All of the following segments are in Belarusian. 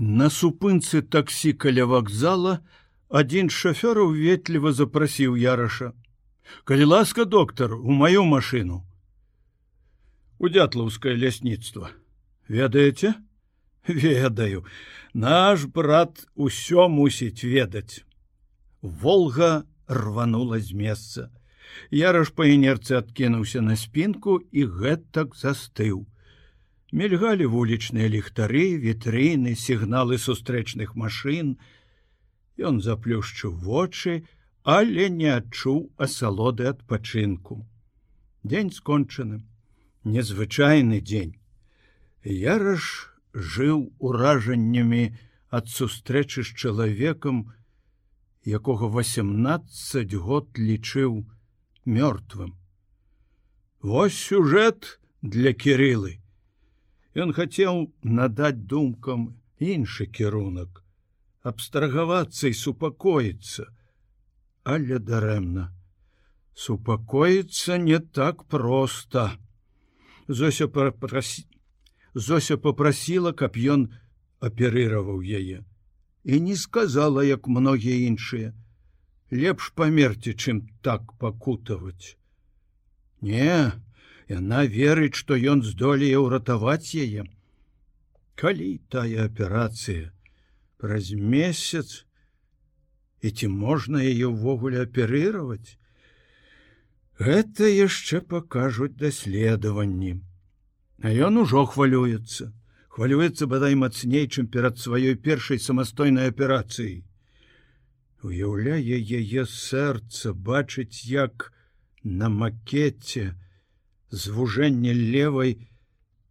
На супынцы таксі каля вакзала адзін з шафёраў ветліва запрасіў яраша. Калі ласка доктар у маю машину. У дятлаўскае лясніцтва. Ведаеце? Ведаю, наш брат усё мусіць ведаць. Волга рванула з месца. Яраш па інерцы адкінуўся на спінку і гэтак застыў мільгалі вулічныя ліхтары вітрыны сігналы сустрэчных машын. Ён заплюшчыў вочы але не адчуў асалоды адпачынку. Дзень скончаны. Незвычайны дзень. Яраш жыў уражаннямі ад сустрэчы з чалавекам якога 18 год лічыў мёртвым. Вось сюжэт для кірылы Ён хацеў надаць думкам іншы кірунак, абстрагавацца і супакоіцца, але дарэмна. Супакоіцца не так проста. Зося попросі... Зося попрасіла, каб ён аперыраваў яе і не сказала, як многія іншыя: лепш памерці, чым так пакутаваць. Не, Яна верыць, што ён здолее ўратаваць яе. Калі тая аперацыя праз месяц і ці можна яе ўвогуле аперыраваць? Гэта яшчэ пакажуць даследаванні. А ён ужо хвалюецца, хвалюецца бадай мацней, чым перад сваёй першай самастойнай аперацыяй. Уяўляе яе сэрца бачыць, як на макете, звужэнне левой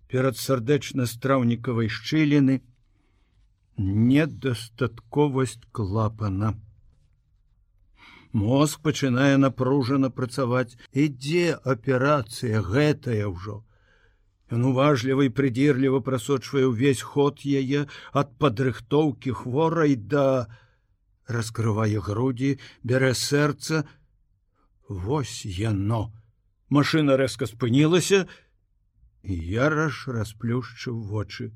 перад сардэчна-страўнікавай шчыліны недастатковасць клапана. Мозг пачынае напружана працаваць, ідзе аперацыя гэтая ўжо. Ён уважліва і прыдзірліва прасочвае ўвесь ход яе ад падрыхтоўкі хворай да раскрывае грудзі, бярэ сэрца, Вось яно машина рэзка спынілася яраш расплюшчыў вочы.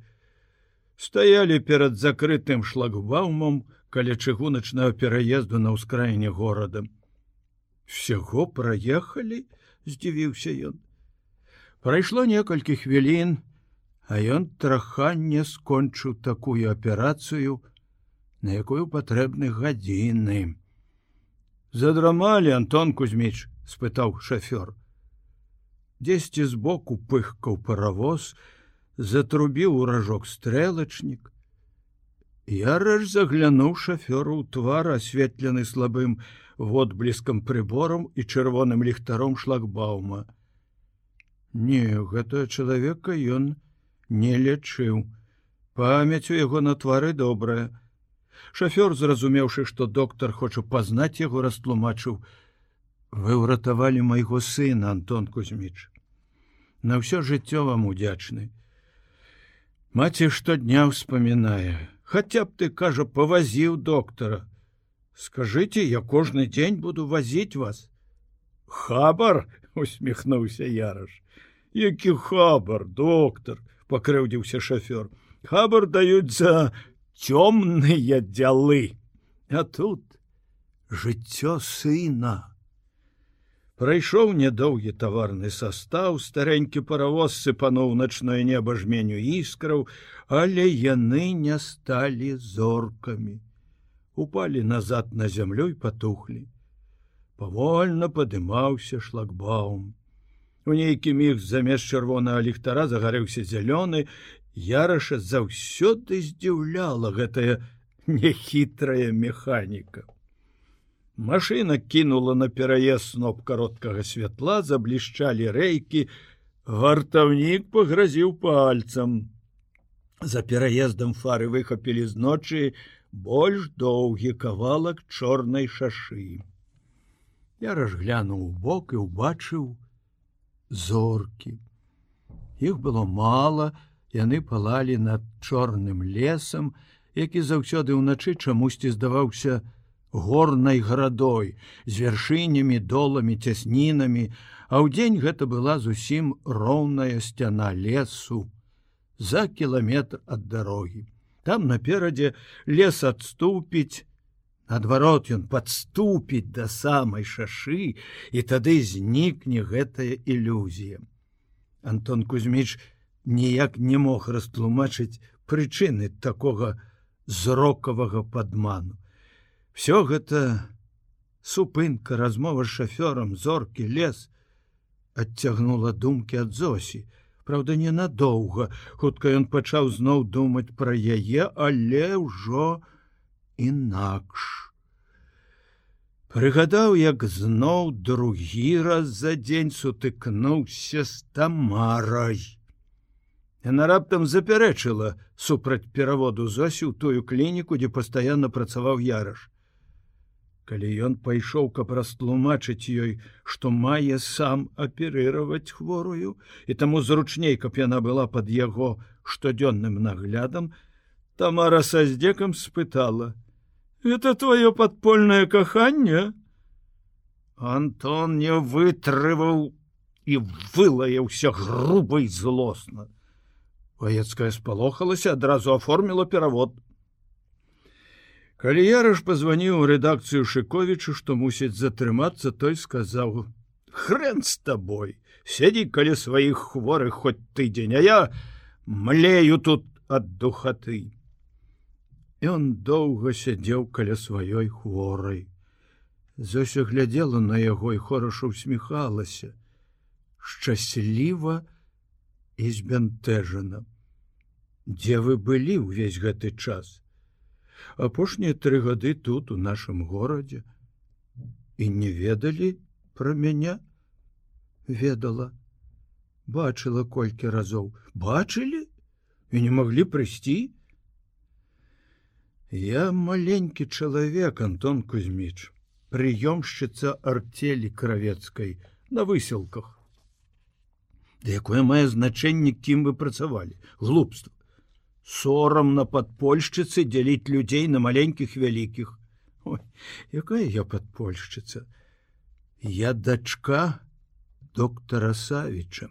Стаялі перад закрытым шлагбаумом каля чыгуначнага пераезду на ўскраіне горада. Всяго праехалі здзівіўся ён. Прайшло некалькі хвілін а ён траханне скончыў такую аперацыю на якую патрэбны гадзіны. Задрамалі антон кузьміч спытаў шафёр дзесьці збоку пыхкаў паравоз, затрубіў уражок стрэлачнік. Яраж заглянуў шафёру ў твар асветлены слабым водбліскам прыборам і чырвоным ліхтаром шлагбаума. Не, гэтага чалавека ён не лечыў. Памяць у яго на твары добрая. Шафёр, зразумеўшы, што доктар хоча пазнаць яго, растлумачыў: « Вы ўратавалі майго сына Антон Кузьміч на ўсё жыццё вам удзячны. Маці штодня ўспамінае, Хаця б ты кажа, павазіў доктара. Скажыце, я кожны дзень буду вазіць вас. Хабар усміхнуўся яраш. Які хабар, доктар, пакрыўдзіўся шафёр. Хабар даюць за цёмныя дзялы. А тут жыццё сына. Прайшоў нядоўгі таварны састаў, старэнькі паравоз сыпануў начное неба жменю іскраў, але яны не сталі зоркамі. Упалі назад на зямлю і патухлі. Павольна падымаўся шлагбаум. У нейкі міг замест чырвонага ліхтара загарэўся зялёны, Яраша заўсёды здзіўляла гэтая нехітрая механіка. Машына кінула на пераезд сноп кароткага святла, заблішчалі рэйкі, вартаўнік пагразіў пальцам. За пераездам фары выхапілі з ночы больш доўгі кавалак чорнай шашы. Я разглянуў бок і ўбачыў зоркі. Іх было мала, яны палалі над чорным лесам, які заўсёды ўначы чамусьці здаваўся, горнай градой з вяршынямі доламі цяснінамі а ў дзень гэта была зусім роўная сцяна лесу за кіламетр ад дарогі Там наперадзе лес адступіць, адварот ён падступіць да самай шашы і тады знікне гэтая ілюзія. Антон Кузьміч ніяк не мог растлумачыць прычыны такога зрокавага падману. Всё гэта супынка размова з шафёрам зоркі лес адцягнула думкі ад зосі. Праўда, ненадоўга хутка ён пачаў зноў думаць пра яе, але ўжо інакш. Прыгадаў, як зноў другі раз за дзень сутыкнуўся з тамарай. Яна раптам запярэчыла супраць пераводу зосі ў тую клініку, дзе пастаянна працаваў яраш. Калі ён пайшоў, каб растлумачыць ёй, што мае сам аперыраваць хворую, і таму зручней, каб яна была пад яго штодзённым наглядам, Тамара са здзекам спытала: « Это твоё падпольнае каханне? Антон не вытрываў і вылаяўся груба і злосна. Ваецкая спалохалася, адразу оформіла перавод. Калі яраш пазваніў у рэдакцыю Шковічу, што мусіць затрымацца, той сказаў: « Хрэн з табой, сядзі калі сваіх хворых хоць тыдзень, а я млею тут ад духаты. Ён доўга сядзеў каля сваёй хворай. Зося глядзела на яго і хораша усміхалася, шчасліва і збянтэжана дзе вы былі ўвесь гэты час апошнія тры гады тут у нашым горадзе. І не ведалі пра мяне? Ведала. Бачыла колькі разоў. Бачылі? І не маглі прыйсці? Я маленькі чалавек антон кузьміч прыёмшчыца арцелі кравецкай на выселках да якое мае значэнне кім вы працавалі? Глупства сорам на падпольшчыцы дзяліць людзей на маленькіх вялікіх якая я падпольшчыца я дачка доктара савіча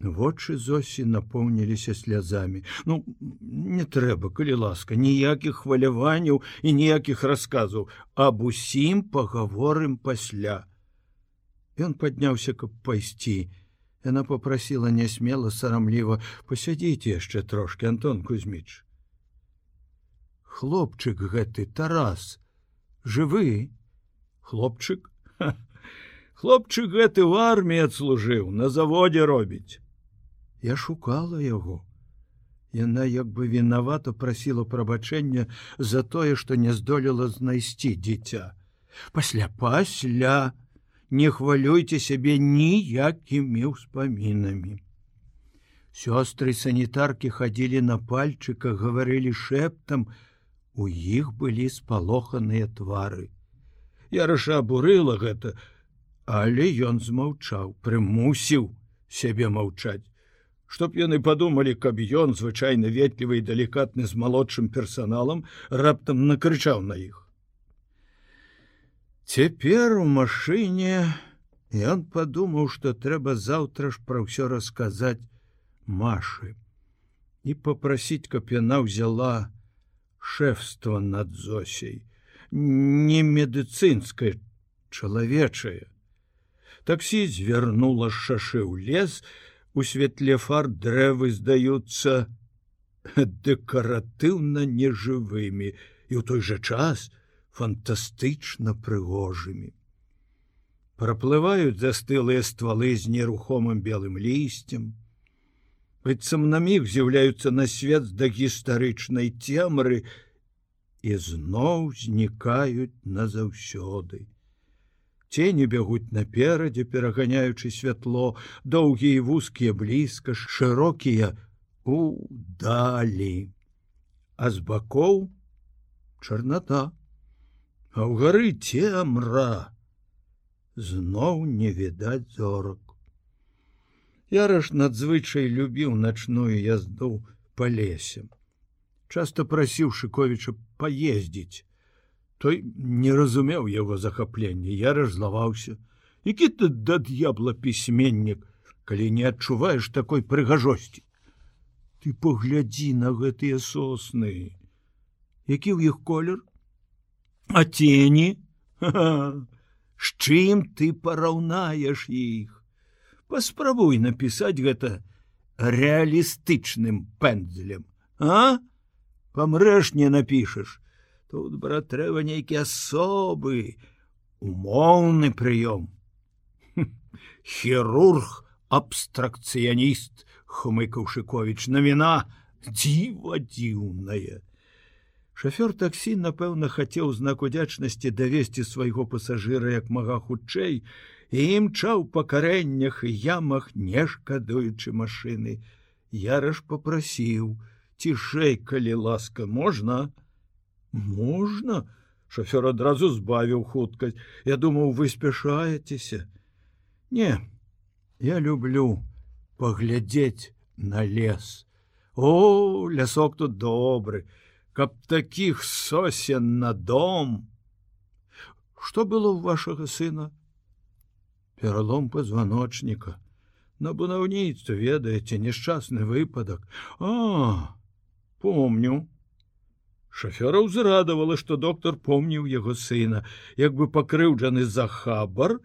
вочы зосі напоўніліся слязамі ну не трэба калі ласка ніякіх хваляванняў і ніякіх расказаў. Аб усім пагаворым пасля. Ён падняўся каб пайсці. і Яна попрасила нясмела сарамліва посядзіць яшчэ трошки Антон Кузьміч. Хлопчык гэты Тарас жывы хлопчык хлопчык гэты в арміі адслужыў на заводзе робіць. Я шукала яго. Яна як бы вінавата прасіла прабачэння за тое, што не здолела знайсці дзіця. Пасля пасля, не хвалюйте сябе ніякімі ўспамінамі. Сёстры санітаркі хадзілі на пальчыках, гаварылі шэптам, у іх былі спалоханыя твары. Я раша абурыла гэта, але ён змаўчаў, прымусіў сябе маўчаць. Чтоб яны падумалі, каб ён звычайна ветлівы і далікатны з малодшым персаналам раптам накрычаў на іх. Цяпер у машыне ён падумаў, што трэба заўтра ж пра ўсё расказаць Машы і попрасіць, каб яна ўзяла шэфства над зосей, не медыцынскае чалавечае. Таксі звярнула шашы ў лес, у светле фар дрэвы здаюцца дэкаратыўна нежывымі і ў той жа час, фантастычна прыгожымі. Праплываюць застылыя ствалы з нерухомым белым лісцем. быццам на міг з'яўляюцца на свет да гістарычнай цемры і зноў знікаюць назаўсёды. Цені бягуць наперадзе, пераганяючы святло, доўгія вузкія блізка, шырокія у далі. А з бакоў чарната а ў гары цемра. Зноў не відаць зорак. Яраш надзвычай любіў начную язду по лесе. Часто прасіў шыковіча паездзіць. Той не разумеў яго захаплення яраш злаваўся. Які ты да д'ябла пісьменнік калі не адчуваеш такой прыгажосці. Ты паглядзі на гэтыя сосны. Які ў іх колер а тені з чым ты параўнаеш іх паспрабуй напісаць гэта реалістычным пэндзелем а? Памрэш не напішаш тут брат трэба нейкі асобы умоўны прыём хірург абстракцыяніст хмыкаў шыковіч навіна дзіва дзіўная шафёр таксі напэўна хацеў знак удзячнасці давесці свайго пасажыра як мага хутчэй і імчаў па карэннях і ямах не шкадуючы машыны. Яраш попрасіў цішэй калі ласка можна? Можна шафёр адразу збавіў хуткасць. Я думаў вы спяшаецеся? Не я люблю паглядзець на лес. О, лясок тут добры, каб такіх сосен на дом. Што было ў вашага сына? Пералом пазваночніка. На будаўніцтве ведаеце няшчасны выпадак. А, помню. Шафёра ўзрадавала, што доктар помніў яго сына, як бы пакрыўджаны за хабар,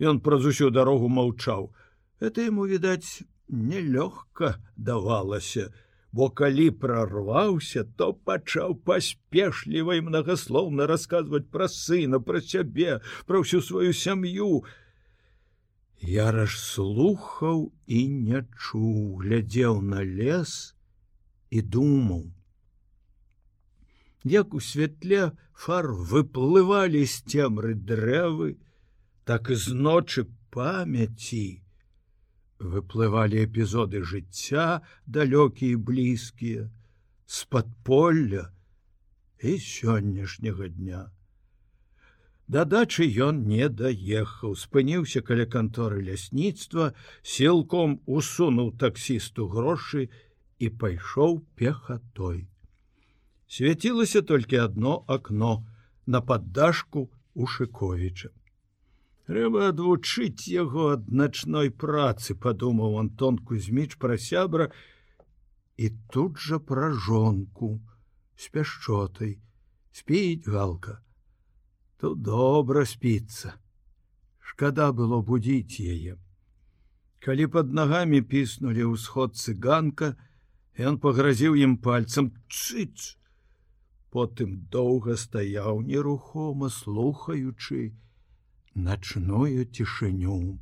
ён праз усю дарогу маўчаў. Это ему відаць нелёгка давалася, бо калі прорваўся, то пачаў паспешліва і многаслоўна расказваць пра сына, пра сябе, пра ўсю сваю сям'ю. Яраш слухаў і не чуў, глядзеў на лес і думаў. Як у святле фар выплывалі з цемры дрэвы, так і з ночы памяці, выплывалі эпізоды жыцця далёкія блізкія з падполля і сённяшняга дня. Дадачы ён не даехаў спыніўся каля канторы лясніцтва сілком усунуў таксісту грошы і пайшоў пехатой. Свяцілася толькі адно акно на паддашку у шыковіча трэба адвучыць яго ад начной працы падумаў антон кузьміч пра сябра і тут жа пра жонку з пяшчотай. Спіць галка. Тут добра спіцца. Шкада было будзіць яе. Калі под нагамі піснулі ўсход цыганка ён пагразіў ім пальцам чыць потым доўга стаяў нерухома слухаючы і начную цішыню.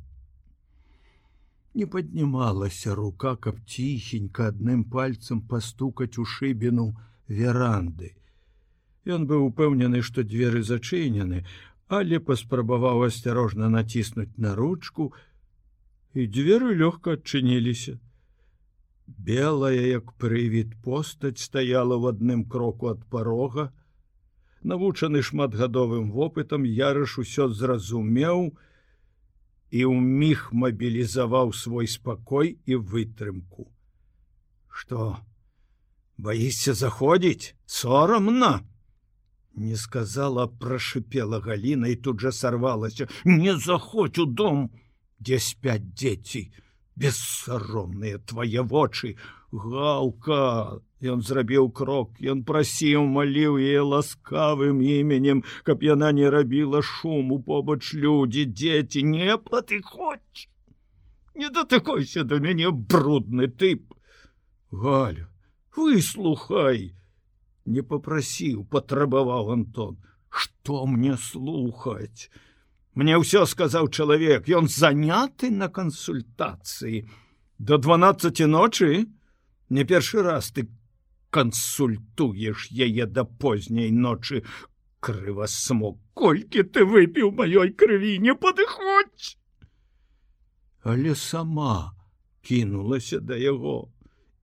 Не паднімалася рука, каб ціхенька адным пальцам пастукаць у шыбіну веранды. Ён быў упэўнены, што дзверы зачынены, але паспрабаваў асцярожна націснуць на ручку, і дзверы лёгка адчыніліся. Белая, як прывід постаць стаяла в адным кроку ад парога, навучаны шматгадовым вопытам ярыш усё зразумеў і ў міг мабілізаваў свой спакой і вытрымку. Што боишься заходзіць? Сорамна! Не сказала прошипела галіна і тут жа сорвалася не заходь у дом! Дзе спяць дзеці? Бессаромныя твае вочы! Галка Ён зрабіў крок, ён прасіў, маліў яе ласкавым іменем, каб яна не рабіла шуму побач людзі, дзеці, не патыходь. Не датыкойся да мяне брудны тып. Галю, выслухай, не попрасіў, патрабаваў Антон, што мне слухаць. Мне ўсё сказаў чалавек, ён заняты на кансультацыі. До 12 ночы не першы раз ты кансультуеш яе да позняй ночы. Крыва смог колькі ты выпіў маёй крыві не падыходзь! Але сама кінулася да яго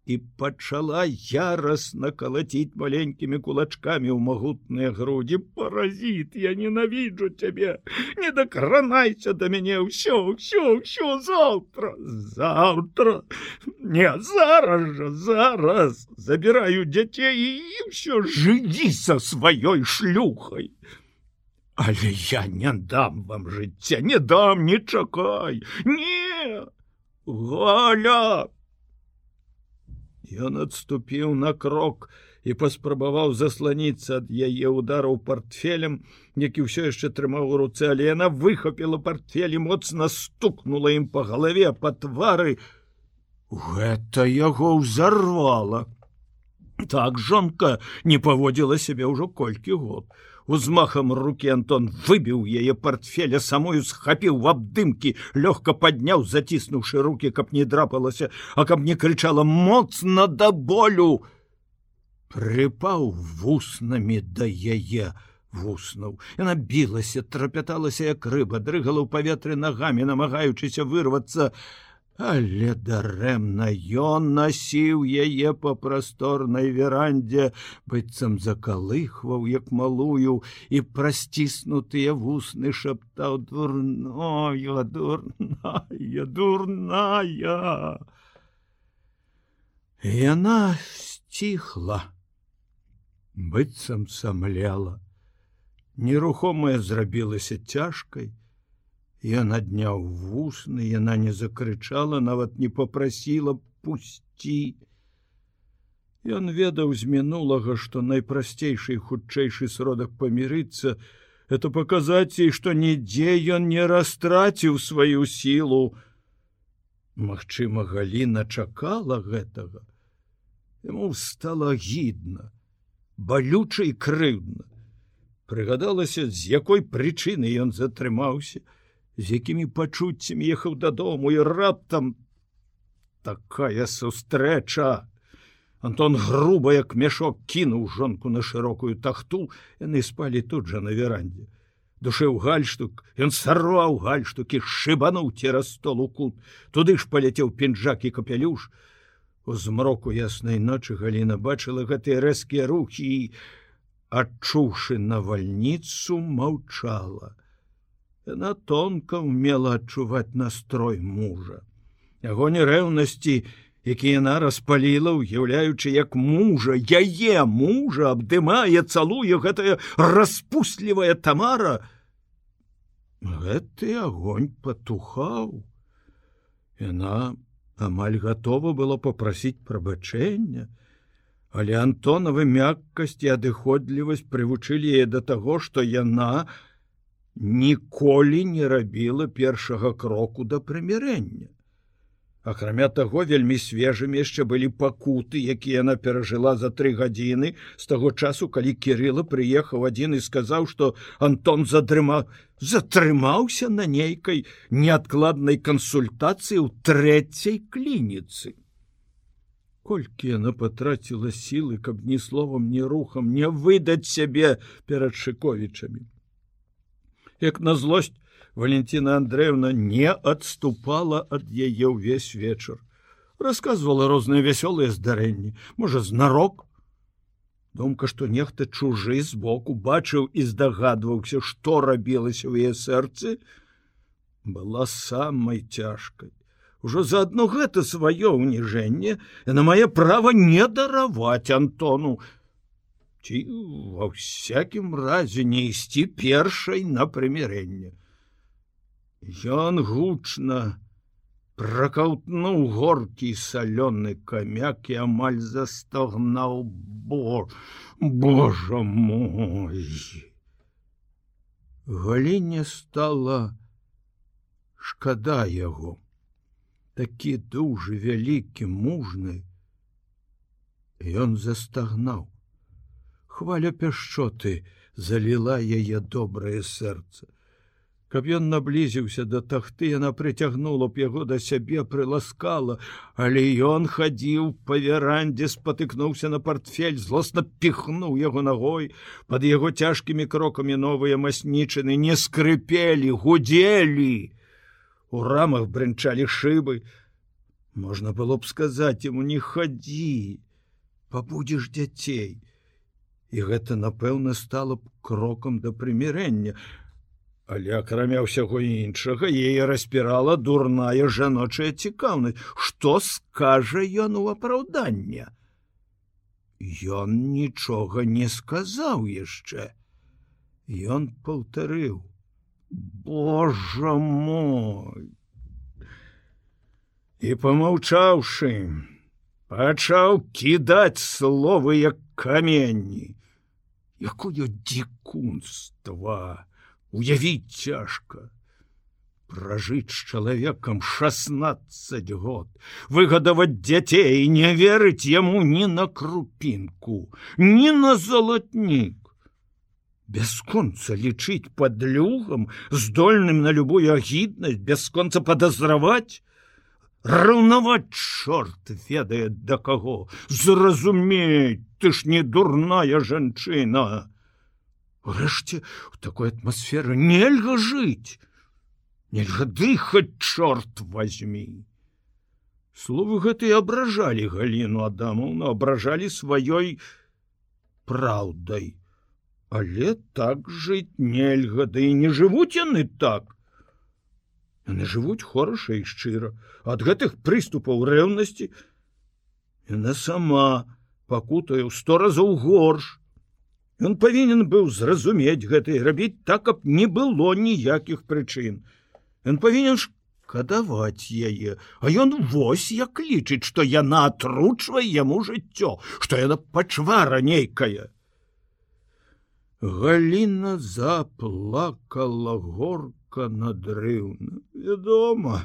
і пачала яростна калаціць маленькімі кулачкамі ў магутныя грудзі. Паразіт я ненавіджу цябе! Не дакранайся да мяне! Ўсё ўсё ўсё заўтра заўтра! Не зараз жа зараз! Забіраю дзяцей і ўсё жыві са сваёй шлюхай! Але я не дам вам жыцця! Не дам не чакай! Не! Галя Ён адступіў на крок і паспрабаваў засланіцца ад яе удараў портфелем, які ўсё яшчэ трымаў у руцэ, але яна выхапіла портфелі, моцна стукнула ім па галаве па твары. Гэта яго ўзарвала. Так жонка не паводзіла сябе ўжо колькі год. Узмахам руки Антон выбіў яе портфеля самою схапіў в абдымкі, лёгка падняў, заціснуўшы руки, каб не драпалася, а каб не крычала моцна да болю. Прыпаў вуснамі да яе вуснуў. Яна білася, трапяталася як рыба, дрыгала ў паветры нагамі, намагаючыся вырвацца, Але дарэмна ён насіў яе па прасторнай верандзе, быццам закалыхваў як малую і прасціснутыя вусны шаптаў дурная дурная дурная. Яна сціхла, быццам самляла, нерухомая зрабілася цяжкай, Ён адняў вусны, яна не закрычала, нават не попрасіла пусці. Ён ведаў з мінулага, што найпрасцейшы і хутчэйшы сродак памірыцца, это паказаць ей, што нідзе ён не растраціў сваю сілу. Магчыма, Гліна чакала гэтага. Яму стала гідна, балюча і крыўдна. Прыгадалася, з якой прычыны ён затрымаўся, з якімі пачуццямі ехаў дадому і раптам такая сустрэча. Антон груба як мяшок кінуў жонку на шырокую тахту, яны спалі тут жа на верандзе. Душеў гальштук, ён сарваў гальштукі, шыбануў цераз стол у кут, туды ж паляцеў пінжак і капялюш. У змроку яснай ночы Гліна бачыла гэтыя рэзкія рухі і, адчуўшы навальніцу, маўчала. Яна тонка умела адчуваць настрой мужа. Ягоні рэўнасці, які яна распаліла, уяўляючы як мужа, яе мужа абдымае, цалуе гэтая распустлівая тамара. Гэты огонь патухаў. Яна амаль гатова было попрасіць прабачэння, але Антонавы мяккасць і адыходлівасць прывучылі яе да таго, што яна, ніколі не рабіла першага кроку да прымірэння. Акрамя таго вельмі свежымі яшчэ былі пакуты, якія яна перажыла за тры гадзіны з таго часу, калі кірыла прыехаў адзін і сказаў, што Антон задрыма затрымаўся на нейкай неадкладнай кансультацыі ў трэцяй клініцы. Колькі яна патраціла сілы, каб ні словам, ні рухам не выдаць сябе перад шыковічамі як на злость Валентина Андреевна не отступала ад яе ўвесь вечар рассказывала розныя вясёлыя здарэнні можа знарок. Думка что нехта чужы збоку бачыў і здагадваўся что рабілася ў яе сэрцы была самой цяжкай ужо заодно гэта сваё ўніжэнне на мае права не дараваць антону ці ва всякім разе не ісці першай на прымірэнне. Ён гучна пракаўтнуў горкі салёны камяк і амаль застогнаў бо Божа мой. Галіне стала шкада яго, такі дужы вялікі мужны. Ён застагнаў хваля пяшчоты заліла яе добрае сэрца. Каб ён наблізіўся да тахты, яна прыцягнула б яго да сябе прыласкала, але ён хадзіў па верандзе, спатыкнуўся на портфель, злосна піхнуў яго ногой, под яго цяжкімі крокамі новыя маснічыны не скрыпелі, гудзелі. У рамах брынчалі шыбы. Можна было б сказаць ему не хадзі, пабудзеш дзяцей і гэта напэўна стала б крокам да прымірэння. Але акрамя ўсяго іншага яе распірала дурная жаночая цікаўнасць, што скажа ён у апраўдання. Ён нічога не сказаў яшчэ. Ён паўтарыў: Божа мой! І помаўчаўшы, пачаў кідаць словы як каменні. Якое дзікунства! Уявіць цяжка! Пражыць з чалавекам 16 год! Выгадаваць дзяцей не верыць яму ні на крупінку ні на залатнік! Бясконца лічыць падлюгам здольным на любую агіднасць бясконца падазраваць раўнаваць чорт ведае да каго. Зразумець ты ж не дурная жанчына. Урэшце у такой атмасферы нельга жыць. Нельга дыхаць чорт возьми словы гэтыя абражалі галіну адамаўну абражалі сваёй праўдай. Але так жыць нельга да і не жывуць яны так яны жывуць хораша і шчыра. Ад гэтых прыступаў рэўнасці яна сама пакутае ў сто разоў горш. Ён павінен быў зразумець гэта і рабіць так каб не было ніякіх прычын. Ён павінен шкадаваць яе. А ён вось як лічыць што яна атручвае яму жыццё што яна пачвара нейкая. Галіна заплакала горка надрыўна. Вядома,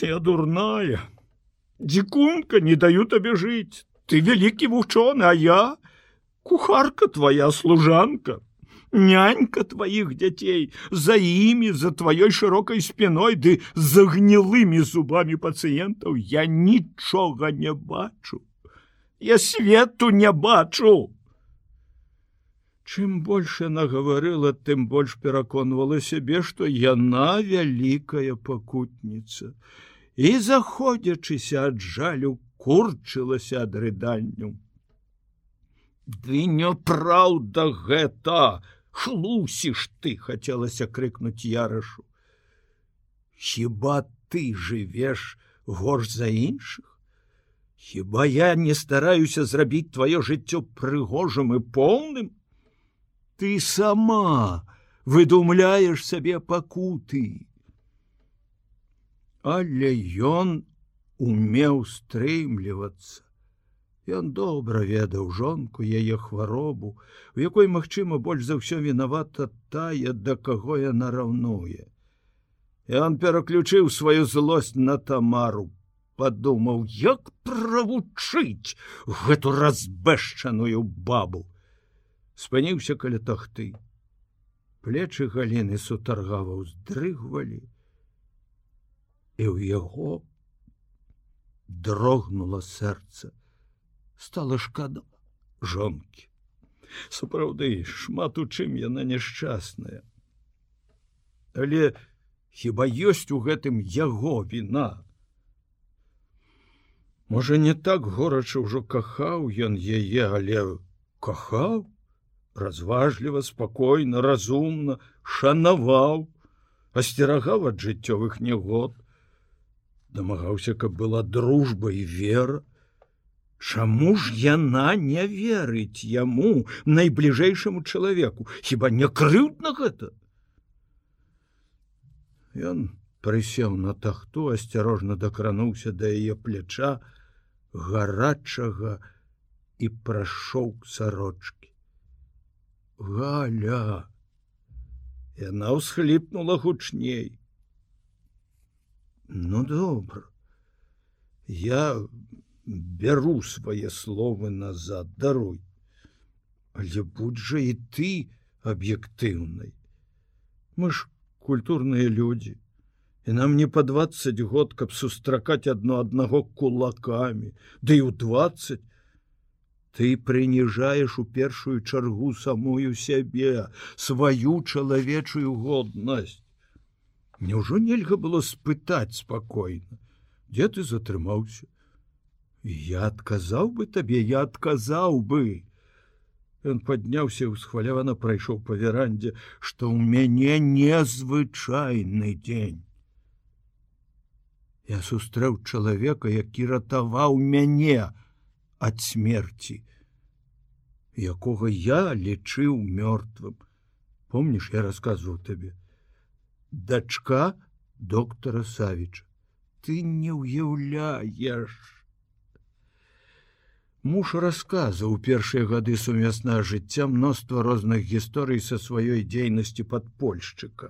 я дурная. Дзікунка не даю табе жыць. Ты вялікі вучоны, а я кухарка твоя служанка, нянька тваіх дзяцей, за імі, за тваёй шырокай спіной ды за гнілымі зубамі пацыентаў я нічога не бачу. Я свету не бачу. Чым больш яна гаварыла, тым больш пераконвала сябе, што яна вялікая пакутніца. І заходзячыся ад жалю курчылася ад рыданню. Ды няпраўда гэта, хлусіш ты хацелася крыкнуць ярашу. Хіба ты жывеш горш за іншых? Хіба я не стараюся зрабіць тваё жыццё прыгожым і поўным? Ты сама выдумляешь сабе пакуты. Але ён умеў стрымлівацца Ён добра ведаў жонку яе хваробу у якой магчыма больш за ўсё вінавата тая да каго яна раўнуе. І он пераключыў сваю злосць на тамару падумаў як правучыць гэту разбэшчаную бабу спыніўся каля тахты. Плечы галіны сутаргава ўздрыгвалі і ў яго дрогнула сэрца. Стала шкада жонкі. Сапраўды шмат у чым яна няшчасная. Але хіба ёсць у гэтым яго віна? Можа не так горача ўжо кахаў ён яе але кахаў разважліва спакойна разумна шанаваў асцерагаў ад жыццёвых негод дамагаўся каб была дружба і вера. Чаму ж яна не верыць яму найбліжэйшаму чалавеку? Хіба не крыўдна гэта? Ён прысеў на тахту асцярожна дакрануўся да яе пляча гарачага і прашоў сарочки Галя Яна ўсхліпнула гучней. Ну добра, я бяру свае словы назад даруй, Але будь жа і ты аб'ектыўнай. Мы ж культурныя людзі, і нам не па 20 год, каб сустракаць адно аднаго кулакамі, Ды і ў 20 ты прыніжаеш у першую чаргу самую сябе сваю чалавечую годнасць. Няўжо нельга было спытаць спакойна дзе ты затрымаўся? Я адказаў бы табе я адказаў бы. Ён падняўся усхвалявана прайшоў па верандзе што ў мяне незвычайны дзень. Я сустрэў чалавека які ратаваў мяне ад смерти якога я лічыў мёртвым помніш я рассказываў табе дачка доктора савіча ты не ўяўляеш Муж расказаў першыя гады сумяснага жыцця мноства розных гісторый са сваёй дзейнасці падпольшчыка.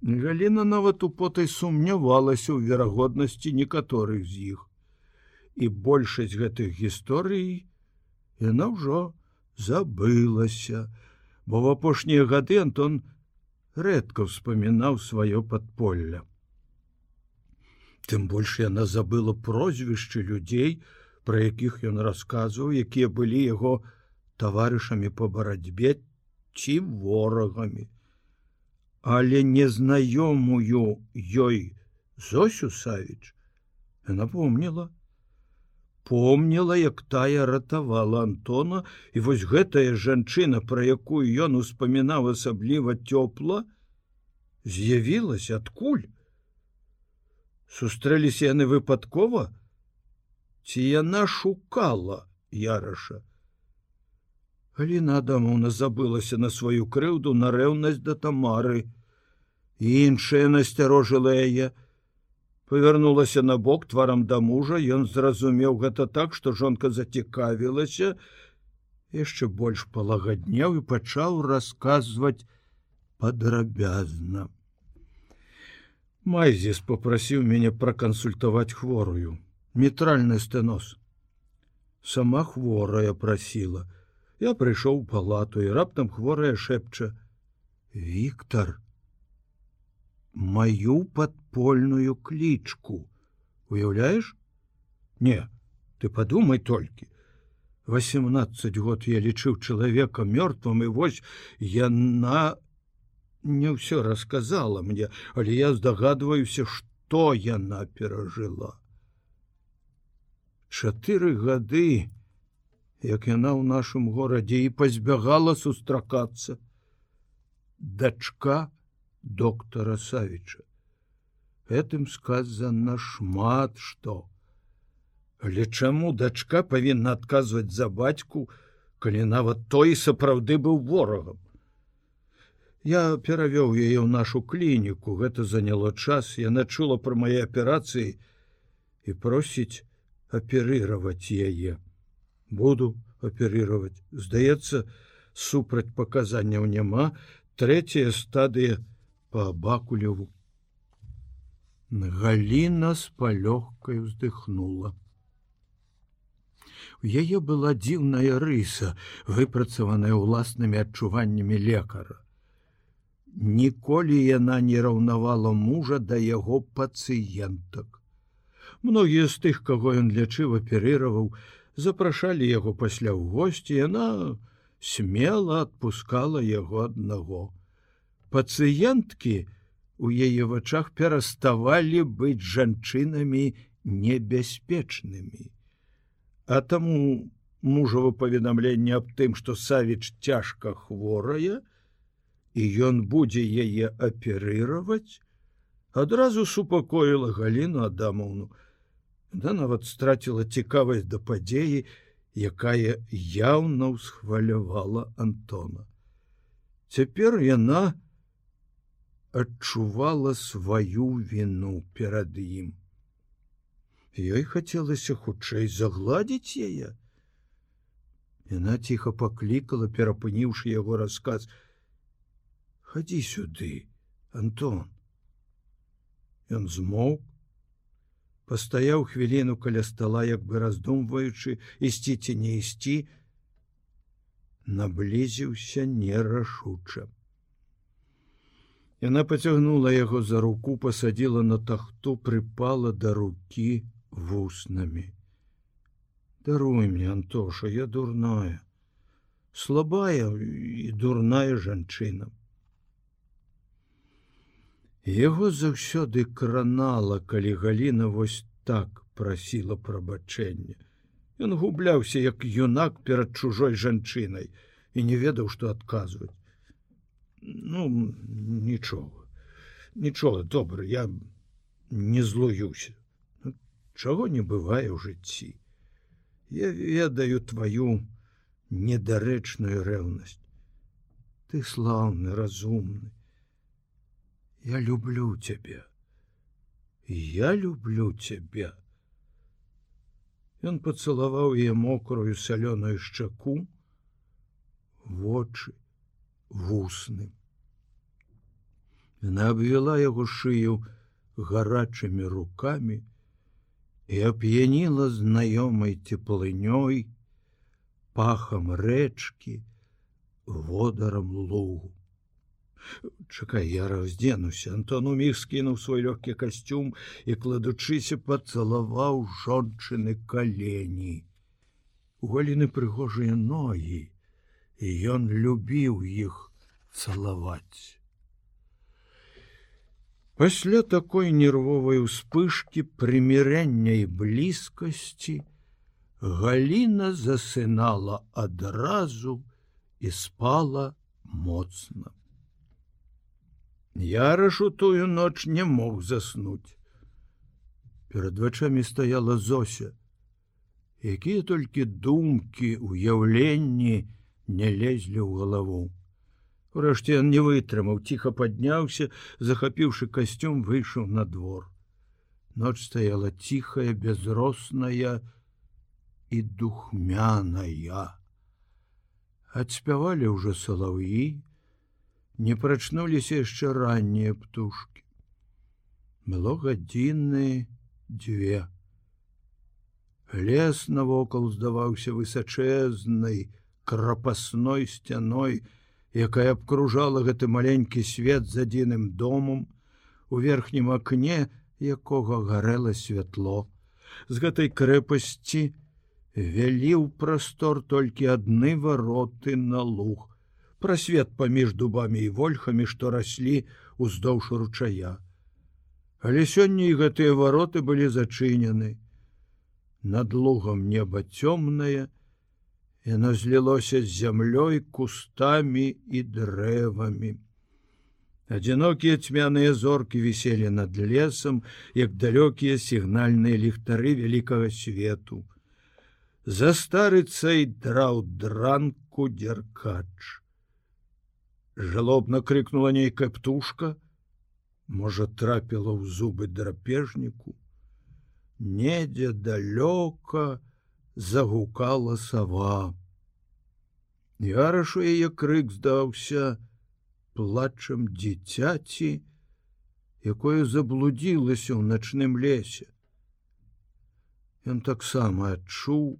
Галіна нават у потай сумнявалася ў верагоднасці некаторых з іх. І большасць гэтых гісторый яна ўжо забылася, бо в апошнія гады Антон рэдка ўспамінаў сваё падполля. Тым больш яна забыла прозвішчы людзей, пра якіх ён расказваў, якія былі яго таварышамі по барацьбе ці ворагамі. Але незнаёмую ёй Зосю Савіч напомніла, помніла, як тая ратавала Антона, і вось гэтая жанчына, пра якую ён успамінаў асабліва цёпла, з'явілася адкуль. Сустрэліся яны выпадкова, ці яна шукала яраша. Галіна Адамовна забылася на сваю крыўду на рэўнасць да тамары. іншая насцярожыла яе, павярнулася на бок тварам да мужа, ён зразумеў гэта так, што жонка зацікавілася, яшчэ больш палагаднеў і пачаў расказваць падрабязна. Майзіс попрасіў мяне пракансультаваць хворую мітральны стэнос. Сама хворая прасіла. Я прыйшоў палату і раптам хворая шэпча: Віктор, маю падпольную клічку. Уяўляеш? Не, ты подумай толькі. 18 год я лічыў чалавека мёртвым і вось яна не ўсё расказала мне, але я здагадваюся, што яна перажыла чатыры гады як яна ў нашым горадзе і пазбягала сустракацца дачка доктора савіча гэтым сказана шмат што. Але чаму дачка павінна адказваць за бацьку калі нават той сапраўды быў ворагам? Я перавёў яе ў нашу клініку гэта заняло час яна чула пра мае аперацыі і просіць аперировать яе. Буду аперировать здаецца супраць паказанняў няма. Третья стадыя по бакулеву. Галина с палёгкой вздыхнула. У яе была дзіўная рыса выпрацаваная ўласнымі адчуваннямі лекара. Ніколі яна не раўнавала мужа да яго пацыентак Многія з тых, каго ён лячыў аперыраваў, запрашалі яго пасля ў госці, яна смела адпускала яго аднаго. Пацыенткі у яе вачах пераставалі быць жанчынамі небяспечнымі. А таму мужава паведамленне аб тым, што савіч цяжка хворая, і ён будзе яе аперыраваць, адразу супакоіла галіну адамаўну, да нават страціла цікавасць да падзеі, якая яўна ўсхвалявала Антона. Цяпер яна адчувала сваю віну перад ім. Ёй хацелася хутчэй загладзіць яе. Яна ціха паклікала, перапыніўшы яго расказ: « Хадзі сюды, Антон. Ён змоўк, пастаяў хвіліну каля стола як бы раздумваючы ісці ці не ісці наблізіўся нерашуча Яна поцягнула яго за руку посадила на тахту прыпала да руки вуснамі даруй мне антоша я дурная слабая і дурная жанчына Яго заўсёды кранала, калі Гліна вось так прасіла прабачэння. Ён губляўся як юнак перад чужой жанчынай і не ведаў, што адказваць. Ну нічога, нічога добра, я не злуюся. Ну, чаго не бывае ў жыцці. Я ведаю твою недарэчную рэўнасць. Ты слаўны, разумны, я люблю тебя я люблю тебя Ён пацалаваў яе мокрую салёную шчаку, вочы, вусны. Яна абвяла яго шыю гарачымі рукамі і ап'яніла знаёмай теплынёй, пахам рэчкі, водарам лугу. Чакай, я раздзенуся, Антон уміг скінуў свой лёгкі касцюм і кладучыся пацалаваў жончыны калені. У галіны прыгожыя ногі, і ён любіў іх цалаваць. Пасля такой нервовай успышки прымірэння і блізкасці Галіна засынала адразу і спала моцна. Ярашу тую ноч не мог заснуць. Перад вачамі стаяла Зося, якія толькі думкі, уяўленні не лезлі ў галаву. Урэшце ён не вытрымаў, ціха падняўся, захапіўшы касцюм, выйшаў на двор. Ноч стаяла ціхая, безросная і духмяная. Адспявалі ўжо салаўі, не прачнуліся яшчэ раннія птушки. Было гадзіны дзве. Лес навокал здаваўся высачэзнай крапасной сцяной, якая абкружала гэты маленькі свет з адзіным домом у верхнім акне якога гарэла святло. З гэтай крэпасці вялі ў прастор толькі адны вароты на луг прасвет паміж дубамі і вольхамі што раслі уздоўж ручая. Але сёння і гэтыя вароты былі зачынены. Над лугам неба цёмнае Яно злілося з зямлёй кустамі і дрэвамі. Адзінокія цьмяныя зоркі віселі над лесам, як далёкія сігнальныя ліхтары вялікага свету. За старыцай драў дранку дзяркач. Жалобна крыкнула нейкая птушка, можа трапіла ў зубы драпежніку. Недзе далёка, загукала сава. Ярашу яе крык здаўся плачам дзіцяці, якое заблудзілася ў начным лесе. Ён таксама адчуў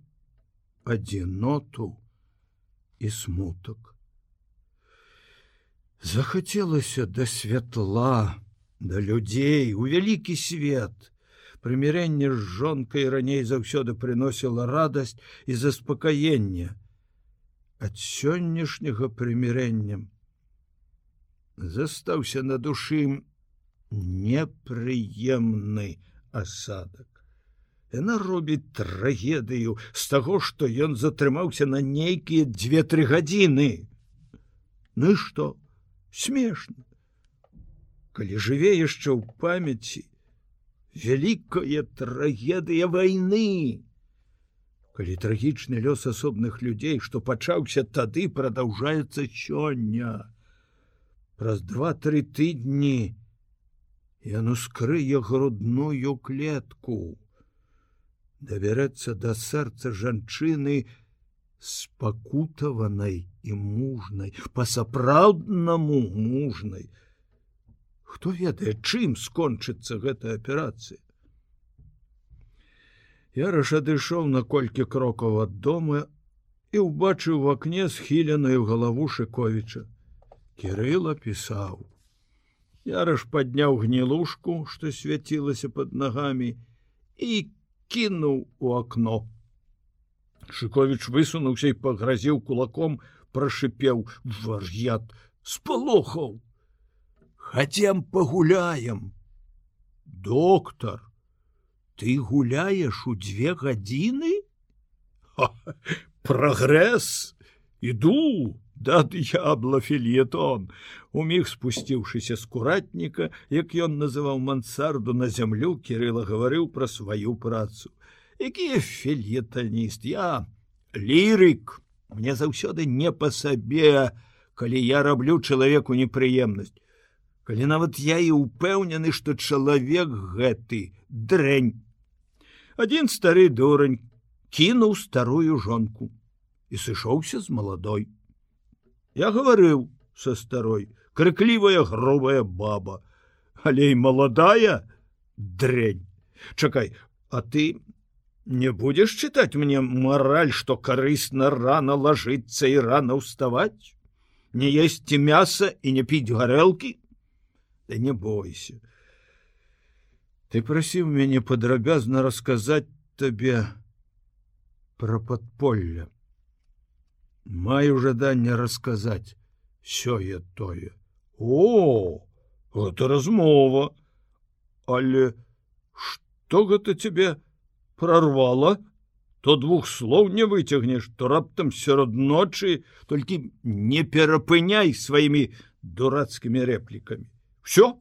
адзіноту і смутак. Захацелася да святла, да людзей у вялікі свет, прымірэнне з жонкай раней заўсёды прыносіла радасць і заспакаенне ад сённяшняга прымірэннем застаўся на душы непрыемны асадак Яна робіць трагедыю з таго, што ён затрымаўся на нейкія две-тры гадзіны. Ну і што смешна. Калі жыве яшчэ ў памяці, вялікая трагедыя войны калі трагічны лёс асобных людзей што пачаўся тады продолжается сёння. Праз два-тры тыдні яно скрые грудную клетку. Давярэцца да сэрца жанчыны спакутаванай і мужнай па-сапраўднаму мужнай хто ведае чым скончыцца гэтая аперацыя? Яраш адышоў на колькі крокаў ад дома і ўбачыў в акне схіленую галаву шыковіча. Кирыла пісаў. Яраш падняў гнілушку што свяцілася под нагамі і кінуў у акно. Шковіч высунуўся і пагразіў кулаком прашипеў вар'ят спалохаў хотям погуляем. Доктор ты гуляешь у две гадзіны прогресс! Иду да д'ябла філетон уміг спусціўшыся з куратніка як ён называў мансарду на зямлю кирилла гаварыў пра сваю працу. Якія фельетаніст? Я лірык. Мне заўсёды не па сабе. Калі я раблю чалавеку непрыемнасць калі нават я і ўпэўнены што чалавек гэты дрэнь адзін стары дурань кінуў старую жонку і сышоўся з маладой. Я гаварыў са старой, крыклівая грубая баба, але і маладая дрень. Чакай, а ты не будешь чытаць мне мораль, што карысна рано ложиться і рано ўставаць, не есці мяса і не піць гарэлкі, Да не бойся. Ты прасіў мяне падрабязна расказаць табе пра падполля. Маю жаданне расказаць сёе тое. О, гэта размова, Але што гэта цябе прорвала, то двух слоў не выцягнеш, то раптам сярод ночы толькі не перапыняй сваімі дурацкімі рэплікамі. Всё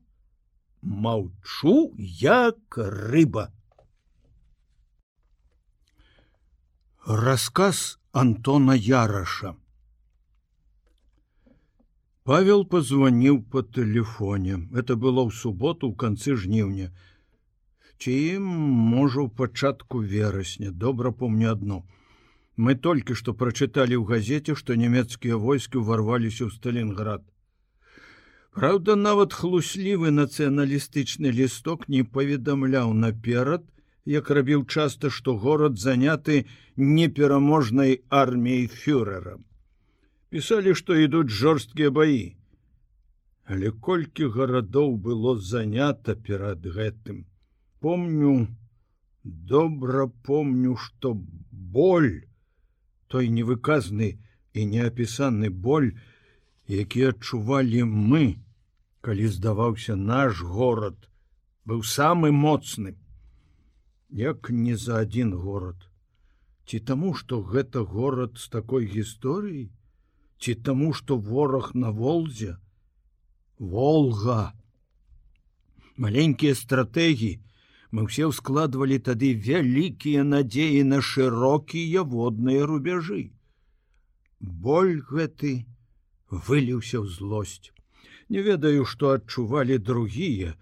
маўчу як рыба. Рассказ Антона Яраша Павел позвонил по телефоне. Это было в субботу в конце жніўня. Ці можа у пачатку верасня, добра помню одно. Мы только что прочитали ў газете, что нямецкія войскі ўварваліся ў Сталинград. Праўда, нават хлуслівы нацыяналістычны лісток не паведамляў наперад, як рабіў часта, што горад заняты непераможнай арміяй фюрерам писали что ідуць жорсткія бои але колькі гарадоў было занято перад гэтым? Помню добра помню что боль той невыказны і неапісаны боль які адчувалі мы калі здаваўся наш город быў самы моцны як не за один город ці таму что гэта город з такой гісторыяй? Ці таму что вораг на волзе? Волга! Маленькія стратегії мы все складывали тады вялікія надзеі на шырокія водныя рубяжы. Боль гэты выліўся ў злосць не ведаю что адчувалі другія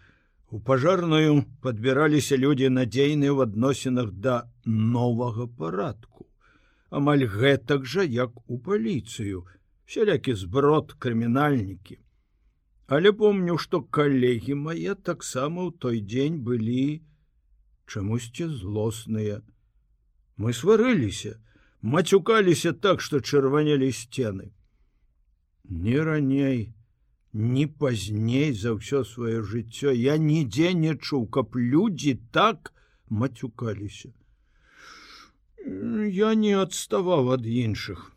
у пажарную подбіраліся людзі надзейныя ў адносінах да новага парадку амаль гэтак жа як у паліцыю сялякі зброд крымінальнікі. Але помню, што калегі мае таксама ў той дзень былі чамусьці злосныя. Мы сварыліся, мацюкаліся так, што чырванелі сцены. Не раней, ні пазней за ўсё сваё жыццё я нідзе не чуў, каб людзі так мацюкаліся. Я не адставаў ад іншых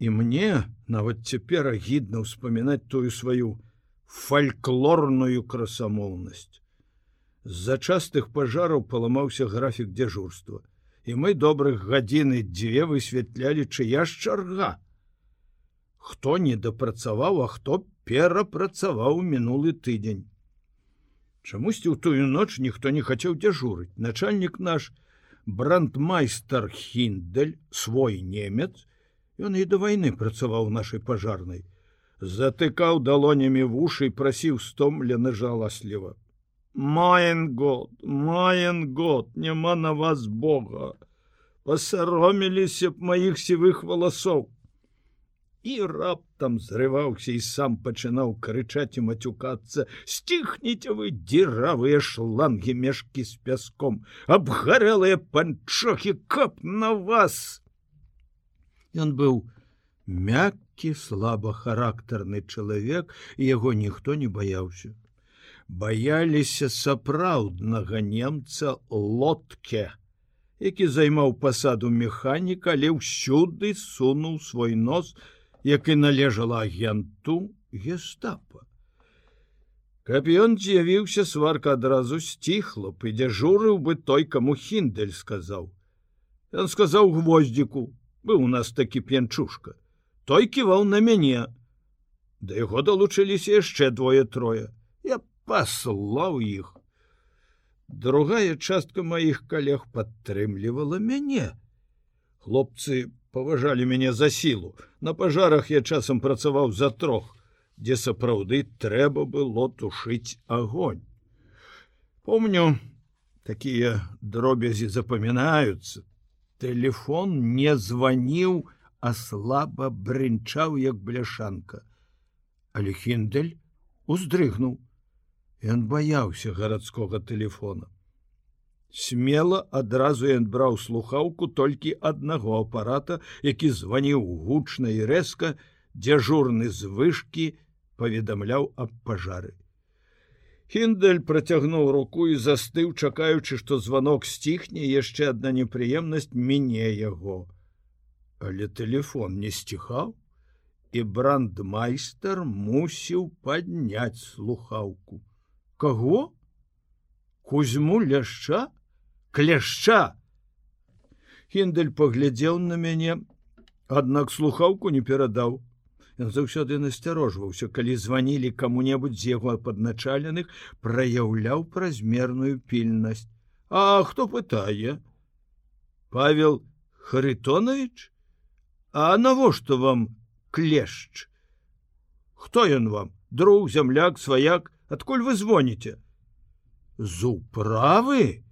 і мне нават цяпер агідна ўспамінаць тую сваю фальклорную красамоўнасць. З-за частых пажараў паламаўся графік дзяжурства, і мы добрых гадзіны дзве высвятлялі чыя ж чарга. Хто не дапрацаваў, а хто перапрацаваў мінулы тыдзень. Чамусьці ў тую ноч ніхто не хацеў дзяжурыць. Начальнік наш брандмайстер Хіндель, свой немец, Ён і да вайны працаваў нашай пажарнай, затыкаў далонямі вушы і прасіў стомлена жаласліва. Маен год, маен год, няма на вас Бога, пасароміліся б маіх сівых валасоў. І раптам зрываўся і сам пачынаў крычаць і мацюкацца: сціхніце вы дзіравыя шлангі мешкі з пяском, абгарэлыя панчохі кап на вас! Ён быў мяккі слабахарактарны чалавек і яго ніхто не баяўся. Баяліся сапраўднага немца лодке, які займаў пасаду механіка, але ўсюды сунуў свой нос, як і належала агенту гестапа. Каб ён з'явіўся сварка адразу сціхла б і дзяжурыў бы той, каму хіндель сказаў. Ён сказаў гвоздзіку: быў у нас такі п'янчушка. Той ківаў на мяне. Да яго далучыліся яшчэ двое трое я паслаў іх. Другая частка маіх калег падтрымлівала мяне. Хлопцы паважалі мяне за сілу на пажарах я часам працаваў за трох дзе сапраўды трэба было тушыць огонь помню такія дробязі запамінаюцца Телефон не званіў, а слаба брынчаў як бляшанка. Але хіндель уздрыгнуў. Ён баяўся гарадскога телефона. Смела адразу ён браў слухаўку толькі аднаго апарата, які званіў гучна і рэзка, дзяжурны з вышкі паведамляў аб пажары. Хіндель працягнуў руку і застыў, чакаючы, што званок сціхне яшчэ адна непрыемнасць міне яго. Але телефон не сціхаў, і брандмайстер мусіў падняць слухаўку. Каго? Кузьму ляшча? Кляшча хіндель паглядзеў на мяне аднак слухаўку не перадаў заўсёды насцярожваўся калі званілі каму-небудзь з яго падначаленых праяўляў празмерную пільнасць. А хто пытае? Павел харитонович а навошта вам клешч? Хто ён вам? Друг зямляк сваяк? Адкуль вы звоніце? З управы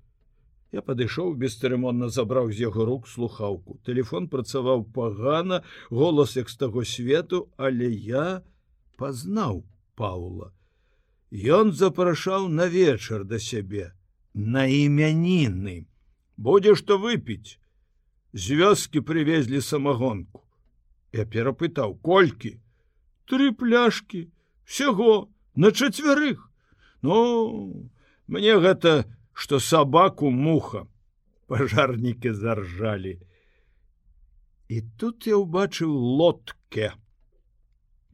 Я падышоў бесцырымонна забраў з яго рук слухаўку. Телефон працаваў пагана, голас як з таго свету, але я пазнаў Паула. Ён запрашаў на вечар да сябе, на імяніны. Будзе што выпіць. З вёскі прывезлі самагонку. Я перапытаў колькі: Тры пляшкі, всяго на чацвярых. Ну, мне гэта, что собаку муха пожарнікі заржалі і тут я ўбачыў лодке.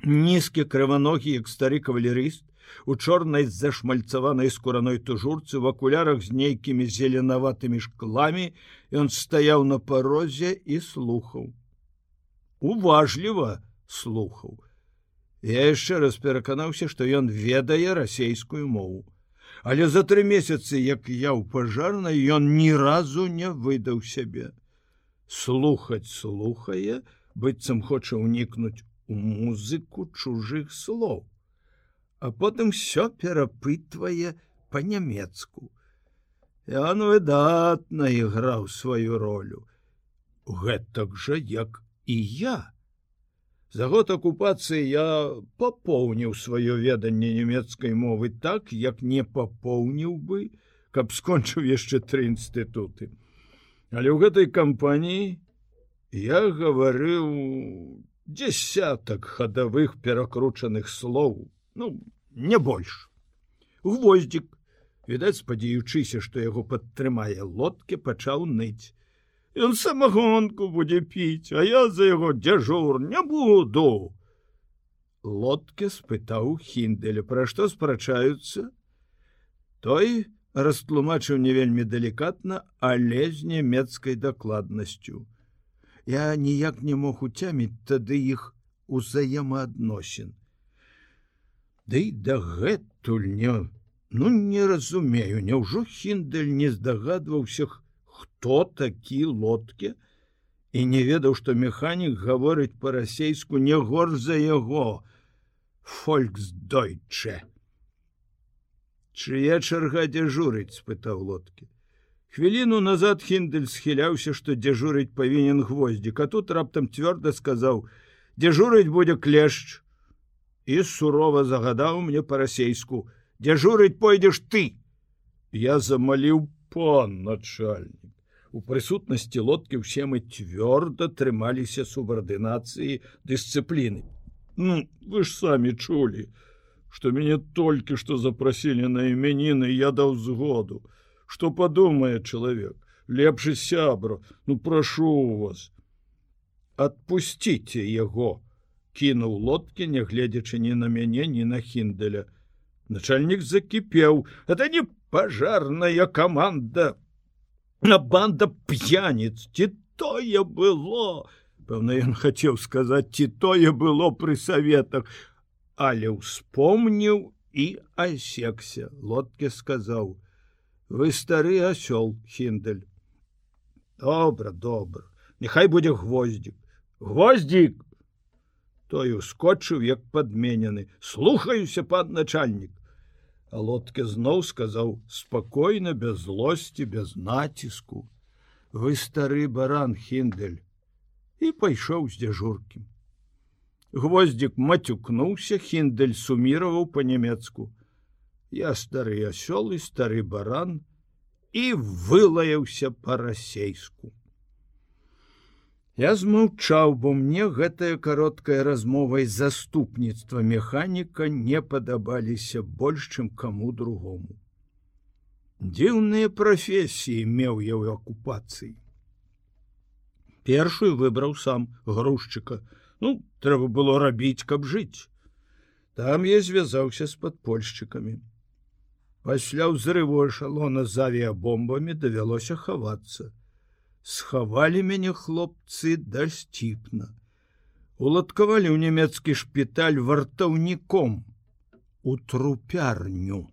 Нізкі крываногі як стары кавалерыст у чорнай зашмальцаванай скураной тужурцы в акулярах з нейкімі зеленаватымі шкламі ён стаяў на парозе і слухаў. Уважліва слухаў. Я яшчэ раз пераканаўся што ён ведае расейскую мову але за тры месяцы як я ў пажарнай ён ні разу не выдаў сябе. Слухаць слухае быццам хоча ўнікнуць у музыку чужых слоў. А потым все перапытвае по-нямецку ён выдатна іграў сваю ролю. Гэтак жа як і я За год акупацыі я папоўніў сваё веданне нямецкай мовы так, як не папоўніў бы, каб скончыў яшчэ тры інстытуты. Але ў гэтай кампаніі я гаварыў десятак хадавых перакручаных слоў, ну не больш. Гвоздзік, відаць, спадзяючыся, што яго падтрымае лодкі пачаў ныць. Ён самагонку будзе піць, а я за яго дзяжур не буду. Лодке спытаў хінделя, пра што спрачаюцца. Той растлумачыў не вельмі далікатна, але з нямецкай дакладнасцю. Я ніяк не мог уцяміць тады іх узаемаадносін. Ды да дагэтуль не ну не разумею, няўжо хіндель не здагадваўся, хто такі лодке і не ведаў што механік гаворыць па-расейску не гор за яго фольксдойче чые чарга дзяжурыць спытаў лодкі. Хвіліну назад хіндель схіляўся што дзяжурыць павінен гвоздзік а тут раптам цвёрда сказаў дзяжурыць будзе клешч і сурова загадаў мне па-расейску дзяжурыць пойдзеш ты я замаліў пан начальнік у прысутнасці лодкі ўсе мы цвёрда трымаліся субардынацыі дысцыпліны ну вы ж самі чулі что мяне толькі што запрасілі на імяніны я даў згоду. Что падумае чалавек лепшы сябра ну прашу вас. Отпусціце яго кінуў лодкі нягледзячы ні на мяне ні на хінделя. Начальнік закіпеў это не пажарная команда на банда п'яніц ці тое было. Пэўна ён хацеў сказаць ці тое было пры саветах але успомніў і асекся лодке сказаў вы стары асёл хіндель добра добра няхай будзе гвоздзік гвоздзік той ускочыў як падменены слухаюся пад начальнік лодке зноў сказаў спакойна без злосці без націску. Вы стары баран хіндель і пайшоў з дзяжуркім гвоздзік мацюкнуўся хіндель суміраваў по-нямецку я стары асёл і стары баран і вылаяўся па-расейску Я змаўчаў, бо мне гэтая кароткая размова і заступніцтва механіка не падабаліся больш, чым каму другому. Дзіўныя прафесіі меў я ў акупацыі. Першую выбраў сам грузчыка. Ну, трэба было рабіць, каб жыць. Там я звязаўся з падпольшчыкамі. Пасля ўзрыву эшалона з авіябомбамі давялося хавацца схавалі мяне хлопцы дасціпна. Уладкавалі ў нямецкі шпіталь вартаўніком у трупярню.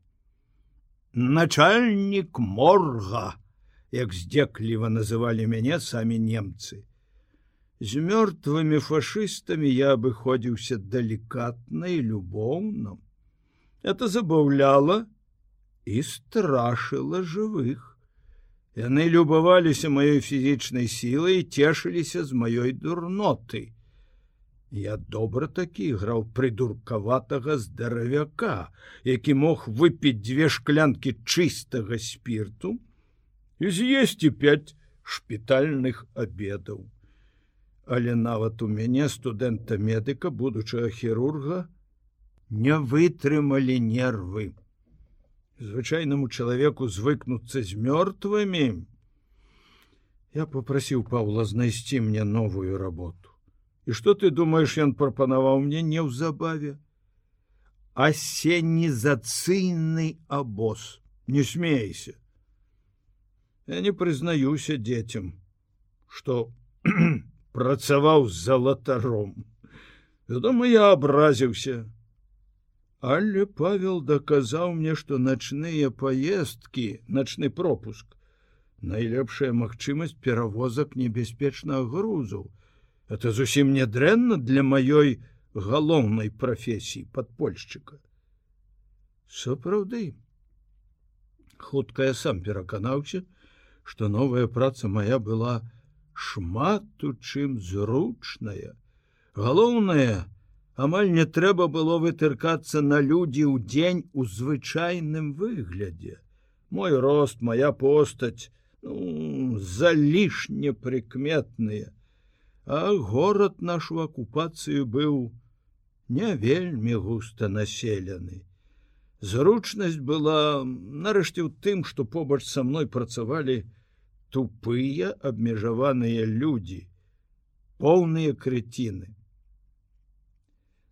Начальнік морга, як здзекліва называлі мяне самі немцы. З мёртвымі фашыстамі я абыходзіўся далікатна і любоўна. Это забаўляла і страшыла жывых. Яны любаваліся маёй фізічнай сілай і цешыліся з маёй дурноты. Я добра такі граў прыдуркаватага здаравяка, які мог выпіць дзве шклянкі чыстага спірту і з'есці пяць шпітальных абедаў. Але нават у мяне студэнта медыка, будучага хірурга, не вытрымалі нервы звычайнаму чалавеку звыкнуцца з мёртвымі. Я попрасіў Паўла знайсці мне новую работу. І што ты думаеш, ён прапанаваў мне неўзабаве? Асенізацыйны абоз, не смейся. Я не прызнаюся дзецям, што працаваў з залатаром. Вядома, я абразіўся, Але Павел даказаў мне, што начныя паездкі, начны пропуск, найлепшая магчымасць перавозак небяспечнага грузу. Это зусім не дрэнна для маёй галоўнай прафесіі падпольшчыка. Сапраўды, хутка я сам пераканаўся, што новая праца моя была шмат у чым зручная. Галоўнае, амаль не трэба было вытыркацца на людзі ў дзень у звычайным выглядзе. Мой рост, моя постаць ну, залішне прыкметныя, А горад нашу акупацыю быў не вельмі густа населены. Зручнасць была нарэшце ў тым, што побач са мной працавалі тупыя абмежаваныя людзі, поўныя крыціны.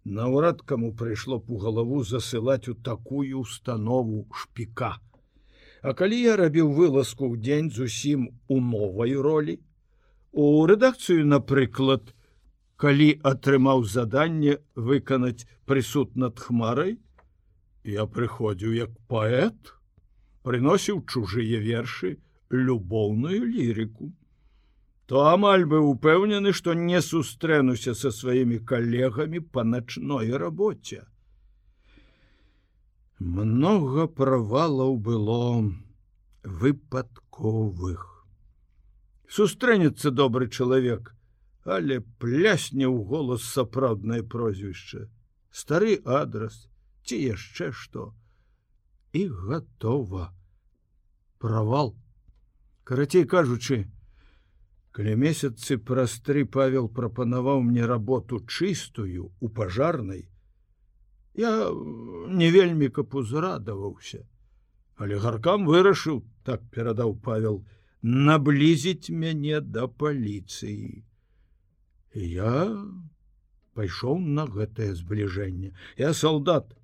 Наўрад каму прыйшло б у галаву засылаць у такую установу шпіка. А калі я рабіў вылазку ў дзень зусім у новай ролі, у рэдакцыю, напрыклад, калі атрымаў заданне выканаць прысуд над хмарай, я прыходзіў як паэт, прыносіў чужыя вершы любоўную лірыку то амаль бы упэўнены, што не сустрэнуся са сваімі калегамі па начной рабоце. Многа правалаў было выпадковых. Сустрэнецца добры чалавек, але плясне ў голас сапраўднае прозвішча, стары адрас ці яшчэ што і гатова правал. Карацей кажучы, Каля месяцы праз тры павел прапанаваў мне работу чыстую у пажарнай. Я не вельмі каб узрадаваўся, але гаркам вырашыў, так перадаў павел, наблізіць мяне да паліцыі. Я пайшоў на гэтае збліжэнне. Я солдат.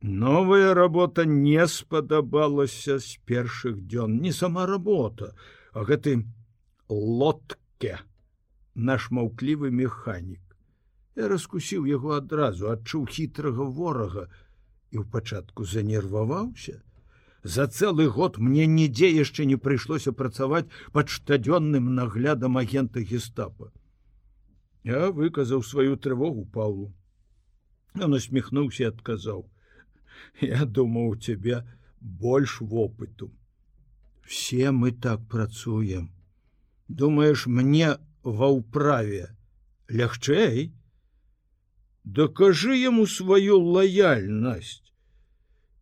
Новая работа не спадабалася з першых дзён, не сама работа, а гэты лодке наш маўклівы механік. Я раскусіў яго адразу адчуў хітрага ворага і ў пачатку занерваваўся. За цэлы год мне нідзе яшчэ не прыйшлося працаваць пад штодзённым наглядам агента гестапа. Я выказаў сваю трывогу паулу он усміхнуўся адказаў. Я думаў у цябе больш вопыту. Все мы так працуем думаешь мне ва ўправе? Лягчэй. Дакажы яму сваю лаяльнасць.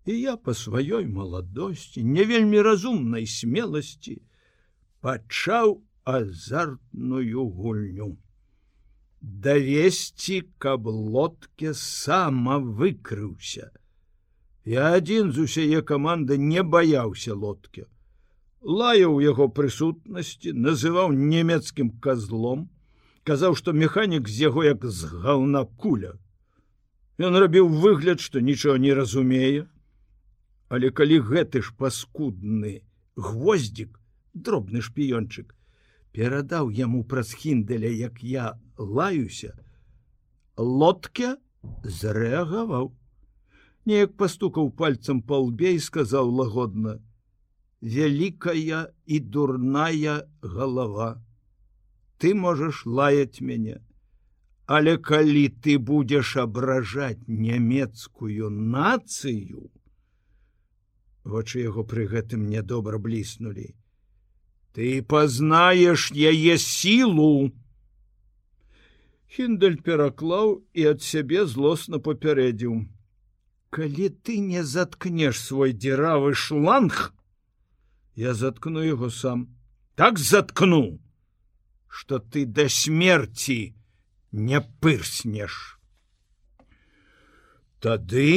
І я по сваёй маладосці не вельмі разумнай смеласці пачаў азартную гульню. Давесці каб лодке сама выкрыўся я адзін з усяе каманды не баяўся лодке лаяў яго прысутнасці называў нямецкім козлом казаў што механік з яго як з гаўна куля. Ён рабіў выгляд што нічого не разумее. Але калі гэты ж паскудны гвоздзік дробны шпіёнчык перадаў яму праз хінделя як я лаюся лодке зрэагаваў. Неяк пастукаў пальцам па лбе і сказаў лагодна вялікая і дурная галава. Ты можаш лаять мяне але калі ты будзеш абражаць нямецкую нацыю вочы яго пры гэтым нядобра бліснули ты пазнаеш яе сілу. Хіндель пераклаў і ад сябе злосна папярэдзіў. Калі ты не заткнешь свой дзіравы шланг я заткну его сам. Так заткну что ты до смерти не пырснешь тады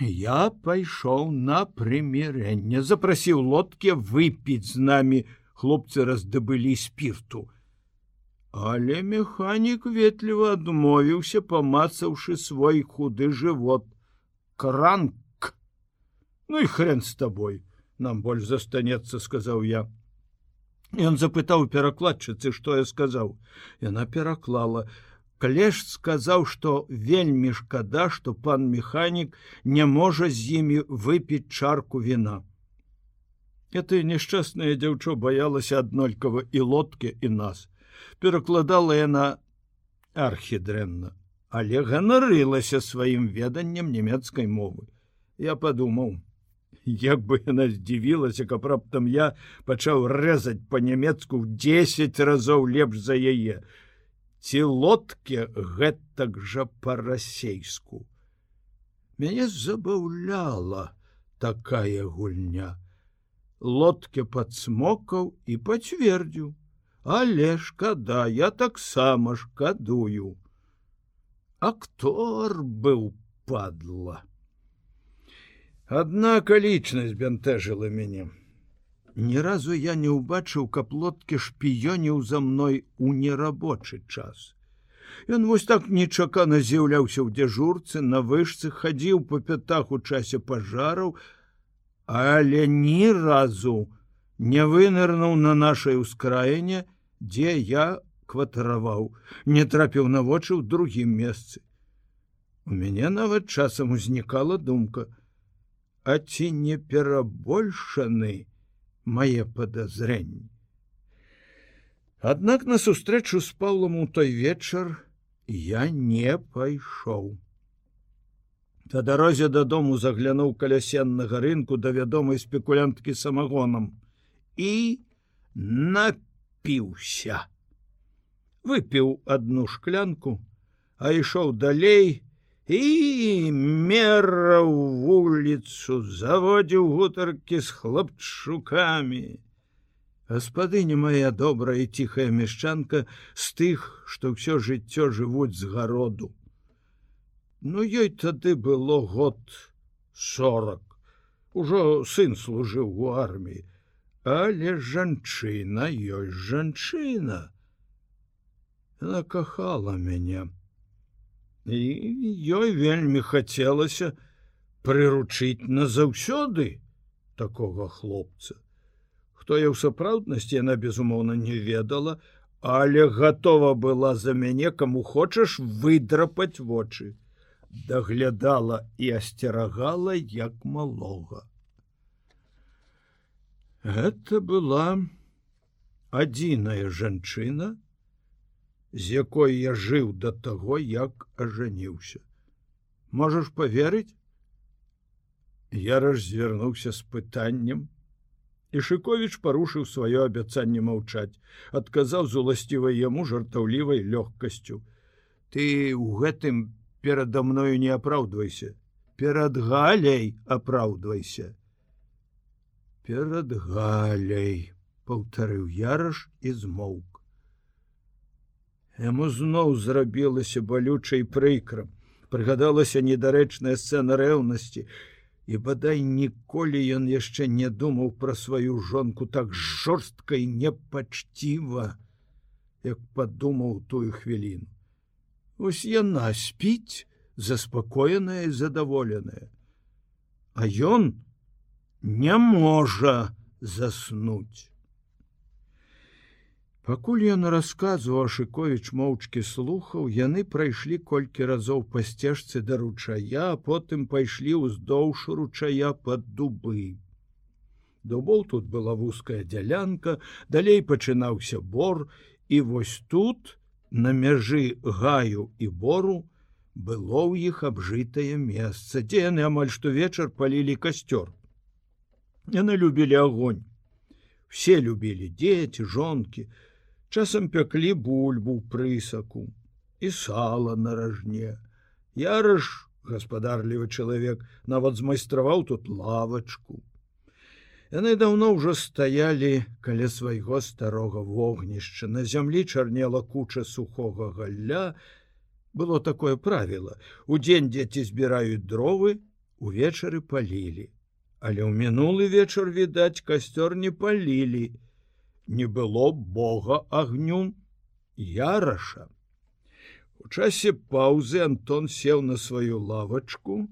я пайшоў на прымірэнне запрасіў лодке выпіць з намі хлопцы раздабылі спирту але механік ветліва адмовіўся памацаўшы свой худы живот. Кранк. Ну и хрен с тобой нам больш застанецца сказаў я. Ён запытаў перакладчыцы что я сказаў яна пераклала калеж сказаў что вельмі шкада что пан механік не можа з імі выпіць чарку вина это несчастная дзяўчо баялася аднолькава і лодке і нас. Перакладала яна архідрэнна але ганарылася сваім веданнем нямецкай мовы. Я падумаў, як бы яна здзівілася, каб раптам я пачаў рэзаць па-нямецку ў 10 разоў лепш за яе. Ці лодке гэтак жа па-расейску. Мяне забаўляла такая гульня. Лодке падсмокаў і пацвердзіў: « Але шкада, я таксама шкадую актор быў падла. Адна акалічнасць бянтэжыла мяне. Ні разу я не ўбачыў каплоткі шпіёніў за мной у нерабочы час. Ён вось так нечакана з'яўляўся ў дзяжурцы, на вышцы хадзіў па пятах у часе пажараў, але ні разу не вынырнуў на нашай ускраіне, дзе я кватараваў, не трапіў на вочы ў другім месцы. У мяне нават часам узнікала думка: А ці не перабольшаны мае падазрэнні. Аднак на сустрэчу з паўлам у той вечар я не пайшоў. Та дарозе дадому заглянуў калясеннага рынку да вядомай спекулянткі самагонам і напіўся выпіў одну шклянку, а ішоў далей і мераў вуліцу, заводзіў гутаркі з хлопчукамі. Гаспадыня моя добрая і ціхая мяшчанка з тых, што ўсё жыццё жывуць з гароду. Ну ёй тады было год сорок. Ужо сын служыў у арміі, але жанчына ёсць жанчына она кахала мяне і ёй вельмі хацелася прыручыць назаўсёды такога хлопца. Хто я ў сапраўднасці яна безумоўна не ведала але готова была за мяне каму хочаш выдрапаць вочы даглядала і асцерагала як малога. Гэта была адзіная жанчына з якой я жыў да таго, як ажаніўся. Можаш поверыць? Я раззвярнуўся з пытаннем Ішыкович парушыў сваё абяцанне маўчаць, адказаў з уласцівай яму жартаўлівай лёгкасцю. Ты ў гэтым перада мною не апраўдвайся, перад галяй апраўдвайся. Перад галяй, паўтарыў яраш і змоўк. Яму зноў зрабілася балючай прыкрам, прыгадалася недарэчная сцэна рэўнасці, і бадай ніколі ён яшчэ не думаў пра сваю жонку так жорстка і непачціва, як падумаў тую хвіліну. Вось яна спіць, заспакоеная і задаволеная. А ён не можа заснуць. Пакуль ён расказваў Шковіч моўчкі слухаў, яны прайшлі колькі разоў па сцежцы да ручая, а потым пайшлі ўздоўж ручая пад дубы. Дубоў тут была вузкая дзялянка, далей пачынаўся бор, і вось тут, на мяжы гаю і бору, было ў іх абжытае месца, дзе яны амаль штовечар палілі касцёр. Яны любілі огонь. Все любілі дзеці, жонкі, часам пяклі бульбу прысаку і сала на ражне. Ярыш, гаспадарлівы чалавек, нават змайстраваў тут лавачку. Яны даўно ўжо стаялі каля свайго старога вогнішча. На зямлі чарнела куча сухога галля. Было такое правіла. Удзень дзеці збіраюць дровы, увечары палілі. Але ў мінулы вечар, відаць, касцёр не палілі, не было бога агню яраша. У часе паўзы Антон сеў на сваю лавачку,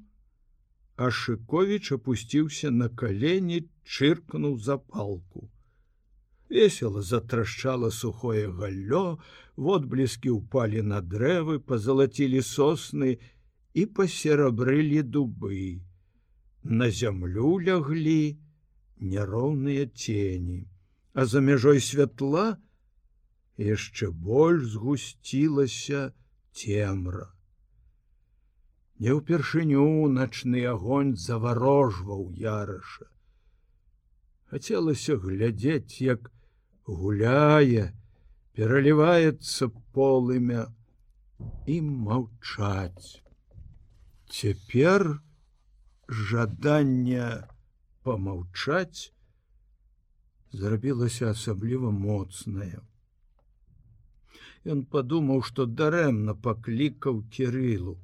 а Шковіч опусціўся на калені, чыркнуў запалку. Весело затрашчала сухое галлё, водбліскі ўпалі на дрэвы, пазалацілі сосны і пасерабрылі дубы. На зямлю ляглі няроўныя цені а за мяжой святла яшчэ больш згусцілася цемра. Не ўпершыню начны агонь заварожваў яраша. Хацелася глядзець, як гуляе, пераліваецца полымя і маўчаць. Цяпер жаданне помаўчаць, зрабілася асабліва моцная. Ён падумаў, што дарэмна паклікаў кірылу.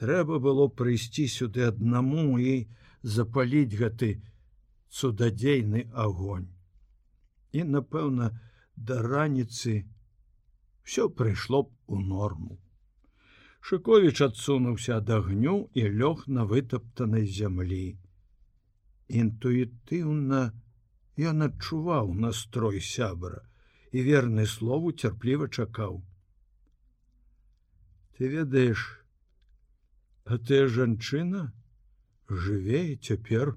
Трэба было прыйсці сюды аднаму і запаліць гэты цудадзейны агонь. І, напэўна, да раніцы все прыйшло б у норму. Шковіч адсунуўся ад агню і лёг на вытаптанай зямлі. Інтуітыўна, Ён адчуваў настрой сябра і верны слову цярпліва чакаў. Ты ведаеш, а ты жанчына жыве і цяпер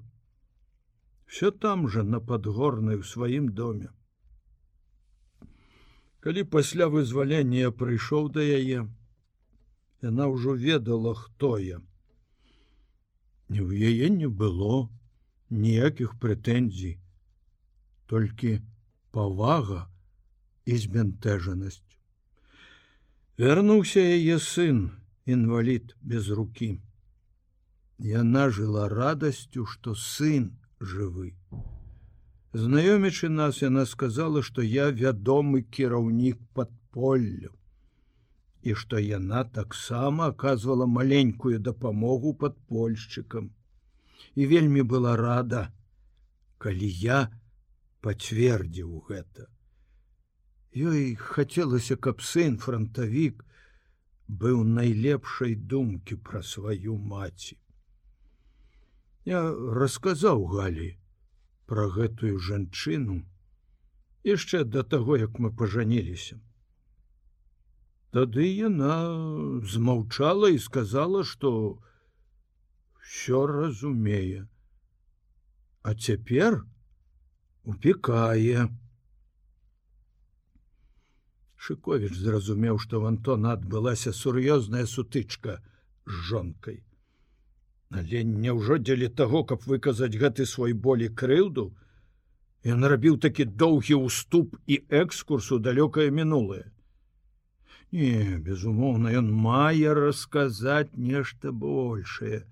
все там жа на падгорнай у сваім доме. Калі пасля вызвалення прыйшоў да яе, яна ўжо ведала, хто я. Не ў яе не было ніякіх прэтэнзій толькі павага і збянтэжанасць. Вярнуўся яе сын, інвалід без рукі. Яна жыла радасцю, што сын жывы. Знаёмячы нас яна сказала, што я вядомы кіраўнік падполлю і што яна таксама аказвала маленькую дапамогу падпольшчыкам і вельмі была рада, калі я пацвердзіў гэта. Ёй хацелася, каб сын фронтавік быў найлепшай думкі пра сваю маці. Я расказаў галі пра гэтую жанчыну яшчэ да таго, як мы пажаніліся. Тады яна змаўчала і сказала, што ўсё разумее. А цяпер, упекае. Шковіч зразумеў, што в Антона адбылася сур'ёзная сутычка з жонкай. Але няўжо дзеля таго, каб выказаць гэты свой болі крыўду, Ён рабіў такі доўгі ўступ і экскурс у далёкае мінулае. Не, безумоўна, ён мае расказаць нешта большее.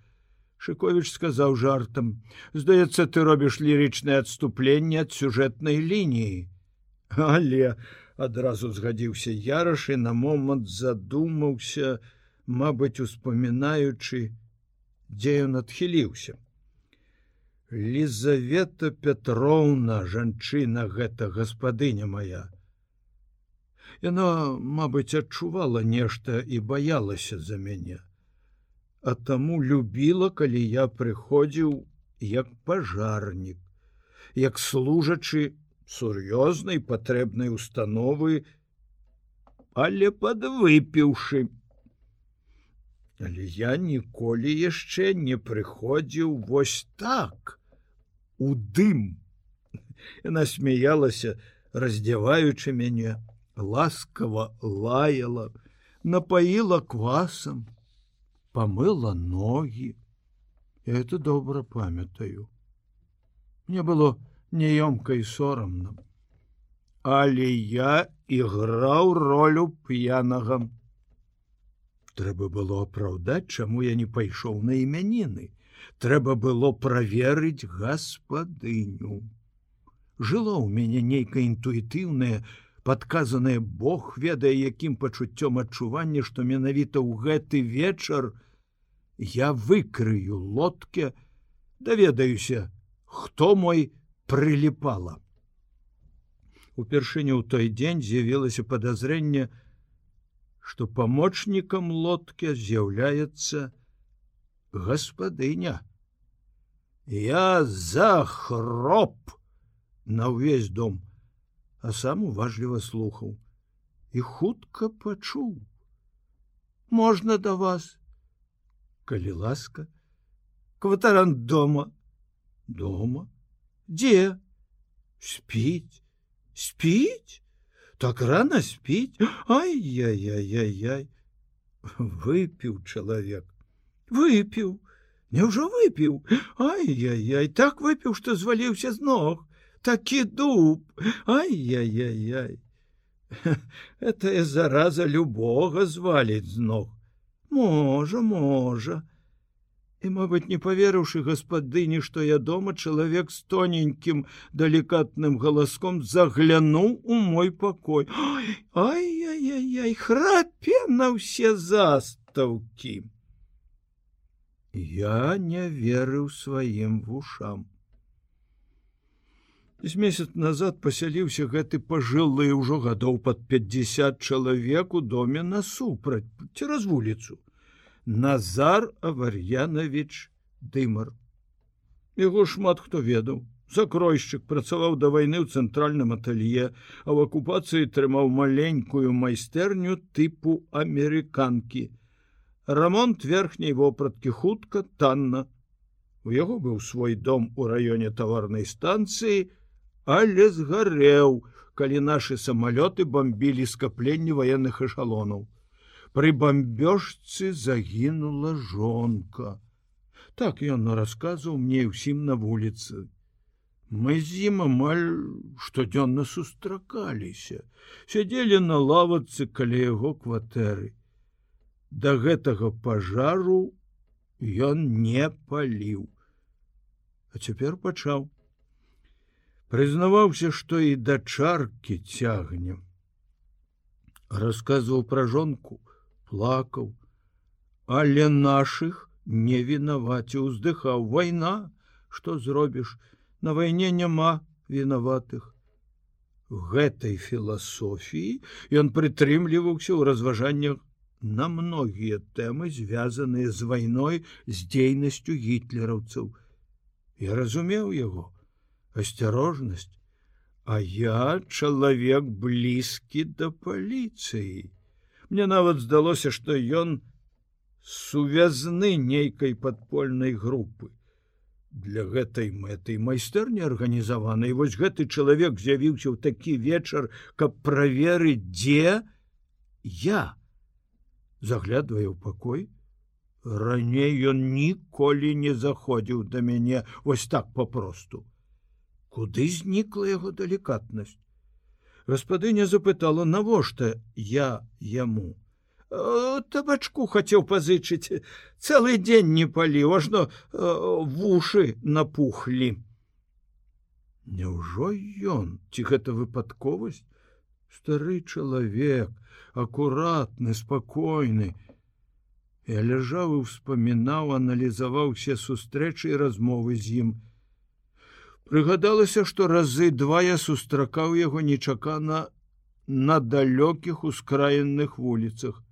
Шковіч сказаў жартам: « Здаецца, ты робіш лірычнае адступленне ад сюжэтнай лініі. Але адразу згадзіўся яраш і на момант задумаўся, мабыць, успамінаючы, дзе ён адхіліўся. Лізавета Петроўна, жанчына гэта гаспадыня моя. Яна, мабыць, адчувала нешта і баялася за мяне. А таму любіла, калі я прыходзіў як пажарнік, як служачы сур'ёзнай патрэбнай установы, але падвыпіўшы. Але я ніколі яшчэ не прыходзіў вось так у дым. Яна смяялася, раздзяваючы мяне, ласкава лаяла, напаила квасам, помыла ноги. Я это добра памятаю. Мне было неёмка і сорамна. Але я іграў ролю п'янага. Трэба было апраўдаць, чаму я не пайшоў на імяніны. Трэба было праверыць гаспадыню. Жыло ў мяне нейкае інтуітыўнае, подказанае Бог ведае якім пачуццём адчування што менавіта ў гэты вечар я выкрыю лодке даведаюся хто мой прыліпала. Упершыню ў той дзень з'явілася подазрэнне што памочнікам лодке з'яўляецца гаспадыня. Я захроп на ўвесь дом а сам уважліва слухаў і хутка пачуў. Можна да вас? Калі ласка кватарант дома? Дома дзе? Спіць спіць? Так рано спіць ай я я я яй выпіў чалавек выпіў Няўжо выпіў? Ай я яй так выпіў што зваліўся з ног такі дуб. Ай-яй-яй это зараза любога зваліць з ног. Можа можа і мабыць не паверыўшы гаспадыні што я дома чалавек з тоненькім далікатным галаском заглянуў у мой пакой ай-яй-яй храпе на ўсе застаўкі я не верыў сваім вушам з месяц назад пасяліўся гэты пажылы ўжо гадоў под 50 чалавек у доме насупраць цераз вуліцу. Назар авар'янович дымар. Яго шмат хто ведаў. Закройшчык працаваў да вайны ў цэнтральным атэлье а в акупацыі трымаў маленькую майстэрню тыпу амерыканкі. Рамонт верхняй вопраткі хутка танна. У яго быў свой дом у раёне таварнай станцыі и але згарэў, калі нашы самалёты бомбілі скапленні ваенных эшалонаў. Пры бамбёжцы загінула жонка. Так ён расказваў мне ўсім на вуліцы. Мы з ім амаль штодзённа сустракаліся, сядзелі на лавацы каля яго кватэры. Да гэтага пажару ён не паліў. А цяпер пачаў прызнаваўся што і да чаркі цягнем. Расказваў пра жонку плакаў але наших не вінаваці уздыхаў вайна! Что зробіш? На вайне няма вінаватых гэтай філасофіі ён прытрымліваўся ў разважаннях на многія тэмы звязаныя з вайной з дзейнасцю гітлераўцаў. Я разумеў яго асцярожнасць а я чалавек блізкі да паліцыі мне нават здалося што ён сувязны нейкай падпольнай групы для гэтай мэтай майстэрні арганізаванай вось гэты чалавек з'явіўся ў такі вечар каб праверыць дзе я. Заглядваю пакой. Раней ён ніколі не заходзіў да мяне. Вось так папросту куды знікла яго далікатнасць гаспадыня запытала навошта я яму табачку хацеў пазычыць цэлы дзень не паліў ажно вушы напухлі Няўжо ён ці гэта выпадковасць стары чалавек акуратны спакойны я ляжаў і ўспамінаў аналізаваў усе сустрэчы і размовы з ім прыгадалася што разы два я сустракаў яго нечакана на далёкіх ускраенных вуліцах.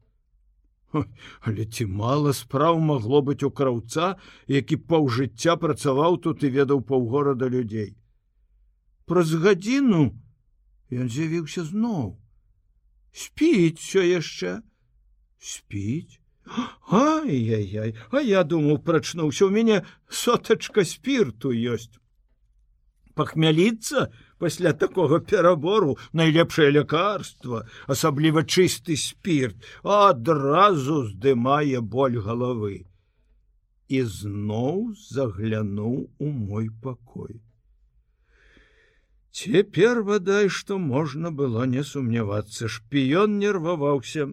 Але ці мала спраў магло быць у краўца які паўжыцця працаваў тут і ведаў паўгорада людзей. Праз гадзіну ён з'явіўся зноў. Спіць все яшчэ. Спіць. Ай-яй-яй а я думаў прачнуўся у мяне сотачка спірту ёсць пахмяліцца пасля такога перабору найлепшае лякарства асабліва чысты спірт адразу здымае боль головы і зноў заглянуў у мой пакой Цяпер вадай, што можна было не сумнявацца, шпіён нерваваўся.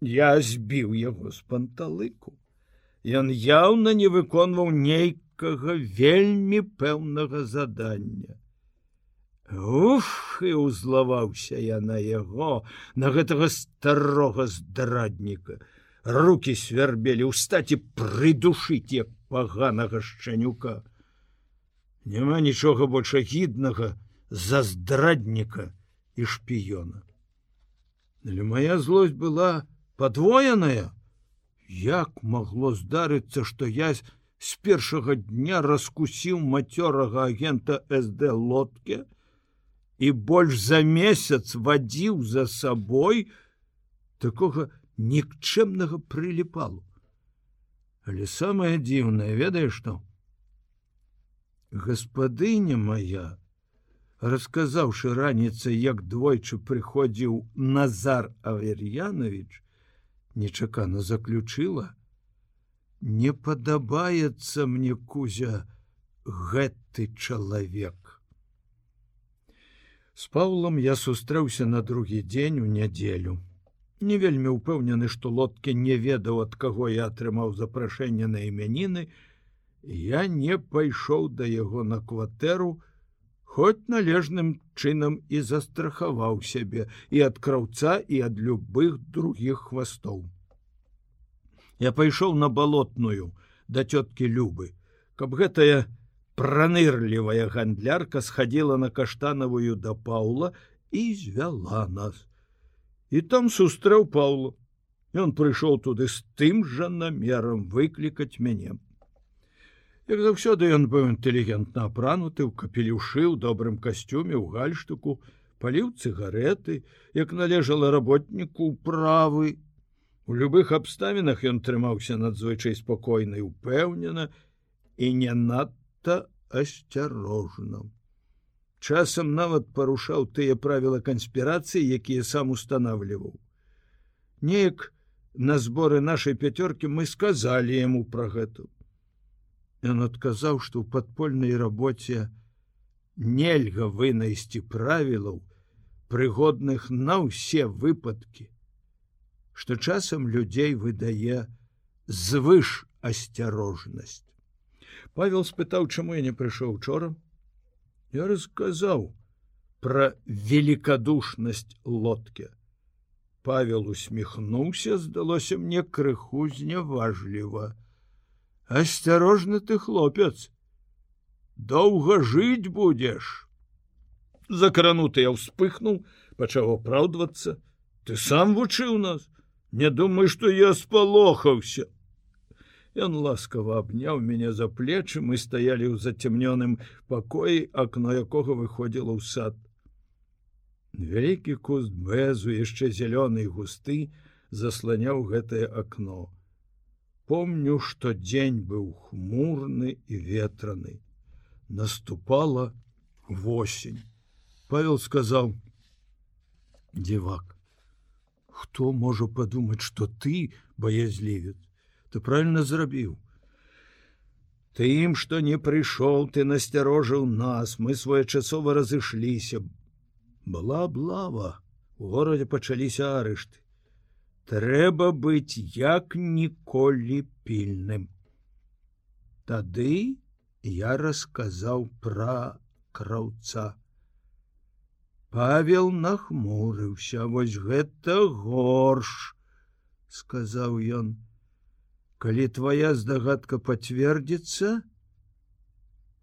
Я збіў яго з панталыку. Ён яўна не выконваў нейкага вельмі пэўнага задання. Уф і ўзлаваўся я на яго, на гэтага старога здрадніка. Рукі свярбелі ўстаць і прыдушыць як паганага шчанюка. Няма нічога больш агіднага, за здрадніка і шпіёна. Але моя злость была подвоеная, Як магло здарыцца, што я з першага дня раскусіў мацёрага агента сд лодке і больш за месяц вадзіў за сабой такога нікчэмнага прыліпалу. Але самае дзіўнае ведае што гаспадыня моя, расказаўшы раніцай як двойчы прыходзіў назар авер'янович нечакана заключыла не падабаецца мне кузя гэты чалавек. С паулам я сустрэўся на другі дзень у нядзелю. Не вельмі ўпэўнены што лодкі не ведаў ад каго я атрымаў запрашэнне на імяніны. Я не пайшоў да яго на кватэру хоць належным чынам і застрахаваў сябе і ад краўца і ад любых других хвастоў. Я пайшоў на балотную да цёткі любы, каб гэтая пранырлівая гандлярка схадзіла на каштанавую да Паўла і звяла нас. І там сустрэў Паўла. Ён прыйшоў туды з тым жа намерам выклікаць мяне. Як заўсёды ён быў інтэлігентна апрануты ў капелюшы ў добрым касцюме ў гальштуку, паліў цыгареты, як належала работніку правы. У любых абставінах ён трымаўся надзвычай спакойна і упэўнена і не надта асцярожна. Часам нават парушаў тыя правілы канспірацыі, якія сам устанавліваў. Неяк на зборы нашай пяцёркі мы сказалі яму пра гэту. Ён адказаў, што ў падпольнай рабоце нельга вынайсці правілаў, прыгодных на ўсе выпадкі, што часам людзей выдае звыш асцярожнасць. Павел спытаў, чаму я не прыйшоў учора. Я расказаў пра великкадушнасць лодкі. Павел усміхнуўся, здалося мне крыху зняважліва асцярожны ты хлопец доўга жыць будзеш закрануты я ўспыхнуў пачаў апраўдвацца ты сам вучыў нас не думай што я спалохаўся Ён ласкава абняў мяне за плечы мы стаялі ў зацемнёным пакоі акно якога выходзіла ў сад. Вялікі куст бэзу яшчэ зялёны густы засланяў гэтае акно помню что дзень быў хмурны і ветраны наступала восень павел сказал девак хто можа подумать что ты боязлівец ты правильно зрабіў Тым, што не прыйшоў, ты насцярожыў нас, мы своечасова разышліся. Была блава, у горадзе пачаліся арышты. Трэба быць як ніколі пільным. Тады я расказаў пра краўца. Павел нахмурыўся, вось гэта горш, сказаў ён. Калі твоя здагадка пацвердзіцца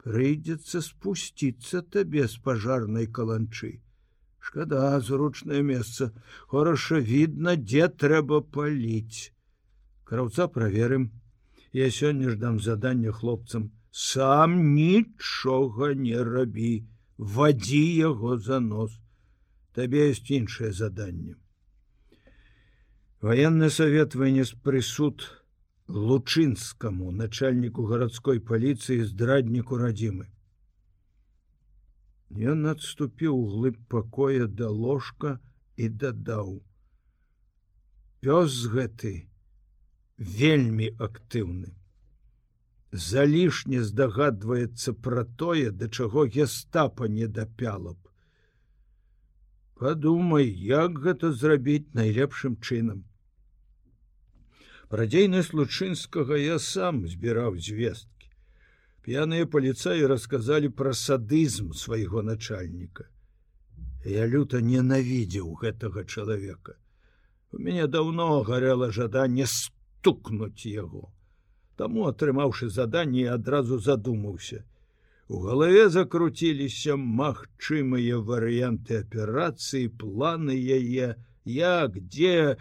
прыйдзецца спусціцца табе з пажарнай каланчы. Шкада зручнае месца. Хораша відно дзе трэба паліць. Краўца праверым. Я сёння ж дам заданне хлопцам. Сам нічога не рабі вадзі яго за нос. Табе ёсць іншае заданне. Военный совет вынес прысуд лучынскаму начальніку гарадской паліцыі здрадніку радзімы. Ён адступіў глыб пакоя да ложка і дадаў пёс гэты вельмі актыўны залішне здагадваецца пра тое да чаго гестапа не дапяла б падумай як гэта зрабіць найлепшым чынам Пра дзейнасць лучынскага я сам збіраў звесткі. П'яныя паліцаі расказалі пра садызм свайго начальніка. Я люта ненавідзеў гэтага чалавека. У мяне даўно гарэла жаданне стукнуць яго. Таму, атрымаўшы заданне, адразу задумаўся. У галаве закруціліся магчымыя варыянты аперацыі, планы яе, як, дзе,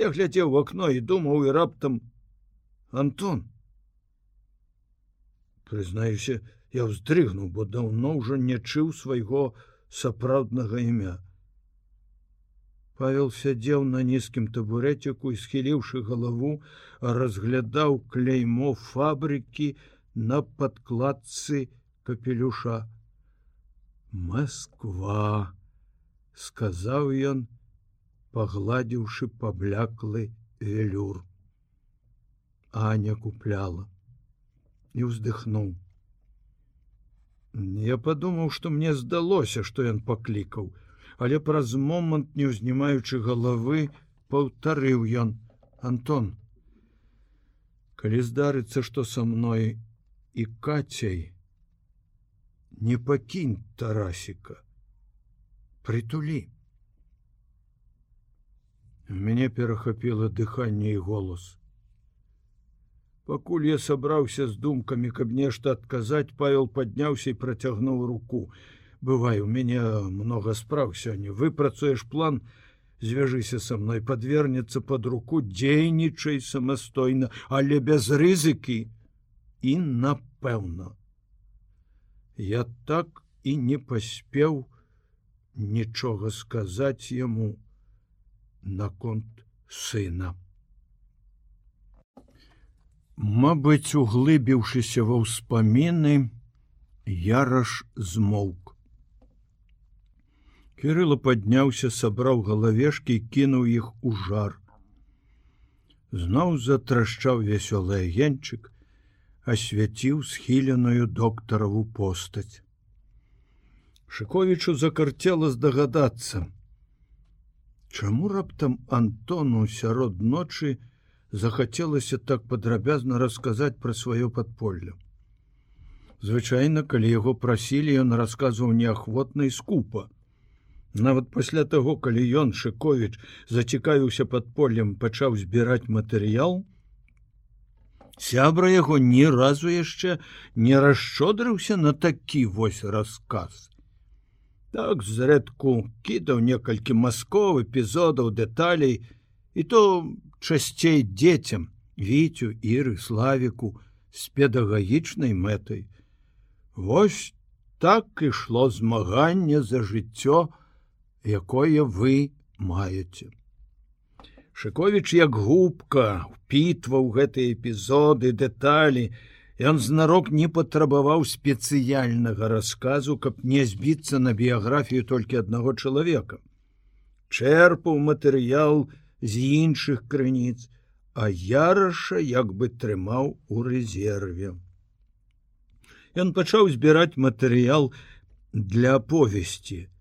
Я глядзеў в окно і думаў і раптам Антон. Прызнаюся я ўздрыгнуў бо даўно ўжо не чыў свайго сапраўднага імя Павел сядзеў на нізкім табурэціку і схіліўшы галаву разглядаў кляймо фабрыкі на падкладцы капелюша Москва сказаў ён пагладзіўшы пабляклы велюр. Аня купляла і ўздыхнуў. Я падумаў, што мне здалося, што ён паклікаў, але праз момант, не ўзнімаючы галавы, паўтарыў ён Антон. Калі здарыцца, што са мной і кацяй, не пакінь тарасіка, прытулі мяне перахапіла дыханне і голос. Пакуль я сабраўся з думкамі, каб нешта адказаць, павел падняўся і працягнуў руку. Бывай, у мяне много спраў сёння, выпрацуеш план, звяжыся са мной, подвернецца под руку, дзейнічай самастойна, але без рызыкі і напэўна. Я так і не паспеў нічога сказаць яму, наконт сына. Мабыць, углыбіўшыся ва ўспаміны, яраш змоўк. Кірыла падняўся, сабраў галавешкі і кінуў іх у жар. Зноў затрашчаў вясёлы агенчык, асвяціў схіленую доктараву постаць. Шковічу закарцела здагадацца, Чаму раптам Антону сярод ночы захацелася так падрабязна расказаць пра сваё падполле. Звычайна, калі яго прасілі, ён расказваў неахвотна і скупа. Нават пасля таго, калі ён Шковіч зацікавіўся падполлем, пачаў збіраць матэрыял, сябра яго ні разу яшчэ не расшчодрыўся на такі вось расказ. Так зрэдку кідаў некалькі масков эпізодаў дэталей і то часцей дзецям віцю іры славіку з педагагічнай мэтай. Вось так ішло змаганне за жыццё якое вы маеце Шковіч як губка впітваў гэтыя эпізоды дэталі Ён знарок не патрабаваў спецыяльнага расказу, каб не збіцца на біяграфію толькі аднаго чалавека. Чэрпаў матэрыял з іншых крыніц, а яраша як бы трымаў у рэзерве. Ён пачаў збіраць матэрыял для аповесці.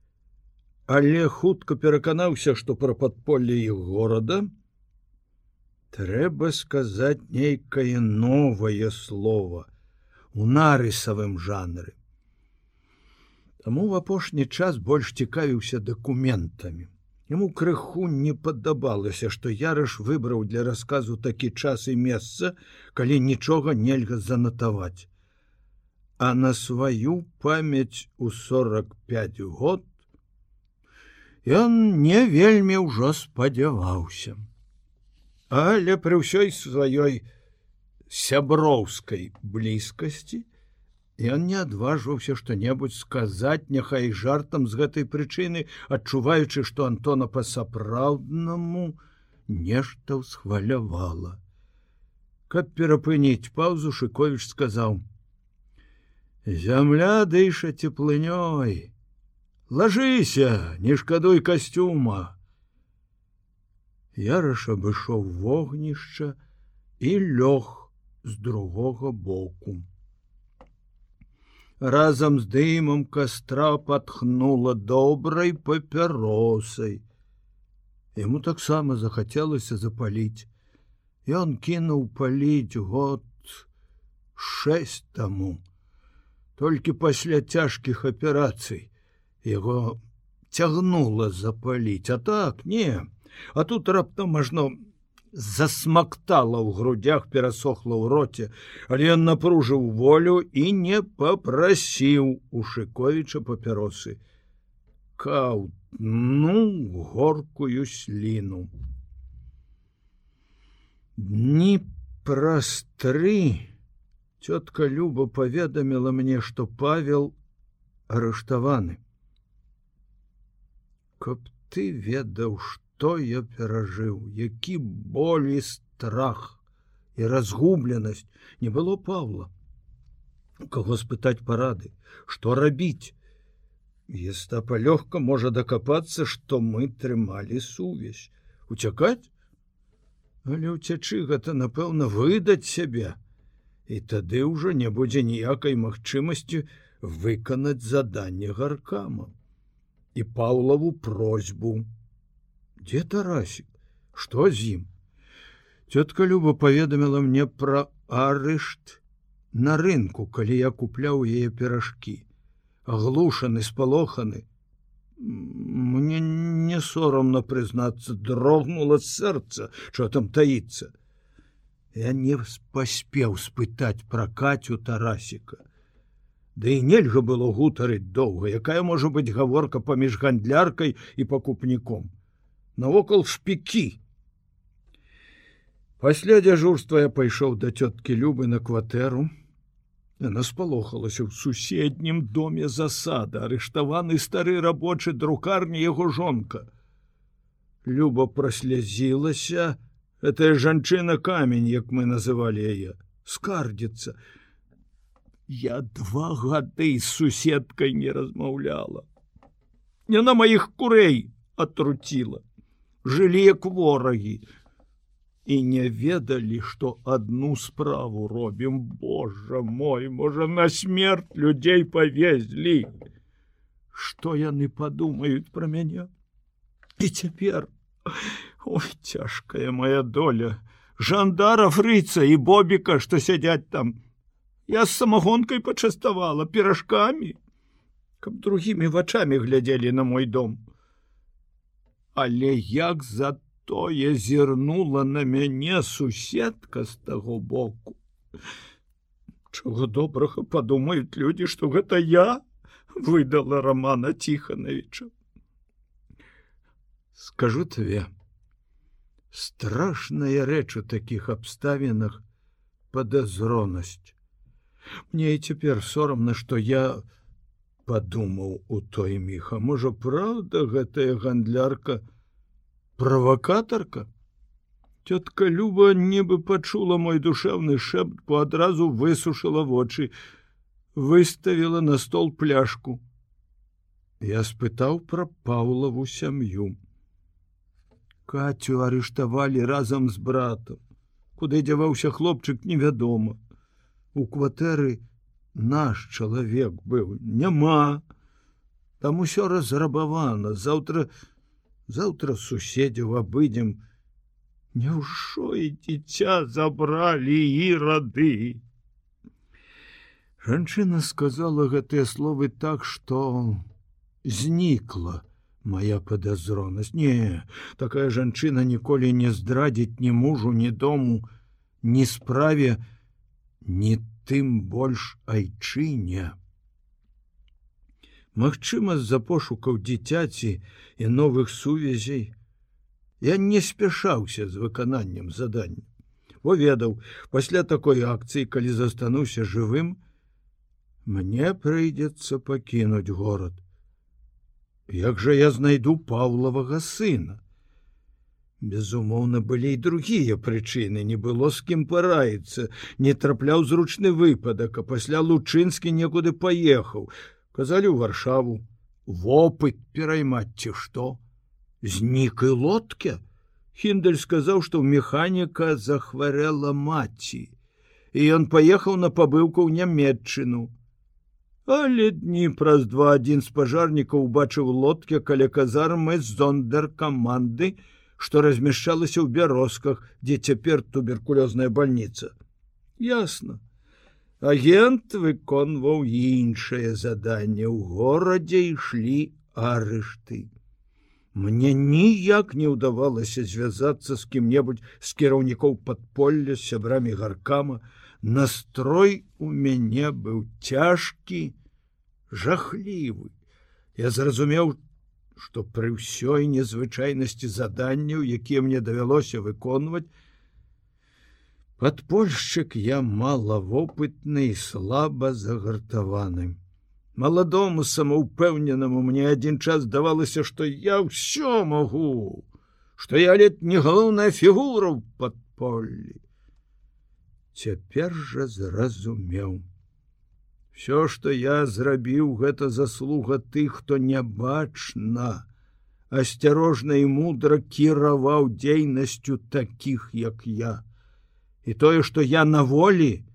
Але хутка пераканаўся, што пра падполле іх горада трэба сказаць нейкае новае слово у нарысавым жанры. Таму в апошні час больш цікавіўся дакументамі. Яму крыху не падабалася, што Ярыш выбраў для расказу такі час і месца, калі нічога нельга занатаваць. А на сваю памяць у 45 год ён не вельмі ўжо спадзяваўся. Але пры ўсёй сваёй сяброўскай блізкасці, Ён не адважваўся што-небудзь сказаць, няхай жартам з гэтай прычыны, адчуваючы, што Антона па-сапраўднаму нешта ўсхвалявала. Каб перапыніць паўзу Шковіч сказаў: « Зямля дыша цеплынёй. Лажыся, не шкадуй касцюма. Яраш абышоў вогнішча і лёг з другога боку разам з дымам кастра патхнула добрай папяросай. Яму таксама захацелася запаліць. Ён кінуў паліць год шесть таму. Толькі пасля цяжкіх аперацый яго цягнула запаліць, а так не, А тут раптам можна засмактала ў грудях перасохла ў роце, але ён напружыў волю і не попрасіў у шыковіча папяросы. Каў ну горкую сліну. Дні праз тры цётка Люба паведаміла мне, што павел арыштаваны. Каб ты ведаў, што я перажыў, які болі страх і разгубленасць не было Павла. У каго спытаць парады, што рабіць? Еста палёгка можа дакапацца, што мы трымалі сувязь, уцякаць, Але ўцячы гэта напэўна выдаць сябе. І тады ўжо не будзе ніякай магчымасці выканаць заданне гаркама і паўлаву просьбу. Где тарасик? Что з ім тетка люба паведаміла мне про арышт на рынку калі я купляў яе пиражкі оглушаны спалоханы мне не сорамно прызнацца дрогнула сэрца что там таится. Я не паспеў спытаць про катю тарасика Да і нельга было гутарыць доўга, якая можа быць гаворка паміж гандляркай і пакупніком навокал шпікі. Пасля дзяжурства я пайшоў да цёткі любы на кватэру. Яна спалохалася ў суседнім доме засада, арыштаваны стары рабочы друкарні яго жонка. Люба праслязілася, гэтая жанчына камень, як мы называлі яе, скардзіцца. Я два гады з суседкай не размаўляла. Яна маіх курэй атруціла жылі як ворагі і не ведалі, што адну справу робім Божа мой, можа на смерть людзей павезлі. Што яны падумаюць пра мяне? І цяпер Ой цяжкая моя доля, Жандара фрыца і бобіка, што сядзяць там. Я з самагонкай пачаставала піражкамі, каб другімі вачамі глядзелі на мой дом. Але як затое зірнула на мяне суседка з таго боку. Чого добрага падумаюць людзі што гэта я выдала романа тихоновича скажу тебе страшная рэч у таких абставінах подазронасць мне і цяпер сорамна что я у подумаў у той міха можа правда гэтая гандлярка правакатарка тетка люба нібы пачула мой душевны шэпт по адразу высушыла вочы выставила на стол пляшку. Я спытаў пра паўлаву сям'ю. Кацю арыштавалі разам з братом куды дзяваўся хлопчык невядома у кватэры наш чалавек быў. Няма. Там усё разрабавана. Заўтра заўтра суседзяў абыдзем. Няўжо і дзіця забралі і рады? Жанчына сказала гэтыя словы так што знікла моя падазронасць. Не такая жанчына ніколі не здрадзіць ні мужу ні дому ні справе ні тым больш айчыне. Магчыма з-за пошукаў дзіцяці і новых сувязей. Я не спяшаўся з выкананнем задання бо ведаў пасля такой акцыі калі застануся жывым мне прыйдзецца пакінуць горад. Як жа я знайду паўлавага сына Безумоўна былі і другія прычыны не было з кім параіцца не трапляў зручны выпадак а пасля лучынскі некуды паехаў. Казалі ў варшаву вопыт пераймаць ці што? Знік і лодке хіндель сказаў што ў механіка захварэла маці і ён паехаў на пабыўку ў нямметчыну. Але дні праз два адзін з пажарнікаў убачыў лодке каля казармы зондер каманды і што размяшчалася ў бярозках, дзе цяпер туберкулёзная больница. Ясно. Агент выконваў іншае заданне ў горадзе ішлі арышты. Мне ніяк не ўдавалася звязацца з кім-небудзь з кіраўнікоў падполля сябрамі гаркама. Настрой у мяне быў цяжкі, жахлівы. Я зразумеў, што пры ўсёй незвычайнасці заданняў, якія мне давялося выконваць, падпольшчык я малавопытны і слаба загартаваны. Маладому самаўпэўненаму мне адзін час давалася, што я ўсё магу, што я лет не галоўная фігура ў падполлі. Цяпер жа зразумеў. Всё, што я зрабіў, гэта заслуга тых, хто нябачна, асцярожна і мудра кіраваў дзейнасцю такіх, як я. І тое, што я на волі,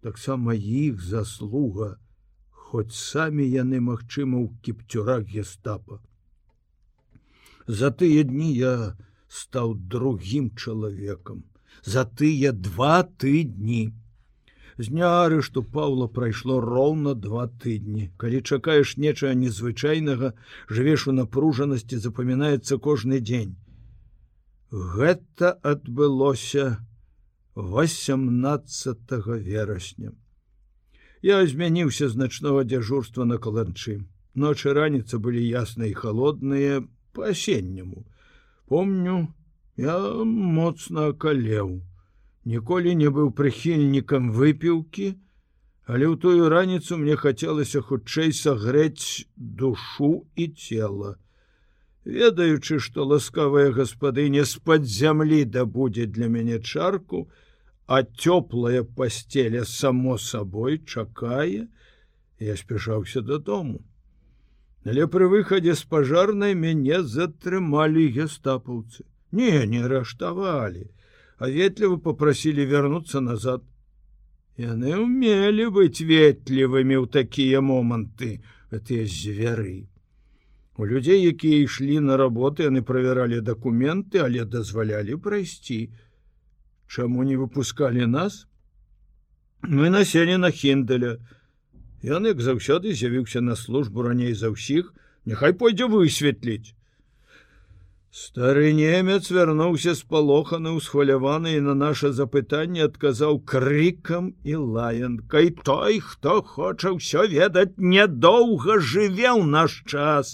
таксама іх заслуга, хоць самі яны, магчыма, у кіпцюрах гестапа. За тыя дні я стаў другім чалавекам, за тыя два тыдні, з дня арышту Паўла прайшло роўна два тыдні. Калі чакаеш нечага незвычайнага, жывеш у напружанасці, запамінаецца кожны дзень. Гэта адбылося 18 верасня. Я змяніўся значнога дзяжурства на каланчы. Ночы раніцы былі ясныя і холодныя па-асенняму. Помню, я моцна акалеў ніколі не быў прыхільнікам выпіўкі, але ў тую раніцу мне хацелася хутчэй сагрэць душу і цела. Ведаючы, што ласкавая гаспадыня з-пад зямлі дабудзе для мяне чарку, а цёплая пасцеля само сабой чакае, я спяшаўся дадому. Але пры выхадзе з пажарнай мяне затрымалі гестапаўцы. Не, не раштавалі а ветліва попросили вернуться назад. Яны умели быть ветлівымі ў такія моманты, гэтыя звяры. У людзей, якія ішлі на работы, яны правяралі дакументы, але дазвалялі прайсці. Чаму не выпускалі нас? Мы населі на хіндаля. Ён, як заўсёды з'явіўся на службу раней за ўсіх, няхай пойдзе высветліць. Стары немец вярнуўся спалоханы ўсхваляваны на наше запытанне адказаў крыкам і лаянкай той, хто хоча ўсё ведаць, нядоўга жыве ў наш час.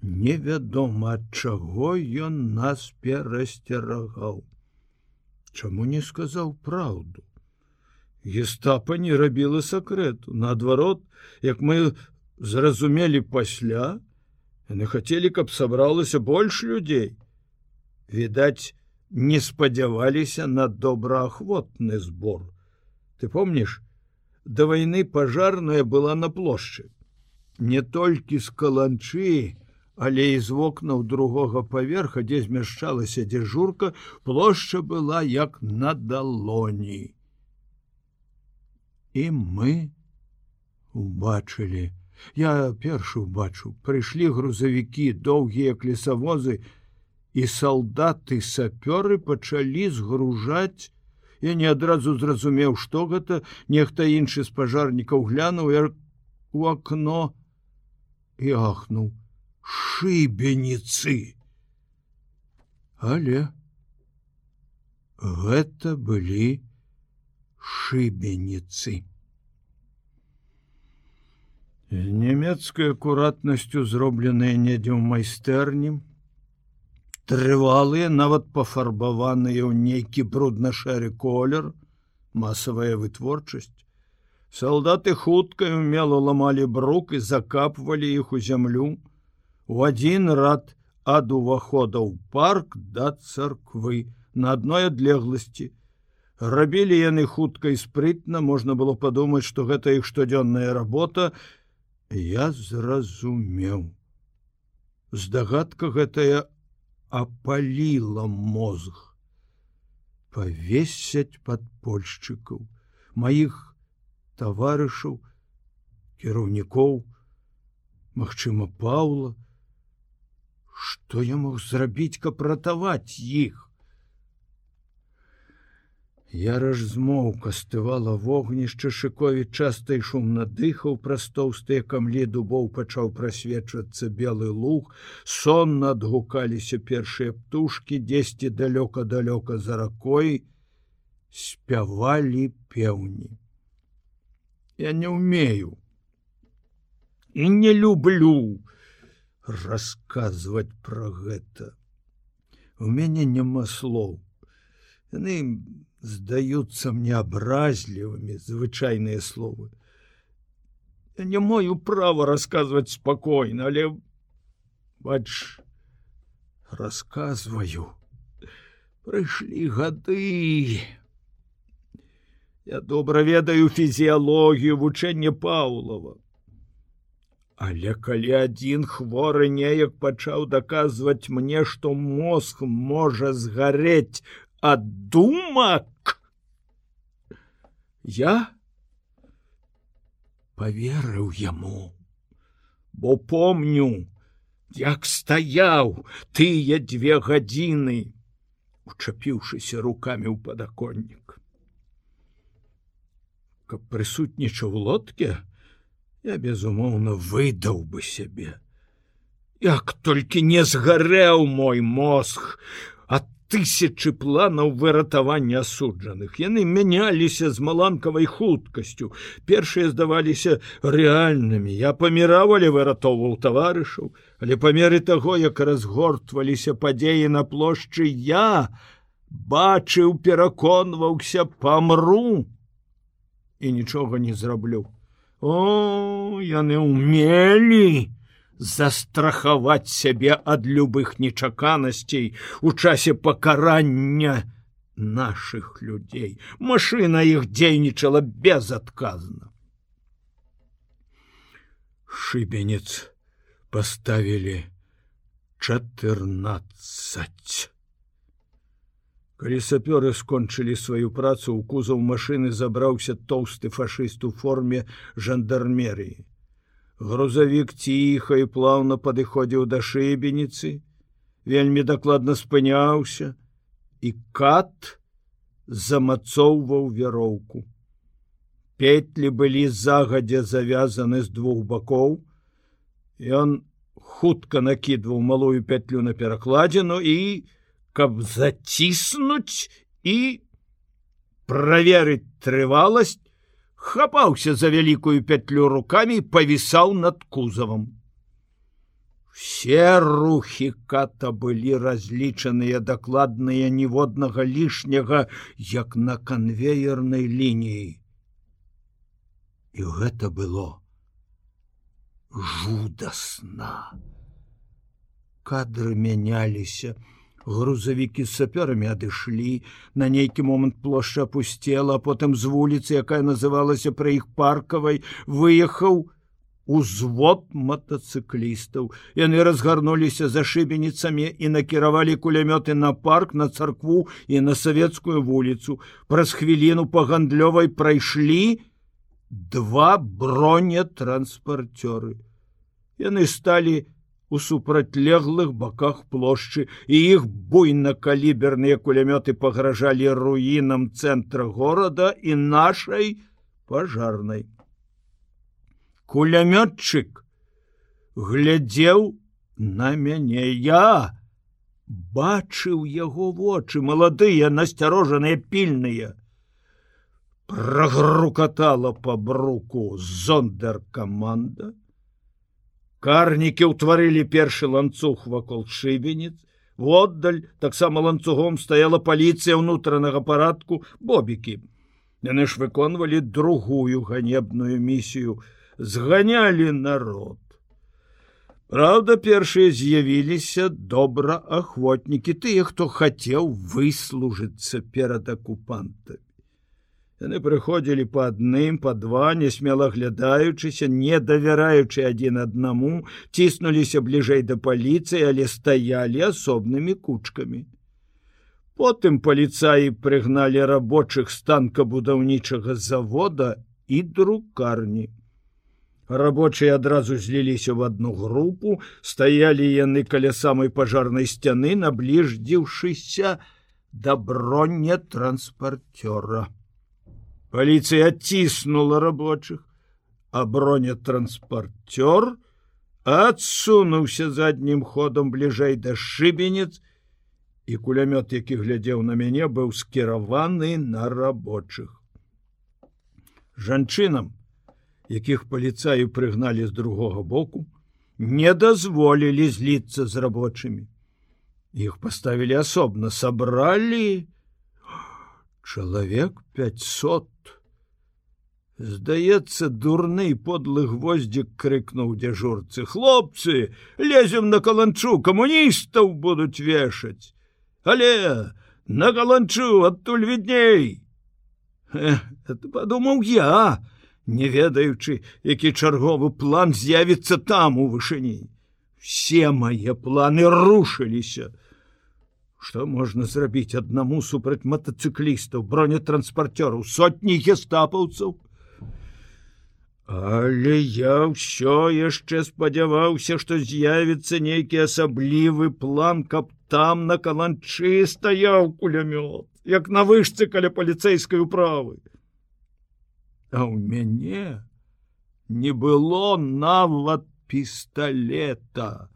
Невядома, ад чаго ён нас перасцерагаў. Чаму не сказаў праўду? Гестапа не рабіла сакрэту, наадварот, як мы зразумелі пасля, Яны хацелі, каб сабралася больш людзей. Відаць, не спадзяваліся на добраахвотны збор. Ты помніш, да вайны пажарная была на плошчы. Не толькі з каланчы, але і з вокнаў другога паверха, дзе змяшчалася дзяжурка, плошча была як на далоні. і мы убачылі я першы убачыў прыйшлі грузавікі доўгія лесавозы і салдаты сапёры пачалі згружаць. Я не адразу зразумеў што гэта. Нехта іншы з пажарнікаў глянуў у акно і ахнуў. Шыбеніцы! Але гэта былі шыбеніцы нямецкай акуратнасцю зробленыя недзе ў майстэрні трывалыя нават пафарбаваныя ў нейкі брудна-шэры колер масавая вытворчасць. Салдаты хутка умело ламалі брук і закапвалі іх у зямлю. У адзін рад ад увахода ў парк да царквы. На адной адлегласці рабілі яны хутка і спрытна. Можна было падумаць што гэта іх штодзённая работа я зразумеў. Здагадка гэтая апаліла мозг. Павесяць падпольшчыкаў маіх таварышаў кіраўнікоў Мачыма паула што я мог зрабіць каб ратаваць іх Яраж змоўка стывала вогнішча шыкові часта і шумна дыхаў праз тоўстыя камлі дубоў пачаў прасвечвацца белы луг сонна адгукаліся першыя птушки дзесьці далёка далёка за ракой спявалі пеўні. Я не умею і не люблю расказваць пра гэта. У мяне няма слоў. Яны здаюцца мне абразлівымі звычайныя словы. Я не маю права расказваць спакойна, але бач расказваю прыйшлі гады. Я добра ведаю фізіялогію вучэння Паўлова. Але калі адзін хворы неяк пачаў даказваць мне, што мозг можа згарэць ад думак, я поверыў яму бо помню як стаяў тыя две гадзіны учапіўшыся руками ў падаконнік. Каб прысутнічаў лодке я безумоўна выдаў бы сябе. Як толькі не згарэў мой мозг тысячи планаў выратавання асуджаных яны мяняліся з маланкавай хуткасцю. Першыя здаваліся рэальнымі. Я паміравалі выратоўваў таварышаў. Але па меры таго як разгортваліся падзеі на плошчы я бачыў пераконваўся памру і нічога не зраблю. О яны умелі застрахаваць сябе ад любых нечаканасцей у часе пакарання наших людзей машина іх дзейнічала безадказна шыбенец поставілі 14 калі сапёры скончылі сваю працу ў кузаў машины забраўся тоўсты фашыст у форме жандармерыі грузавік ціха і плаўна падыходзіў да шыбеніцы вельмі дакладна спыняўся і кат замацоўваў вяроўку петлі былі загадзя завязаны з двух бакоў ён хутка накідваў малую петлю на перакладзіну і каб заціснуць і праверыць трываласць хапаўся за вялікую пятлю руками павісаў над кузавам. Все рухі ката былі разлічаныя дакладныя ніводнага лішняга як на канвеернай лініі. І гэта было жудасна. Кадры мяняліся грузавікі з сапёрамі адышлі на нейкі момант плошча опусцела потым з вуліцы якая называлася пра іх паркавай выехаў узвод мотоцыклістаў яны разгарнуліся за шыбеніцамі і накіравалі кулямёты на парк на царкву і на савецкую вуліцу праз хвіліну па гандлёвай прайшлі два бронетранспарцёры. Яны сталі у супрацьлеглых баках плошчы, і іх буйнакаліберныя кулямёты пагражалі руінам цэнтра горада і нашай пажарнай. Кулямётчык глядзеў на мяне. Я бачыў яго вочы маладыя насцярожаныя пільныя. Прогрукатала по бруку зондер команда карнікі ўтварылі першы ланцуг вакол шыбенец воддаль таксама ланцугом стаяла паліцыя ўнутранага парадку бобікі. Яны ж выконвалі другую ганебную місію зганялі народ. Праўда, першыя з'явіліся добраахвотнікі тыя, хто хацеў выслужыцца перад акупантамі. Яны прыходзілі па адным, па два, несмела глядаючыся, не давяраючы адзін аднаму, ціснуліся бліжэй да паліцыі, але стаялі асобнымі кучкамі. Потым паліцаі прыгналі рабочых станкабудаўнічага завода і друкарні. Рабочыя адразу зліліся в одну групу, стаялі яны каля самай пажарнай сцяны, набліждзіўшыся да броня транспарцёра. Паліцыя адціснула рабочых, а бронетранспарцёр адсунуўся заднім ходам бліжэй да шыбенец, і кулямёт, які глядзеў на мяне, быў скіраваны на рабочых. Жанчынам, якіх паліцаю прыгналі з другога боку, не дазволілі зліцца з рабочымі. Іх паставілі асобна, сабралі чалавек 500. Здаецца, дурны подлы гвоздзік крыкнуў дзяжурцы. Хлопцы, лезем на каланчу, камуністаў будуць вешаць. Але на каланчу адтуль відней. Это падумаў я, не ведаючы, які чарговы план з'явіцца там у вышыні. Все мае планы рушыліся. Што можна зрабіць аднаму супраць матацыклістаў, бронетранспарцёраў, сотні гестапаўцаў? Але я ўсё яшчэ спадзяваўся, што з'явіцца нейкі асаблівы план, каб там на каланчы стаяў кулямёт, як на вышцы каля паліцэйскай управы а ў мяне не было нават пісталета.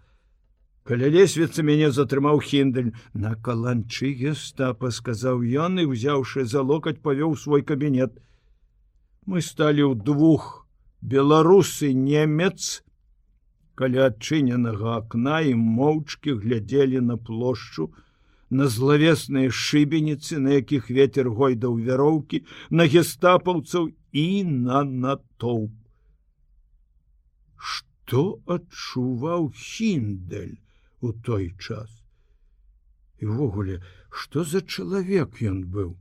Каля лесвіцы мяне затрымаў хіндаль на каланчы гестапа сказаў ён і узяўшы за локаць павёў свой кабінет. Мы сталі ў двух беларусы немец каля адчыненага акна і моўчкі глядзелі на плошчу, на злавесныя шыбеніцы, на якіх ветер гойдаў вяроўкі, на гестапаўцаў і на натоўп. Што адчуваў хіндель у той час? Івогуле, што за чалавек ён быў?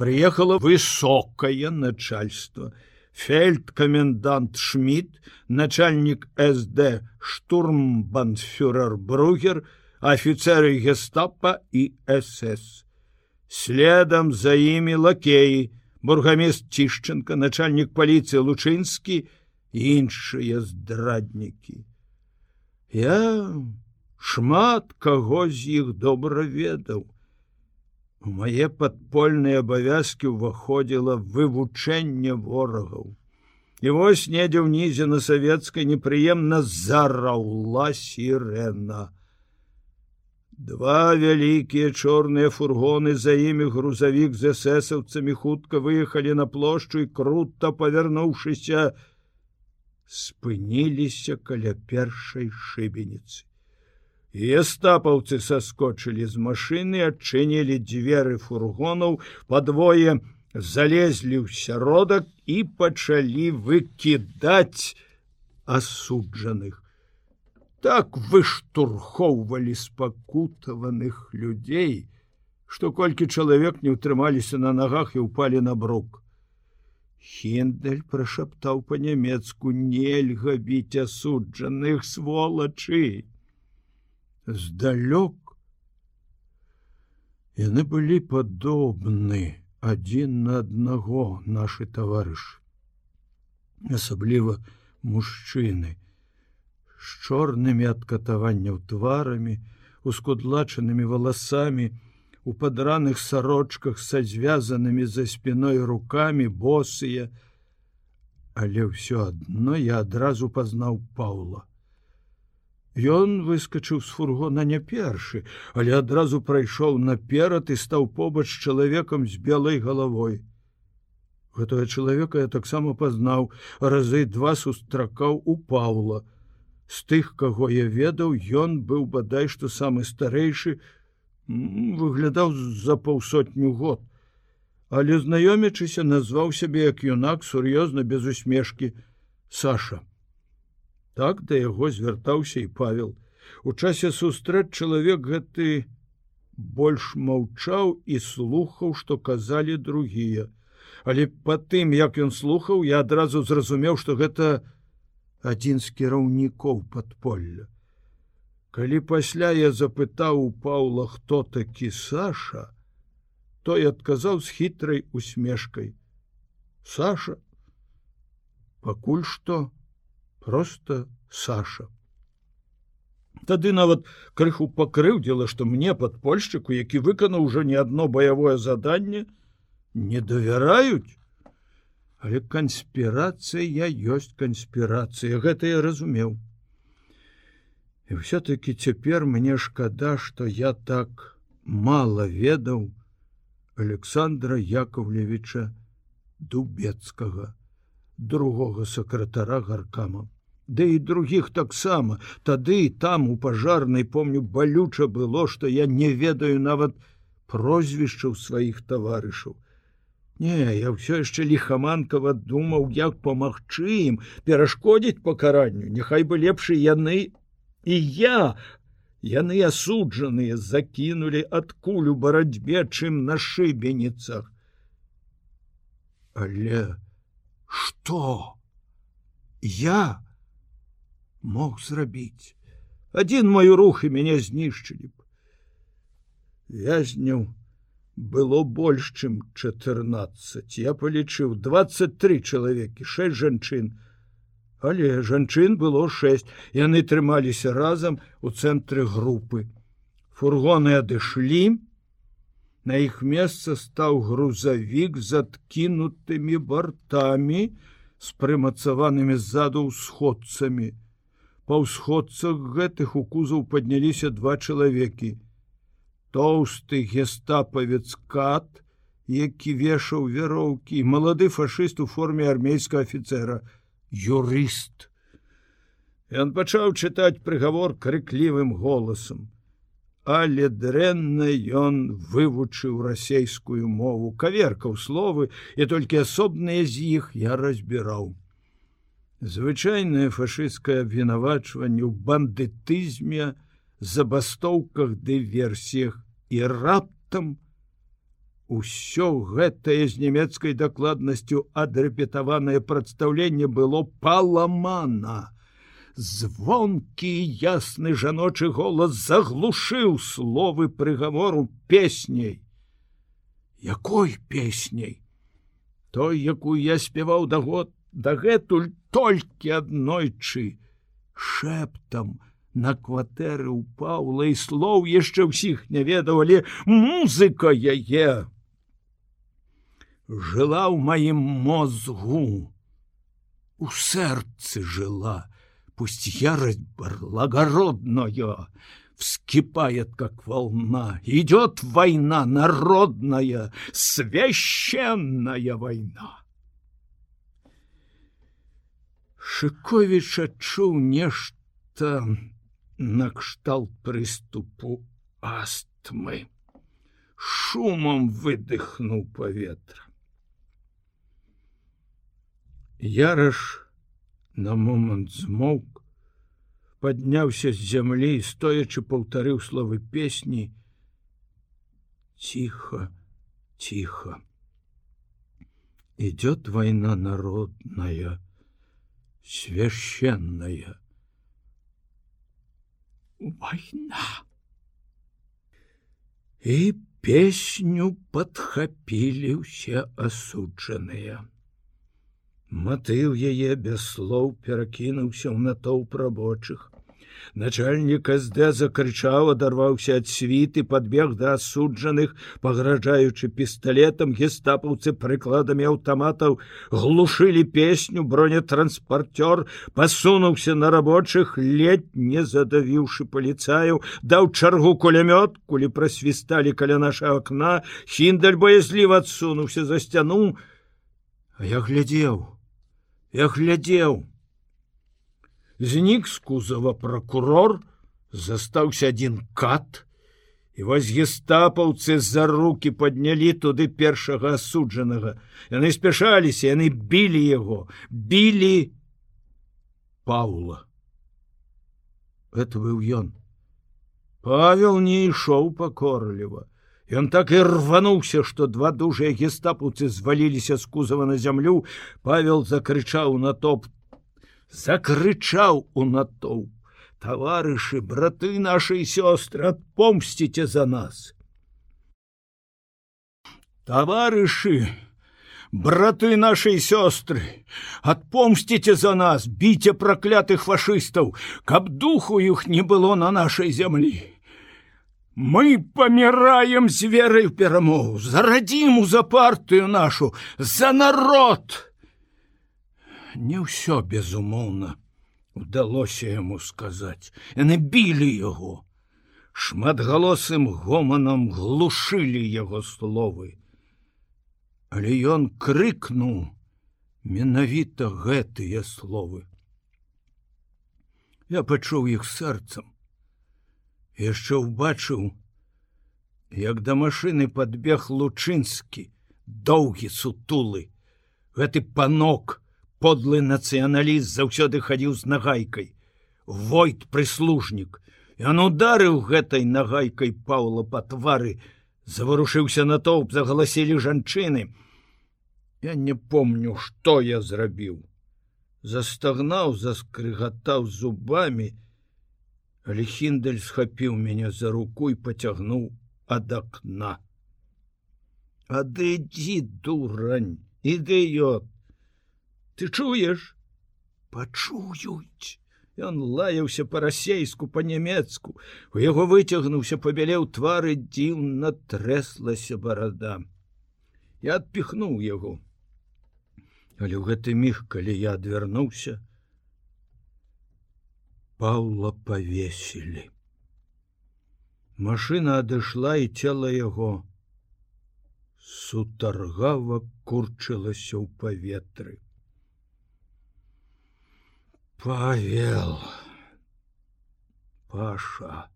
Прыехала высокае начальство. Фельдкамендант Шмидт, начальнік СД штурмбанфюрер Бругер, офіцеры гестапа і СС. Следам за імі лакеі, бургамест Цішченко, начальнік паліцыі Лучынскі і іншыя здраднікі. Я шмат каго з іх добра ведаў. У мае падпольныя абавязкі ўваходзіла вывучэнне ворагаў. І вось недзе ўнізе на савецкай непрыемна зараўла сірена. Два вялікія чорныя фургоны за імі грузавік з эсэсаўцамі хутка выехалі на плошчу і круто павярнуўшыся, спыніліся каля першай шыбеніцы. Естапаўцы саскочылі з машыны, адчынілі дзверы фургонаў, падвое залезлі ў сяродак і пачалі выкідаць асуджаных так выштурхоўвалі спакутаваных людзей, што колькі чалавек не ўтрымаліся на нагах і ўпалі на брук. Хендель прашаптаў па-нямецку нельга біць асуджаных сволачы. Здалёк яны былі падобны адзін на аднаго нашы таварышы. Асабліва мужчыны з чорнымі ад катаванняў тварамі ускудлачанымі валасамі у падраных сарочках са звязанымі за спіной руками босыя. Але ўсё адно я адразу пазнаў паула Ён выскочыў з фургона не першы, але адразу прайшоў наперад і стаў побач чалавекам з белай галавой. Гэтага чалавека я таксама пазнаў разы два сустракаў у паула з тых каго я ведаў ён быў бадай што самы старэйшы выглядаў за паўсотню год. Але знаёмячыся назваў сябе як юнак сур'ёзна без усмешкі. Саша так да яго звяртаўся і павел. У часе сустрэч чалавек гэты больш маўчаў і слухаў што казалі другія. Але по тым як ён слухаў я адразу зразумеў что гэта адзін з кіраўнікоў подполля калі пасля я запытаў у паула хто такі саша той адказаў з хітрай усмешкай. Саша пакуль что просто саша. Тады нават крыху пакрыўдзіла, што мне падпольшчыку, які выканаў ужо не адно баявое заданне, не давяраюць. Але канспірацыя ёсць канспірацыя гэта я разумеў. І все-таки цяпер мне шкада что я так мало ведаў александра яковлевича дубецкага другога сакратара гаркама Да і других таксама тады там у пажарнай помню балюча было что я не ведаю нават прозвішчаў сваіх таварышаў Не, я ўсё яшчэ лихаманкава думаў, як памагчы ім перашкодзіць пакаранню, Няхай бы лепшы яны і я. Яны асуджаныя закінулі ад кулю барацьбе, чым на шыбеніцах. Але что я мог зрабіць адзін маю рух і мяне знішчылі б. Вязняў было больш чым 14 я палічыў 23 чалавекі 6 жанчын але жанчын было 6 яны трымаліся разам у цэнтры групы фургоны адышлі на іх месца стаў грузавік з адкінутымі бартамі з прымацаванымі ззаду ўсходцамі па ўсходцах гэтых у кузаў падняліся два чалавекі тоўсты гестапавец кат, які вешаў вяроўкі, малады фашыст у форме армейскага офіцера, юрыст. Ён пачаў чытаць прыгавор крыклівым голасам. Але дрэнна ён вывучыў расейскую мову, каверкаў словы і толькі асобныя з іх я разбіраў. Звычайнае фашысцкае абвінавачванне ў бандытызме, забастоўках дыверсіях і раптам усё гэтае з нямецкай дакладнасцю адрэпетаванае прадстаўленне было паламана. Звонкі ясны жаночы голас заглушыў словы прыгавору песняй. Якой песняй? Той, якую я спяваў да год дагэтуль толькі аднойчы шэптам, на кватэры ў паўла і слоў яшчэ ўсіх не ведавалі музыка яе жыла ў маім мозгу у сэрцы жыла пусть ярость благородная вскипает как волна. Идет война народная священная война шыкович адчуў нешта накшталт прыступу астмы шумам выдыхнуў паветра яраш на момант змоўк подняўся з зямлі стоячы паўтарыў словы песні тихо тихо идет война народная священная война. і песню падхапілі ўсе асуджаныя. Матыў яе без слоў перакінуўся ў натоўп рабочых. Начальнік СД закрычаў, адарваўся ад світы, подбег да асуджаных, пагражаючы пісталетам, гестапаўцы прыкладамі аўтаматаў глушылі песню, бронетранспартёр пасунуўся на рабочых, ледь не задавіўшы паліцаю, даў чаргу кулямёт, кулі прасвісталі каля наша акна, хіндаль боязліва адсунуўся за сцяну, А я глядзеў я глядзеў знік з кузова прокурор застаўся адзін кат і вось гестапаўцы за руки паднялі туды першага асуджанага. Яны спяшаліся яны білі яго білі паула. Это быў ён. Павел не ішоў пакорліва Ён так і рвануўся, што два дужыя гестапуцы зваліліся з кузава на зямлю, Павел закрычаў на топ, закрычаў у натоўп: таварышы, браты нашай сёстры, адпомсціце за нас. Таварышы, браты нашай сёстры, адпомсціце за нас, біце праклятых фашыстаў, каб духу іх не было на нашай зямлі мы помираем з верой в перамогу зарадзіму за партыю нашу за народ не ўсё безумоўна удалося яму сказаць. Яны білі яго. Шматгалосым гоманам глушылі яго словы. Але ён крыкнуў менавіта гэтыя словы. Я пачуў іх сэрцам. Яшчэ ўбачыў, як да машыны подбег лучынскі, доўгі сутулы. Гэты панок, подлы нацыяналіст заўсёды хадзіў з нагайкай. Войт прыслужнік. Ён ударыў гэтай нагайкай Паўла па твары, заварушыўся на тоўп, загаласілі жанчыны. Я не помню, што я зрабіў. Застагнаў, заскрыгатаў зубамі, але хіндаль схапіў мяне за руку і поцягнуў ад акна адыдзі дурань ідыёт ты чуеш пачуюць Ён лаяўся па-расейску па-нямецку. У яго выцягнуўся пабялеў твары дзіўна трэслася барада. Я адпіхнуў яго. Але ў гэты міг калі я адвярнуўся Паўла павесілі. Машына адышла і цела яго сутаргава курчылася ў паветры. Павел Паша.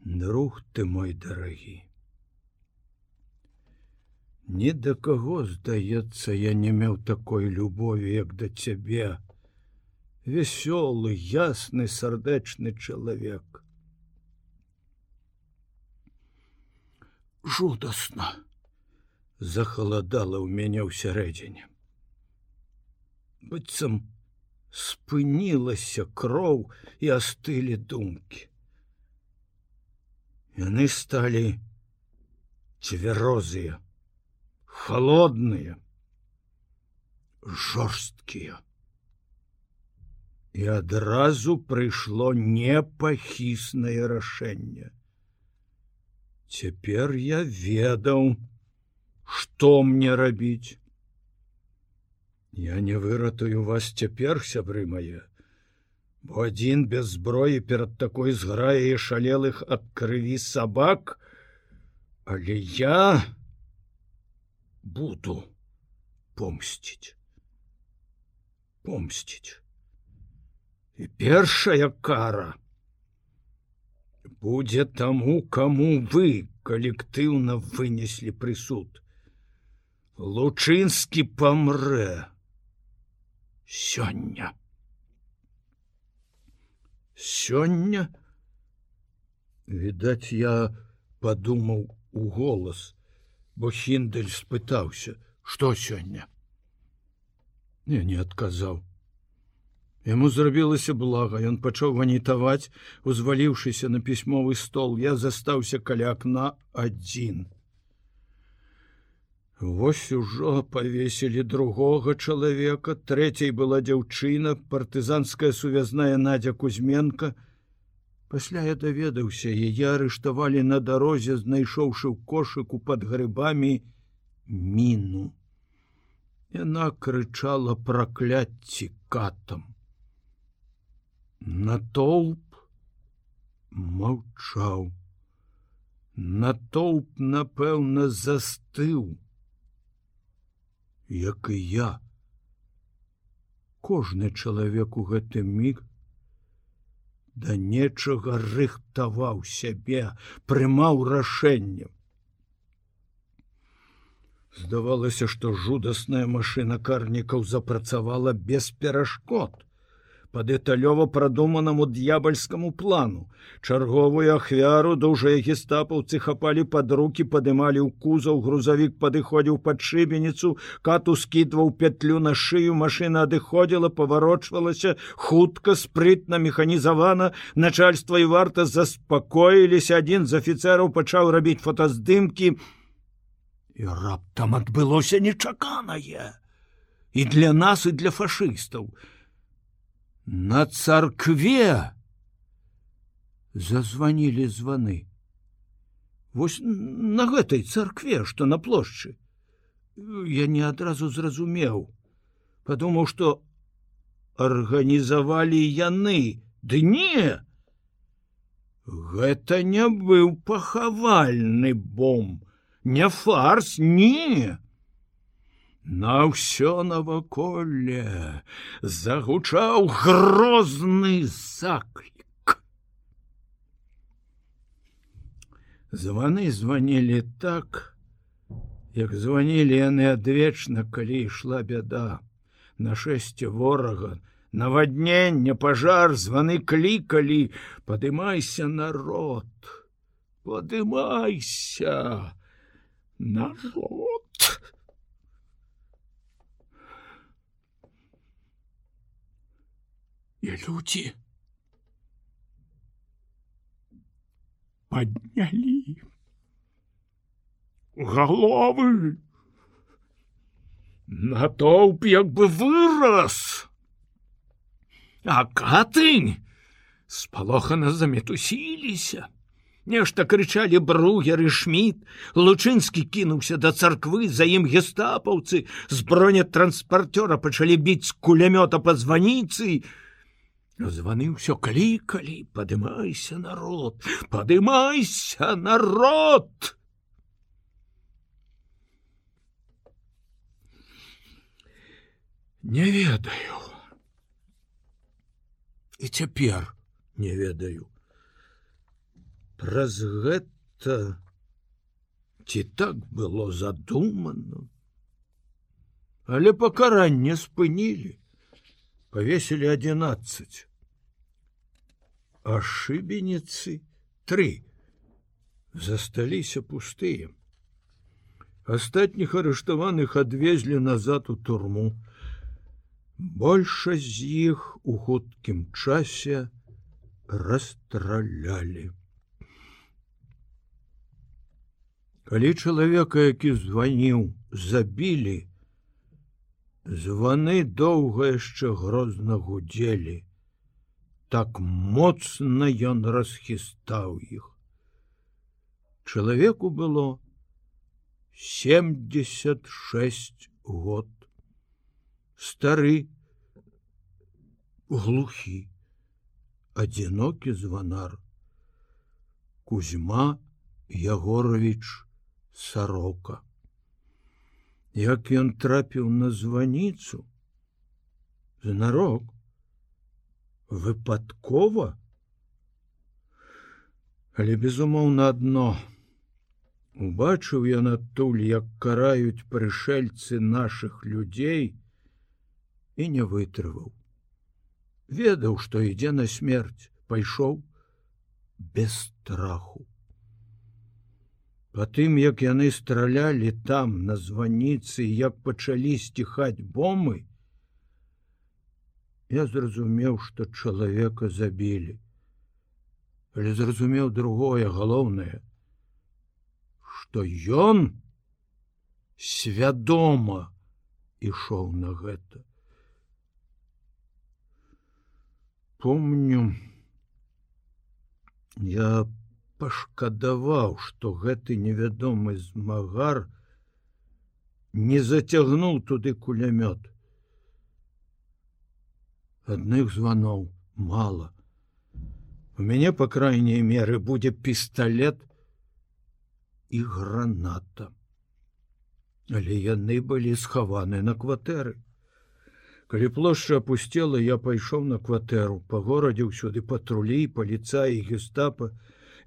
Друг ты мой дарагі. Ні да каго, здаецца, я не меў такой любові, як да цябе, вясёлы ясны сардэчны чалавек жудасна. Захаладала ў мяне ў сярэдзіне быццам спынілася кроў і астылі думкі яны сталі цвярозыя холодныя жорсткія і адразу прыйшло непахіснае рашэнне. Цяпер я ведаў, што мне рабіць. Я не выратую вас цяпер сябры мае, бо адзін без зброі перад такой зграе шалелых ад крыві сабак, але я буду помсціць помсціць. І першая кара будзе таму кому вы калектыўна вынеслі прысуд. Лучынскі памрэ сёння. Сёння? Відаць я падумаў у голас бо хіндаль спытаўся што сёння. Я не адказаў. Яму зрабілася блага, ён пачаў ванітаваць, узваліўшыся на пісьмовы стол, я застаўся каля акна адзін. Вось ужо павесілі другога чалавека, трэцяй была дзяўчына, партызанская сувязная надзя Кузьменка. Пасля я даведаўся, яе арыштавалі на дарозе, знайшоўшы ў кошыку пад грыбамі міну. Яна крычала пракляцці катам натоўп маўчаў натоўп напэўна застыў як і я. Кожны чалавек у гэты міг да нечага рыхтаваў сябе прымаў рашэнне. Здавалася што жудасная машына карнікаў запрацавала без перашкод по дэталёва прадуманаму д'ябальскаму плану. Чарговую ахвяру дужыя гестапаўцы хапалі пад руки, падымалі ў кузаў, грузавік падыходзіў пад шыбеніцу, кату скідваў пятлю на шыю, машына адыходзіла, паварочвалася, хутка, спрытна, механізавана, начальства і варта заспакоіліся, адзін з афіцэраў пачаў рабіць фотаздымкі. І раптам адбылося нечаканае. І для нас і для фашыстаў на царкве зазвонілі званы вось на гэтай царкве что на плошчы. Я не адразу зразумеў. Подумаў что арганізавалі яны. Ды не! Гэта не быў пахавальны бом. Не фарс не На ўсё наваколле загучаў грозны заклік. Званы званілі так, як званілі яны адвечна, калі ішла бяда, нашэсце ворага, навадненне, пажар, званы клікалі, падымайся народ, падымайся народ. И люди подняли головы натоўп як бы вырос а катынь спалохана заметусіліся нешта крычалі бругеры шміт лучынскі кінуўся да царквы за ім гестапаўцы з бронетранспартёра пачалі біць кулямёта па званіцы і званы ўсё клікалі падымайся народ падымайся народ не ведаю і цяпер не ведаю праз гэта ці так было задумано але пакаранне спынілі повесілі одиннадцать А шыбеніцы три. Засталіся пустыя астатніх арыштаваных адвезлі назад у турму. Большасць з іх у хуткім часе расстралялі. Калі чалавека які званіў забілі званы доўга яшчэ грозна гудзелі так моцна ён расхістаў іх. Чалавеку было 76 год. Стары, глухі, адзінокі званар. Кузьма Ягорович сарока. Як ён трапіў на званіцу, знарок, выпадкова але безумоўна адно. Убачыў ён адтуль як караюць прышельцы наших людзей і не вытрываў. Ведаў што ідзе на смерць пайшоў без страху. По тым як яны стралялі там на званіцы як пачалі сціхаць бомы Я зразумеў, што чалавека забілі. Але зразумеў другое галоўнае, што ён свядома ішоў на гэта. Помню, я пашкадаваў, што гэты невядомы змагар не зацягнуў туды кулямёт. Адных званоў мало. У мяне по крайняй меры будзе пісталлет і граната. Але яны былі схаваны на кватэры. Калі плошча опусцела, я пайшоў на кватэру, па горадзе ўсюды патрулі, паліцаі, гестапа,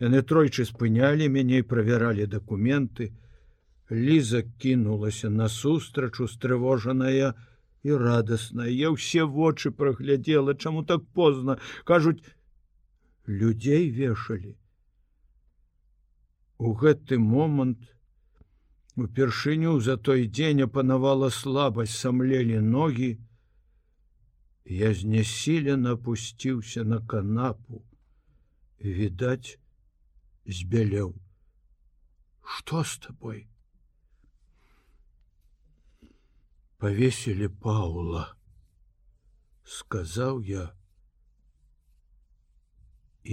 Яны тройчы спынялі мяне і правяралі дакументы. Ліза кінулася насустрач устрывожаная і радасная. Я ўсе вочы праглядзела, чаму так позна кажуць людзей вешалі. У гэты момант упершыню за той дзень апанавала слабасць, самлелі ногі. Я знясілена опусціўся на канапу. Відаць, збялеў что с тобой повесілі паула сказаў я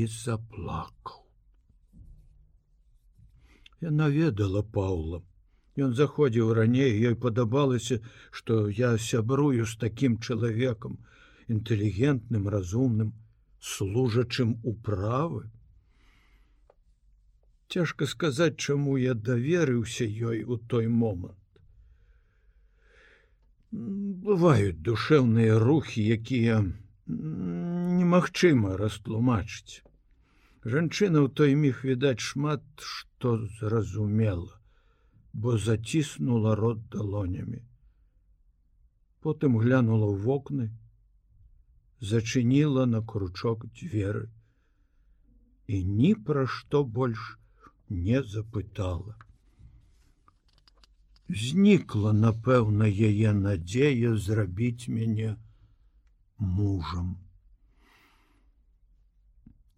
і заплакаў я наведала паула ён заходзіў раней ёй падабалася што я сябрую з такім чалавекам інтэлігентным разумным служачым управы Цяжка сказаць, чаму я даверыўся ёй у той момант. Бываюць душэўныя рухі, якія немагчыма растлумачыць. Жанчына ў той міг відаць шмат, што зразумела, бо заціснула рот далонямі. Потым глянула ў вокны, зачыніла на кручок дзверы і ні пра што больш не запытала. Знікла, напэўна, яе надзея зрабіць мяне мужам.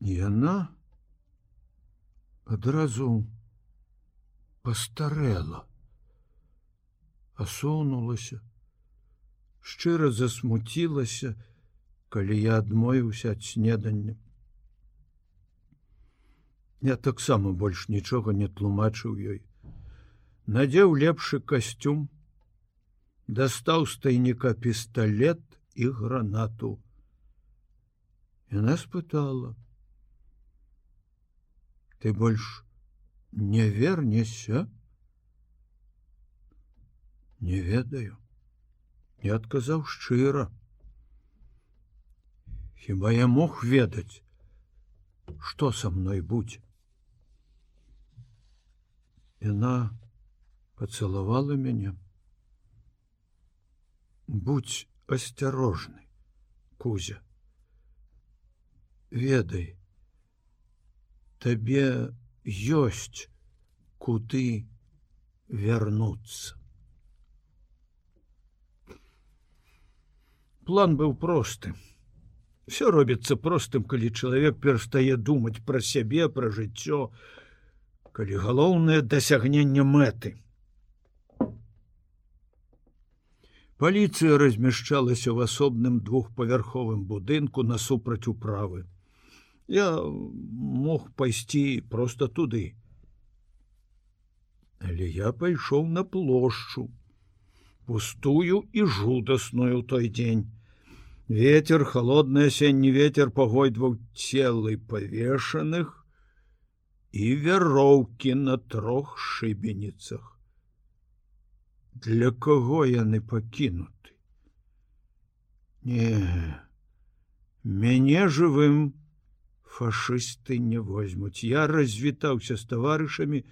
Яна адразу пастарэла, асунулася, шчыра засмуцілася, калі я адмовіўся ад снедання. Я таксама больш нічога не тлумачыў ёй. Надзеў лепшы касцюм, дастаў стайніка пісталлет і гранату. Яна спытала: « Ты больш не вернешся? Не ведаю. Я адказаў шчыра. Хіба я мог ведаць, што са мной будзе? Яна поцеловала мяне. Будь асцярожны, Кузя. Ведай, табе ёсць куды вярнуцца. План быў простым. Все робіцца простым, калі чалавек перастае думаць пра сябе, пра жыццё, калі галоўнае дасягненне мэты. Паліцыя размяшчалася ў асобным двухпавярховым будынку насупраць управы. Я мог пайсці проста туды. Але я пайшоў на плошчу, пустую і жудасную той дзень. Ветер, холодны асенні ветер пагойдваў целы павешаных, і вяроўкі на трох шыбеніцах. Для каго яны пакінуты? Не, мяне жывым фашысты не возьмуць. Я развітаўся з таварышамі,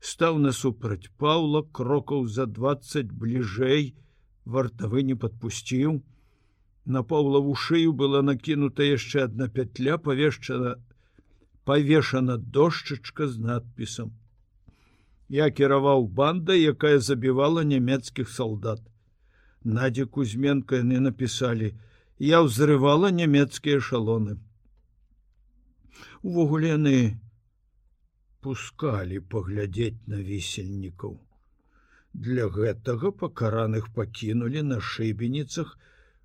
стаў насупраць Паўла крокаў за 20 бліжэй, вартавы не падпусціў. На паўла вушыю была накінута яшчэ адна пятля, павешчана павешана дошчачка з надпісам. Я кіраваў банда, якая забівала нямецкіх салдат. Надзе Кузьменко яны напісалі: я ўзрывала нямецкія шалоны. Увогуле яны пускалі паглядзець на весельнікаў. Для гэтага пакараных пакінулі на шыбеніцах,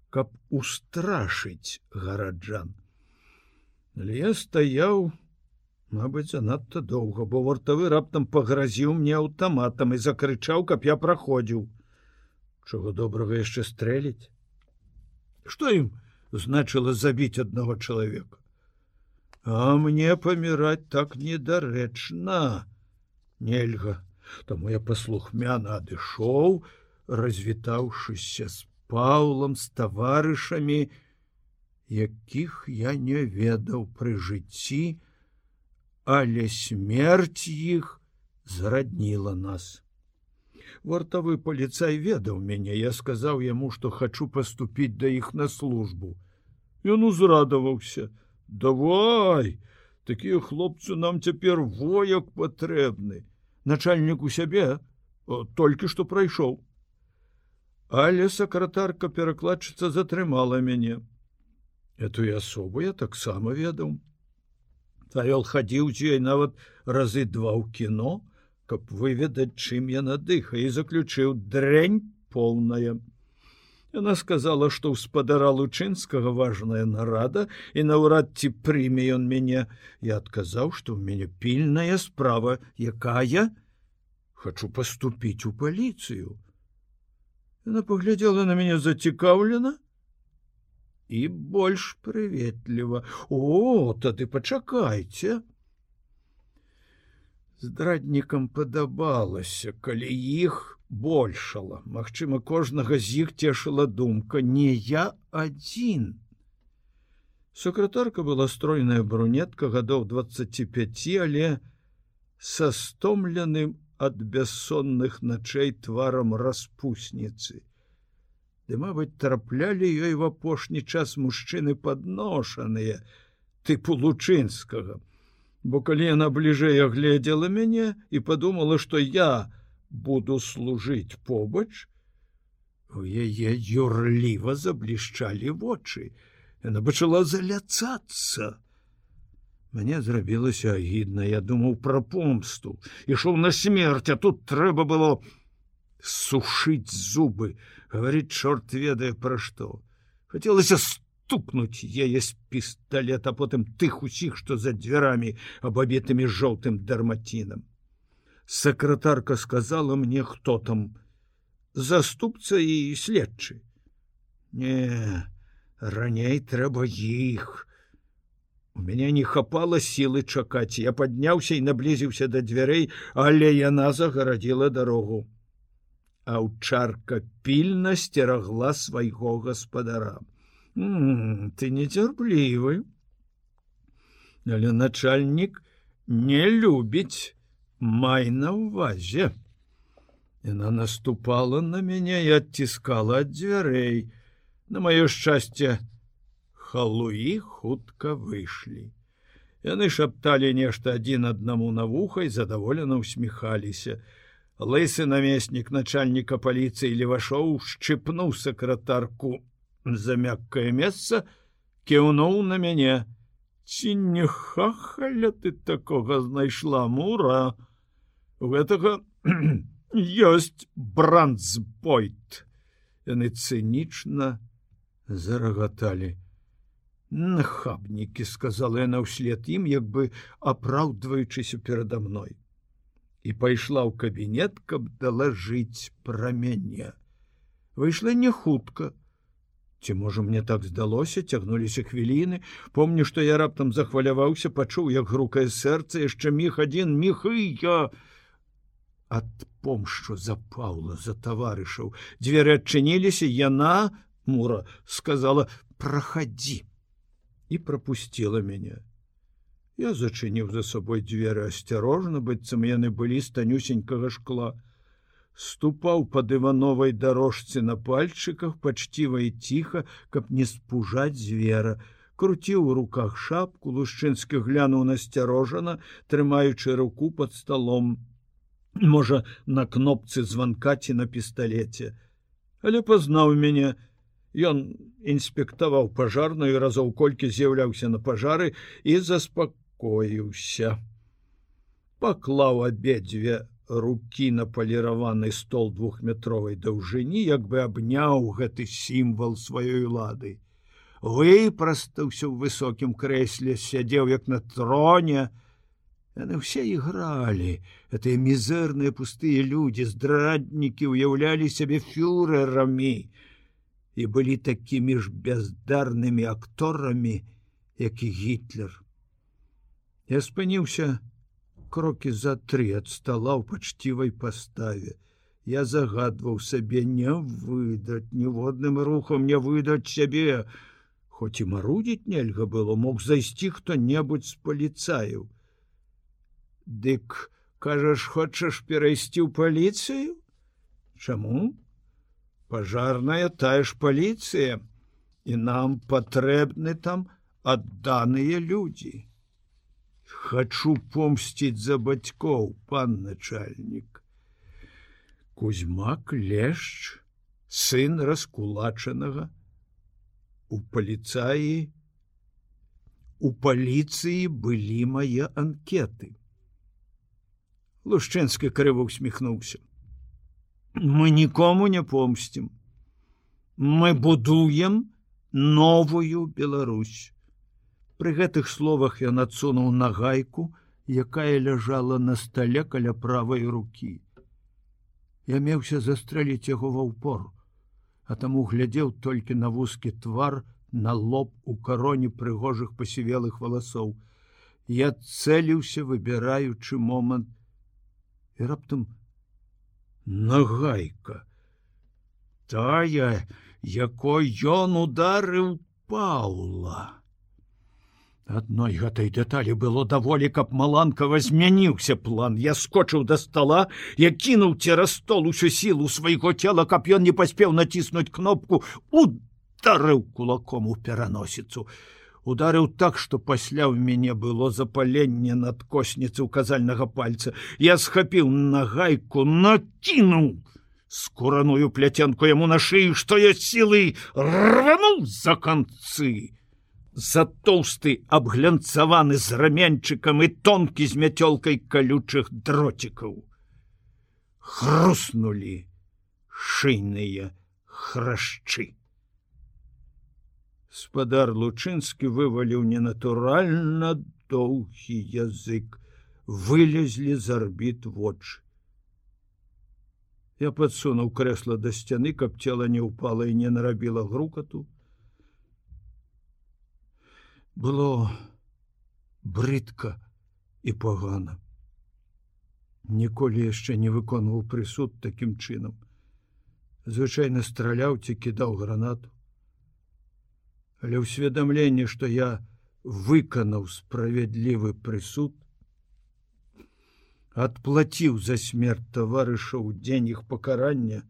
каб устрашыць гараджан. Але я стаяў, Мабыць, занадта доўга, бо вартавы раптам пагразіў мне аўтаматам і закрычаў, каб я праходзіў. Чого добрага яшчэ стрэліць? Што ім значыла забіць аднаго чалавека? А мне паміраць так недарэчна, нельга. Таму я паслухмяна адышоў, развітаўшыся з паўлам з таварышамі, якіх я не ведаў пры жыцці, але смерць іх зрадніла нас. Вартавы паліцай ведаў мяне, я сказаў яму, што хачу паступіць да іх на службу. Ён узрадаваўся: давай, такія хлопцы нам цяпер вояк патрэбны. Начальнік у сябе толькі што прайшоў. Але сакратарка перакладчыца затрымала мяне. Эту асобу я таксама ведаў. Павел хадзіў з ёй нават разы два ў кіно, каб выведаць, чым яна дыха і заключыў дрэнь полная. Яна сказала, што ў спадара лучынскага важная нарада і наўрад ці прыме ён мяне. Я адказаў, што ў мяне пільная справа, якая хачу паступіць у паліцыю. Яна паглядзела на мяне зацікаўлена, і больш прыветліва. О тады пачакайце. Здраднікам падабалася калі іх большала. Мачыма кожнага з іх цешыла думка не я адзін сакратарка была стройная брунетка гадоў 25 але са стомленым ад бяссонных начэй тварам распусніцы Ды, мабыць, траплялі ёй в апошні час мужчыны падношаныя тыпу лучынскага. Бо калі яна бліжэй агледзела мяне і падумала, што я буду служыць побач, у яе юрліва заблішчалі вочы. Яна пачала заляцацца. Мне зрабілася агідна, я думаў пра помсту, ішоў на смерць, а тут трэба было сушыць зубы говорит чорт ведае пра што хацелася стукнуть яе з пісталета потым тых усіх што за дзвярамі абабетымі жоўтым дарматінам сакратарка сказала мне хто там заступца і следчы не раней трэба іх у мяне не хапала сілы чакаць. Я падняўся і наблізіўся да дзвярэй але яна загарадзіла дарогу аўчарка пільна сцерагла свайго гаспадара. Ты нецярплівы. Але начальнік не любіць май на ўвазе. Яна наступала на мяне і адціскала ад дзвярэй. На маё шчасце халуі хутка выйшлі. Яны шапталі нешта адзін аднаму на вуха і задаволена усміхаліся лысы намеснік начальніка паліцыі левашоў шчыпнуў сакратарку за мяккае месца кіўнуў на мяне ці не хахаля ты такога знайшла мура? У гэтага ёсць брандсбойт яны цынічна зарагаталі нахабнікі сказала яна ўслед ім як бы апраўдваючыся перада мной і пайшла ў кабінет, каб далажыць пра мяне. Выйшла не хутка. Ці можа мне так здалося, цягнуліся хвіліны, помню, што я раптам захваляваўся, пачуў, як грукае сэрца яшчэ міг адзін міг і я ад помшчу за Паўла за таварышаў. Дзверы адчыніліся, яна мура сказала: праходи і пропустила мяне. Я зачыніў за сабой дзверы асцярожна, быццам яны былі з танюсенькага шкла. Ступаў па дывановай дарожцы на пальчыках, пачціва і ціха, каб не спужаць звера. Круціў у руках шапку, лушчынскі глянуў насцярожана, трымаючы руку под сталом. Можа, на кнопцы званка ці на пісталлеце. Але пазнаў мяне, Ён інспектаваў пажарную разоў колькі з'яўляўся на пажары і заспакоіўся. Паклаў абедзве рукі на паліраваны стол двухметровай даўжыні, як бы абняў гэты сімвал сваёй улады. Выпрастаўся ў высокім крэсле, сядзеў як на троне, Яны ўсе ігралі, гэтыя мізэрныя пустыя людзі, здраднікі ўяўлялі сябе фюрэрамі і былі такімі ж бяздарнымі акторамі, як і гітлер. Я спыніўся крокі за тры ад стала ў пачцівай паставе. Я загадваў сабе не выдаць ніводным рухам не выдаць сябе, Хоць і марудзіць нельга было, мог зайсці хто-небудзь з паліцаяў. Дык кажаш, хочаш перайсці ў паліцыю? Чаму? пожарная тая ж паліцыя і нам патрэбны там адданыя людзі хочу помсціць за бацькоў пан начальнік. Кузьмак лешч сын раскулачанага. У паліцаі у паліцыі былі мае анкеты. Лушчэнскі крыва усміхнуўся мы нікому не помсцім. Мы будуем новую Беларусь Пры гэтых словах ён адсунуў на гайку якая ляжала на стале каля правай рукі. Я меўся застрэліць яго ва ўпор а таму глядзеў толькі на вузкі твар на лоб у кароне прыгожых пасівелых валасоў. Я цэліўся выбіраючы момант і раптам нагайка тая якой ён ударыў паула адной гэтай дэталі было даволі каб маланкава змяніўся план. Я скочыў да стола я кінуў цераз стол усю сілу свайго цела каб ён не паспеў націснуць кнопку ударыў кулаком у пераносіцу ударыў так што пасля ў мяне было запаленне над косніцы указальнага пальца. Я схапіў нагайку накінуў скураную пляценку яму на шыю што я сілы рвануў за канцы за тоўсты абглянцаваны з рамянчыкам і тонкі з мяцёлкай калючых дроцікаў хрустнули шыйныя храшчы спадар лучынскі вываліў ненатуральна доўгі язык. Вылезлі з арбіт вочы я подсунуў крэсла да сцяны каб цела не ўпала і не нарабіла грукату было брыдка і пагана. Ніколі яшчэ не выконваў прысуд такім чынам. Звычайна страляў ці кідаў гранату. Але ўсведамленне што я выканаў справядлівы прысуд адплаціў за смерть таварышаў дзень іх пакарання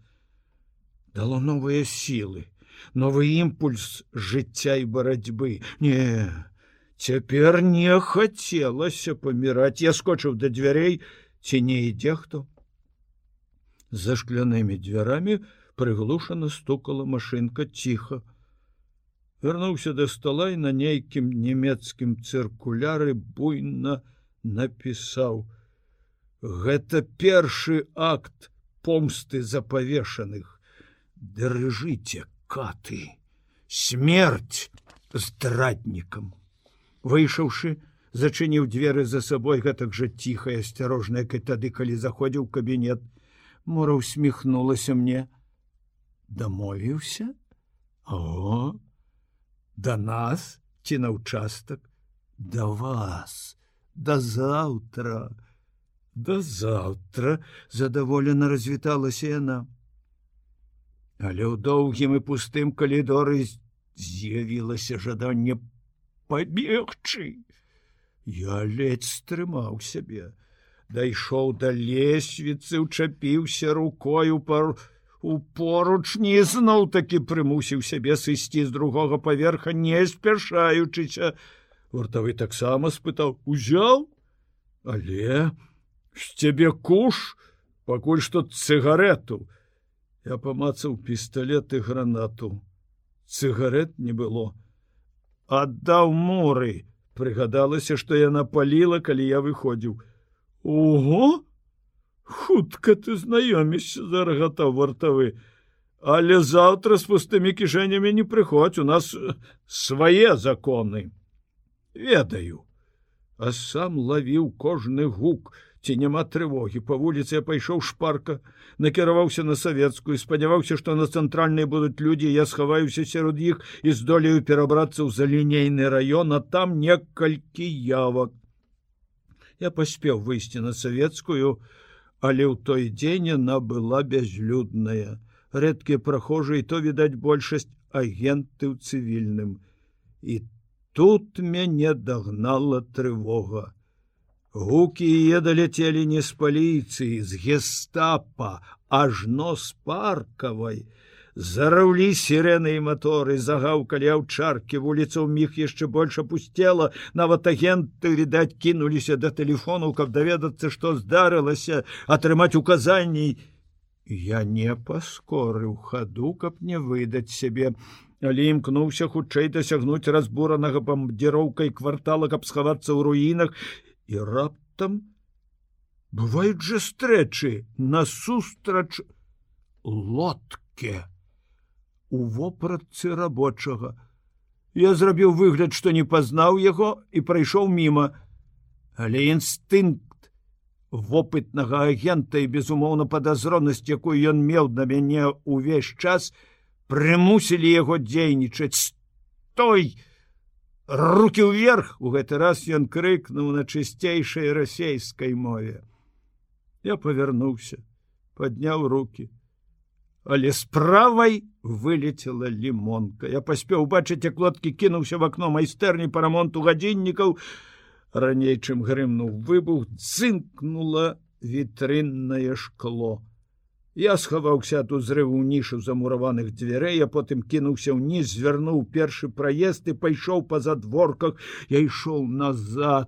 дало новыя сілы новы імпульс жыцця і барацьбы не цяпер не хацелася паміраць я скочыў да дзвярэй ці не ідзе хто за шклянымі дзвярамі прыглушана стукала машинка. Ціха вярнуўся да стола і на нейкім нямецкім цыркуляры буйна напісаў: Гэта першы акт помсты запавешаных. Дрыжыце каты, смерть здраднікам. Выйшаўшы, зачыніў дзверы за сабой гэтак жа ціхая асцярожная кай тады, калі заходзіў кабінет, Мора усміхнулася мне, дамовіўся, О, да нас ці на участак да вас. Да заўтра. Да заўтра задаволена развіталася яна але ў доўгім і пустым калідоры з'явілася жаданне пабегчы. Я ледзь стрымаў сябе. Дайшоў да лесвіцы учапіўся рукою пару у поручні зноў такі прымусіў сябе сысці з другога паверха не спяшаючыся. Вартавы таксама спытаў узял але з цябе куш пакуль што цыгарету я памацаў пістолет і гранату. Цыгарет не было. Аддаў моры. Прыгадалася што яна паліла калі я выходзіў. Ого! Хутка ты знаёмішся зарагатаў вартавы. Але заўтра з пустымі кішэнямі не прыходзь у нас свае законы. Ведаю. А сам лавіў кожны гук ці няма трывогі. По вуліцы я пайшоў шпарка накіраваўся на савецкую спадзяваўся што на цэнтральнай будуць людзі я схаваюся сярод іх і здолею перабрацца ў залінейны раён а там некалькі явак. Я паспеў выйсці на савецкую але ў той дзень яна была бязлюдная. Рэдкія прахожыя то відаць большасць агенты ў цывільным. І тут мяне дагнала трывога гукі е даляцелі не з паліцыі з гестапа ажно з паркавай. Зараўлі сірены і маторы загаўкалі аўчаркі вуліца ў міг яшчэ больш апусцела. Нават агенты відаць кінуліся да тэлефону каб даведацца што здарылася атрымаць указанні. Я не паскорыў хаду каб не выдаць сябе. Але імкнуўся хутчэй дасягнуць разбуранага бамдзіроўкай квартала, каб схавацца ў руінах і раптам бываюць жа стрэчы насустрач лодке у вопратцы рабочага. Я зрабіў выгляд, што не пазнаў яго і прайшоў міма, але інстынкт вопытнага агента і безумоўна падазронасць, якую ён меў на мяне ўвесь час, прымусілі яго дзейнічаць. Той руки ўверх! У гэты раз ён крыкнуў на чысцейшай расейскай мове. Я павярнуўся подняў руки але справай вылетела лімонка. Я паспеў бачыць як лодкі кінуўся в акно майстэрні по рамонту гадзіннікаў. Раней чым грымнуў выбух цынкнула вітрыннае шкло Я схаваўся ад узрыву нішу замураваных дзвярэй, а потым кінуўся ўніз, звярнуў першы праезд і пайшоў па задворках. Я ішоў назад,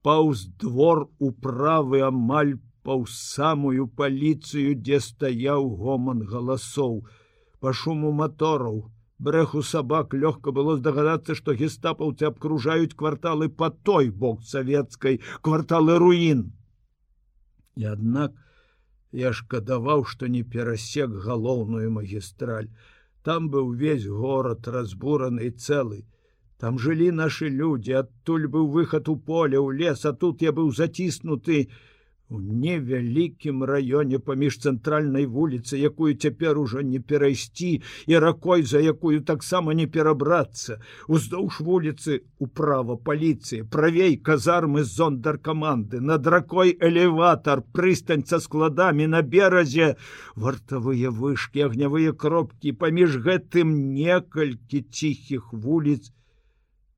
паўз двор у правы амаль паўз самую паліцыю, дзе стаяў гоман галасоў. Па шуму матораў, брэху сабак лёгка было здагадацца, што гестапаўцы абкружаюць кварталы па той бок савецкай кварталы руін. І аднак, Я шкадаваў, што не перасек галоўную магістраль. Там быў увесь горад разбураны цэлы. Там жылі нашы людзі, адтуль быў выхад у поле ў лес, а тут я быў заціснуты, у невялікім раёне паміж цэнтральнай вуліцы, якую цяпер ужо не перайсці і ракой, за якую таксама не перабрацца, уздоўж вуліцы управа паліцыі, правей казармы зондар каманды, над ракой элеватар, прыстань са складамі на беразе, вартавыя вышкі, агнявыя кропкі, паміж гэтым некалькі ціхіх вуліц,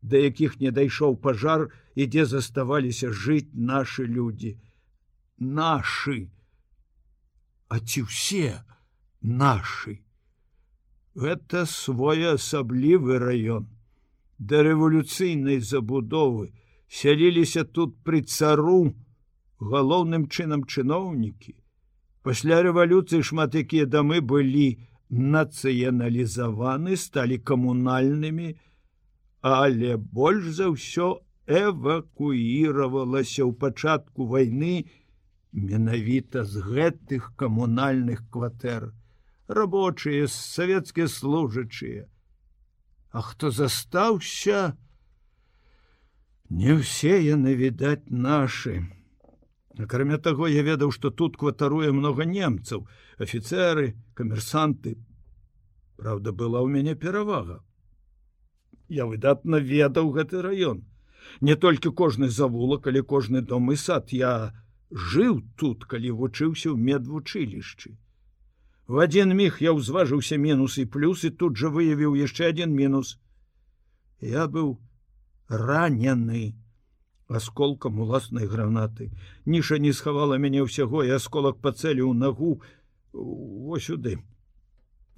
да якіх не дайшоў пажар і дзе заставаліся жыць нашы людзі нашы а ці ўсе нашы это своеасаблівы раён да рэвалюцыйнай забудовы сяліліся тут пры цару галоўным чынам чыноўнікі пасля рэвалюцыі шмат якія дамы былі нацыяналізаваны сталі камунальнымі але больш за ўсё эвакуіравалася ў пачатку войны і менавіта з гэтых камунальных кватэр. Рабочыя савецкія служачыя. А хто застаўся не ўсе яны відаць нашы. Акрамя таго я ведаў што тут кватаруе много немцаў офіцеры камерсанты. Праўда была ў мяне перавага. Я выдатна ведаў гэты раён. Не толькі кожны завулак але кожны дом і сад. Я жыў тут, калі вучыўся ў медвучылішчы. В адзін міг я ўзважыўся мінус і плюс і тут жа выявіў яшчэ адзін мінус. Я быў ранены асколкам уласнай гранаты. Ніша не схавала мяне ўсяго і асколак пацэліў нагу во сюды.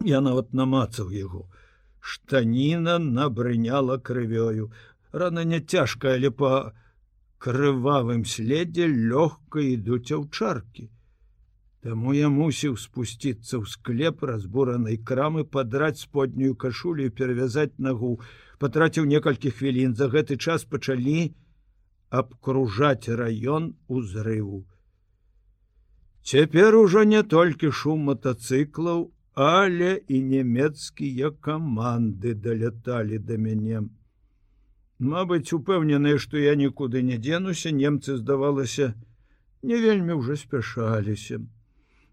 Я нават намацаў яго. Штаніна набрыняла крывёю. Рана не цяжкая, але па крывавым следзе лёгка ідуць аўчаркі. Таму я мусіў спусціцца ў склеп разбуранай крамы падраць споднюю кашулю і перавязаць нагу. Патраціў некалькі хвілін. За гэты час пачалі абкружаць раён узрыву. Цяпер ужо не толькі шум мотоцыклаў але і нямецкія каманды даляталі да мяне Мабыць упэўненыя што я нікуды не дзенуся немцы здавалася не вельмі ўжо спяшаліся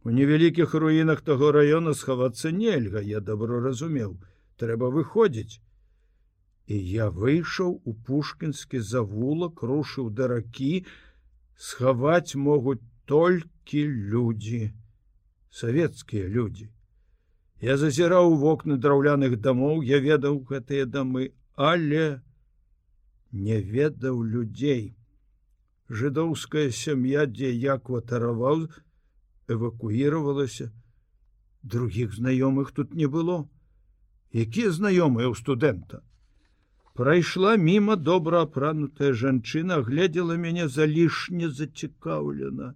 У невялікіх руінах таго раёна схавацца нельга, я добро разумеў, трэба выходзіць. І я выйшаў у пушкінскі завулак, рушыў да ракі, схаваць могуць толькі людзі, савецкія людзі. Я зазіраў у вокны драўляных дамоў, я ведаў гэтыя дамы, але не ведаў людзей. Жыдоўская сям'я, дзе я кватараваў, эвакуіравалася. Других знаёмых тут не было. Якія знаёмыя ў студэнта? Прайшла мімо добра апранутая жанчына глядзела мяне залішне зацікаўлена.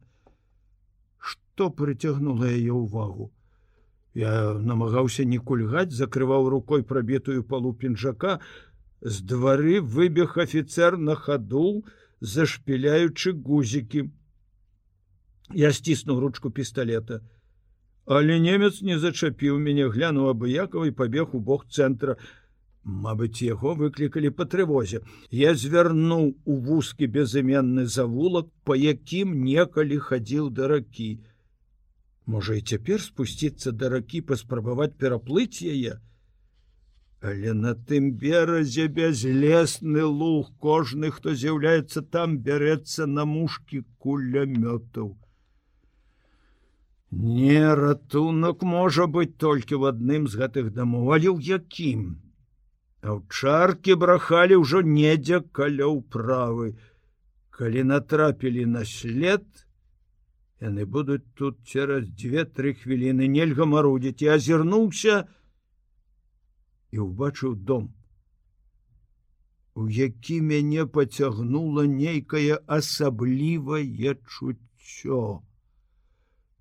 Что прыцягнула яе ўвагу? Я намагаўся не кульгаць закрываў рукой прабітую палу пінжака з двары выбег офіцер на хаду зашпіляючы гузікі Я сціснуў ручку пісталета. Але немец не зачапіў мяне, глянуў абыякавай пабег у бок цэнтра. Мабыць, яго выклікалі па трывозе. Я звярнуў у вузкі безыменны завулак, па якім некалі хадзіў да ракі. Можа і цяпер спусціцца да ракі паспрабаваць пераплыць яе. Але на тым беразе бязлесны луг кожны, хто з'яўляецца там, бярэцца на мушкі кулямётаў. Не ратунак можа быць толькі в адным з гэтых дамоў, але ў якім. Аўчаркі брахалі ўжо недзе каля ўправы. Калі натрапілі на след, яны будуць тут цераз две-тры хвіліны нельга марудзіць і азірнуўся і ўбачыў дом. У які мяне пацягнула нейкае асаблівае чуццё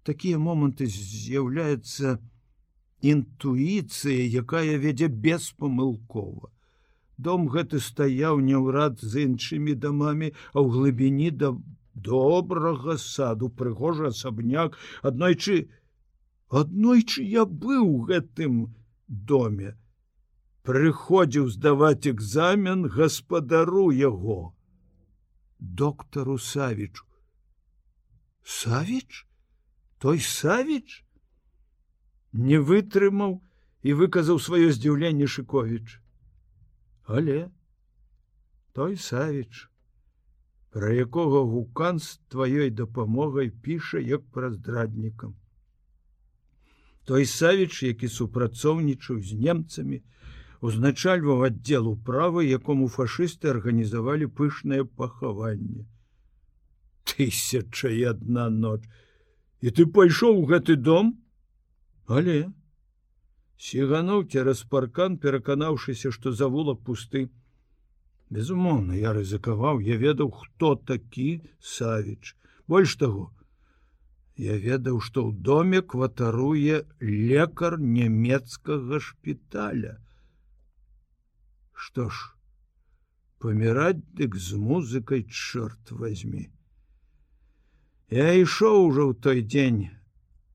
такія моманты з'яўляецца інтуіцыя, якая вядзе беспамылкова. Дом гэты стаяў няўрад з іншымі дамамі, а ў глыбіні да добрага саду прыгожы асабняк аднойчы аднойчы я быў гэтым доме прыходзіў здаваць экзамен гаспадару яго. Доктару савічу. Савіч? Той савіч? Не вытрымаў і выказаў сваё здзіўленне шыковіч. Але той савіч про якога гукан з тваёй дапамогай піша як праздраднікам той савіч які супрацоўнічаў з немцамі узначальваў аддзелу правы якому фашысты арганізавалі пышнае пахаванне. Тысяча і одна ноч. І ты пайшоў у гэты дом? Але. Сігануў цераз паркан пераканаўшыся што завулак пусты. Безумоўна я рызыкаваў я ведаў хто такі савіч. Больш таго я ведаў што ў доме кватаруе лекар нямецкага шпіталя што ж паміраць дык з музыкай чорт возьми Я ішоў ужо ў той дзень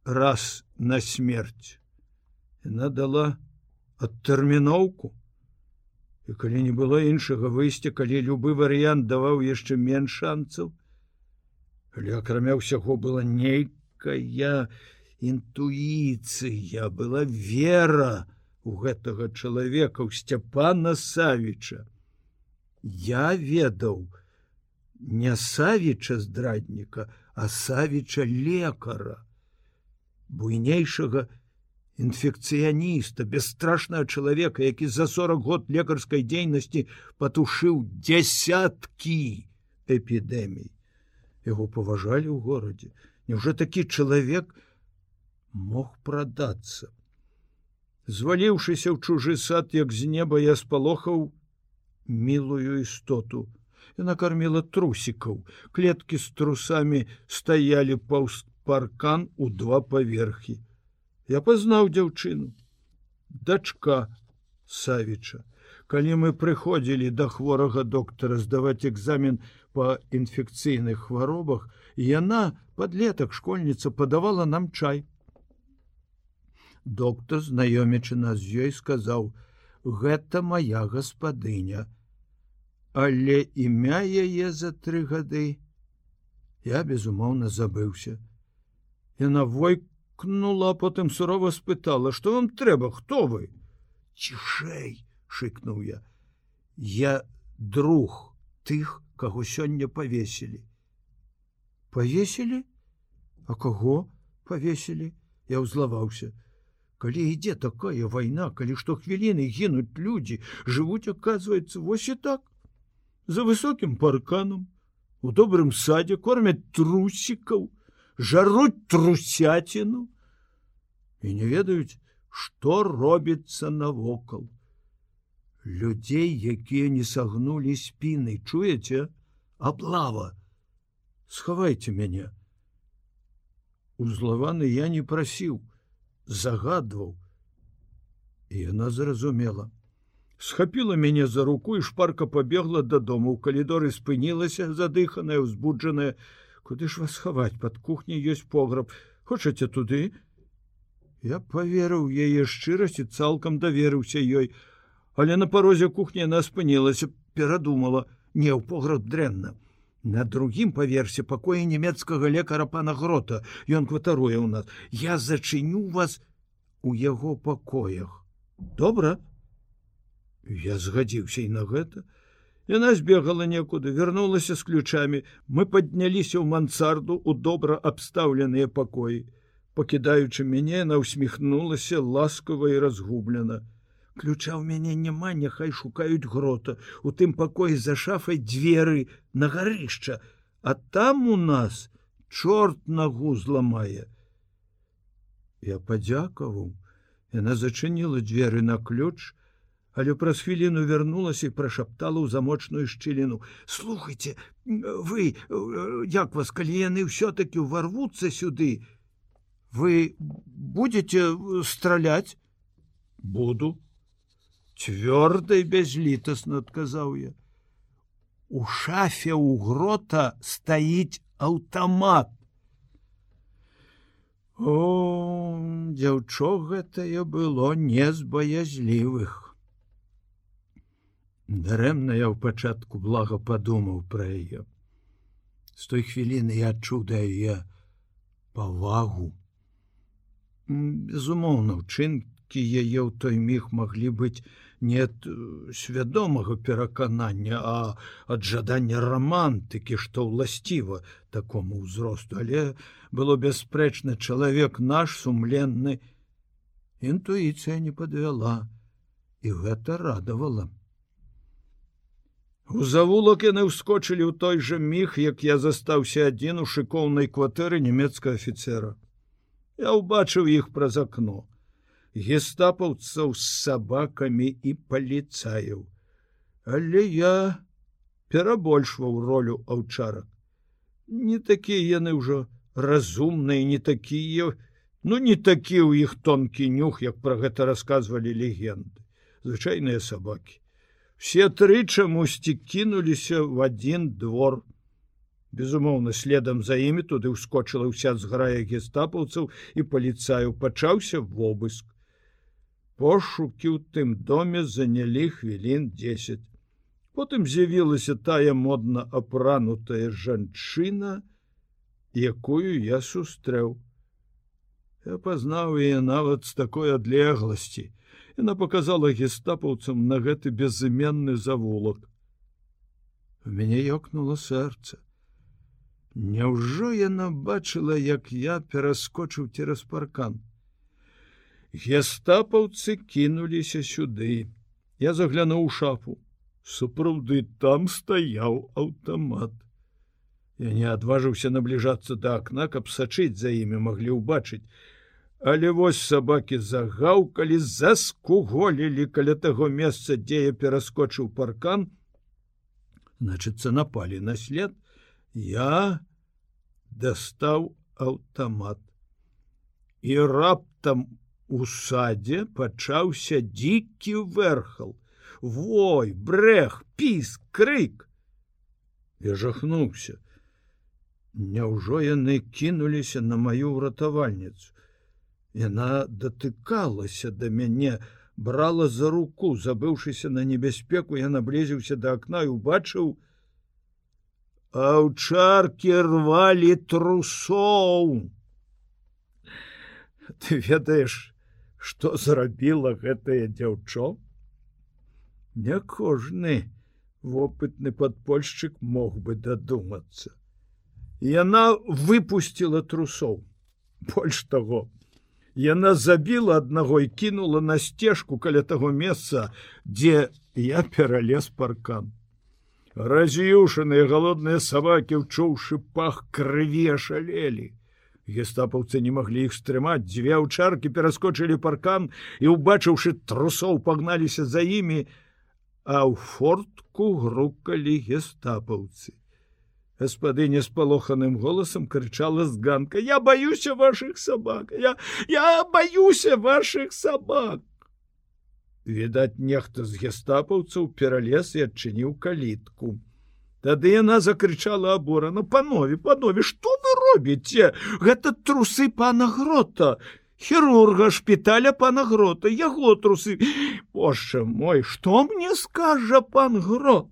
раз на смерть. Яна дала адтэрміноўку. І калі не было іншага выйсця, калі любы варыянт даваў яшчэ менш шанцаў, Але акрамя ўсяго была нейкая інтуіцыя, была вера у гэтага чалавека, у сцяпана Савіча. Я ведаў не Савіча здрадніка, асавіча лекара буйнейшага інфекцыяніста бесстрашнага чалавека які за 40 год лекарскай дзейнасці патушыў десяткі эпідэмій. Яго паважалі ў горадзе. Няўжо такі чалавек мог прадацца зваліўшыся ў чужы сад як з неба я спалохаў мілую істоту Яна карміла трусікаў, клеткі з трусамі стаялі паўз паркан у два паверхі. Я пазнаў дзяўчыну, дачка Савіча. Калі мы прыходзілі да хворага доктара здаваць экзамен па інфекцыйных хваробах, яна подлетак школьніца падавала нам чай. Доктор, знаёмячы нас з ёй сказаў: « Гэта моя гаспадыня. Але імя яе за тры гады. Я безумоўна забыўся. Яна войкнула, потым сурова спытала: « Што вам трэба, хто вы? Цішэй! шыкнуў я. Я друг тых, каго сёння павесілі. Павесілі, А каго павесілі, я ўзлаваўся. Калі ідзе такая вайна, калі што хвіліны гінуць людзі, жывуць, оказывается, вось і так. За высокім парканам, у добрым садзе кормяць трусікаў, жаруць трусяціну і не ведаюць, што робіцца навокал. Людзей, якія не сагнулі спіны, чуеце, аблава, схавайце мяне. Узлаваны я не прасіў, загадваў. І яна зразумела. Схапіла мяне за руку і шпарка побегла дадому. У калідоры спынілася, задыханая, узбуджаная. Куды ж вас хаваць под кухняй ёсць пограб. Хочаце туды? Я поверыў яе шчырасці цалкам даверыўся ёй, але на парозе кухні она спынілася, перадумала, не ў пограб дрэнна. На другім паверсе пакоя нямецкага лекара пана грота. Ён кватаруе ў нас. Я зачыню вас у яго пакоях. Добра? Я згадзіўся і на гэта. Яна збегала некуды вярнулася з ключамі. Мы падняліся ў мансарду у добра абстаўленыя пакоі. Пакідаючы мяне на усміхнулася ласкава і разгублена ключа ў мяне няма няхай шукаюць грота. У тым пакоі за шафай дзверы на гарышча а там у нас чорт нагу зламае. Я падзякаваў. Яна зачыніла дзверы на ключ але праз хвіліну вярнулася і прашаптала ў замочную шчыліну. Слухайте вы як вас калі яны ўсё-таки ўварвуцца сюды вы будете страляць? Буду цвёрдай бязлітасна адказаў я. У шафе у грота стаіць аўтамат. О дзяўчо гэтае было не з баязлівых дарэмна я ў пачатку блага падумаў пра яе. З той хвіліны я адчуў да яе павагу. Безумоўна учынкі яе ў той міг маглі быць нет свядомага пераканання, а ад жадання романтыкі, што ўласціва такому ўзросту, але было бясспрэчна чалавек наш сумленны. Інтуіцыя не падвяла, і гэта радавала. У завулак яны ўскочылі ў той жа міг, як я застаўся адзін у шыкоўнай кватэры нямецкага афіцера. Я ўбачыў іх праз акно гестапаўцаў з сабакамі і паліцаяў. Але я перабольшваў ролю аўчарак. Не такія яны ўжо разумныя, не такія, ну не такі ў іх тонкі нюх, як пра гэта расказвалі легенды, звычайныя сабакі. Все тры чамусьці кінуліся в адзін двор. Безумоўна, следам за імі туды ўскочыла ўся зграя гестапаўцаў і паліцаю пачаўся вобыск пошукі ў тым доме занялі хвілін 10. Потым з'явілася тая модна апранутая жанчына, якую я сустрэў. Я пазнаў яе нават з такой адлегласці. Яна показала гестапаўцам на гэты безыменны завулак. У мяне ёкнуло сэрца. Няўжо яна бачыла, як я пераскочыў цераз паркан гестапаўцы кінуліся сюды. Я заглянуў шафу. Сапраўды там стаяў аўтамат. Я не адважыўся набліжацца да акна, каб сачыць за імі маглі ўбачыць. Але вось сабакі загаўкалі, заскуголілі каля таго месца, дзе я пераскочыў паркан, значыцца напалі на след, я дастаў аўтамат. І раптам у садзе пачаўся дзікі верхал. Вой, брэх, піс, крык. Я жахнуўся. Няўжо яны кінуліся на маю ўратавальніцу. Яна датыкалася да мяне, брала за руку, забыўшыся на небяспеку, я наблізіўся да акна і убачыў, Аўчаркі рвалі трусоў. Ты ведаеш, што зрабіла гэтае дзяўчо? Не кожны вопытны падпольшчык мог бы дадумацца. Яна выпусціла трусоў. Больш таго, Яна забіла аднаго і кінула на сцежку каля таго месца, дзе я пералез паркан. Раз'юшаныя галодныя сабакі, учуўшы пах крыві шалелі. Гестапаўцы не маглі іх стрымаць, дзве аўчаркі пераскочылі паркан і, убачыўшы трусоў, пагналіся за імі, а ў фортку грукалі гестапаўцы. Гаспадыня з палоханым голасам крычала з ганка: « Я баюся ваших сабак, я, я баюся ваших сабак. Відаць, нехта з гестапаўцаў пералез і адчыніў калітку. Тады яна закрычала аборана панове панове что вы робіце? Гэта трусы пана грота хірурга шпіталя пана грота яго трусы Боже мой что мне скажа пан грот?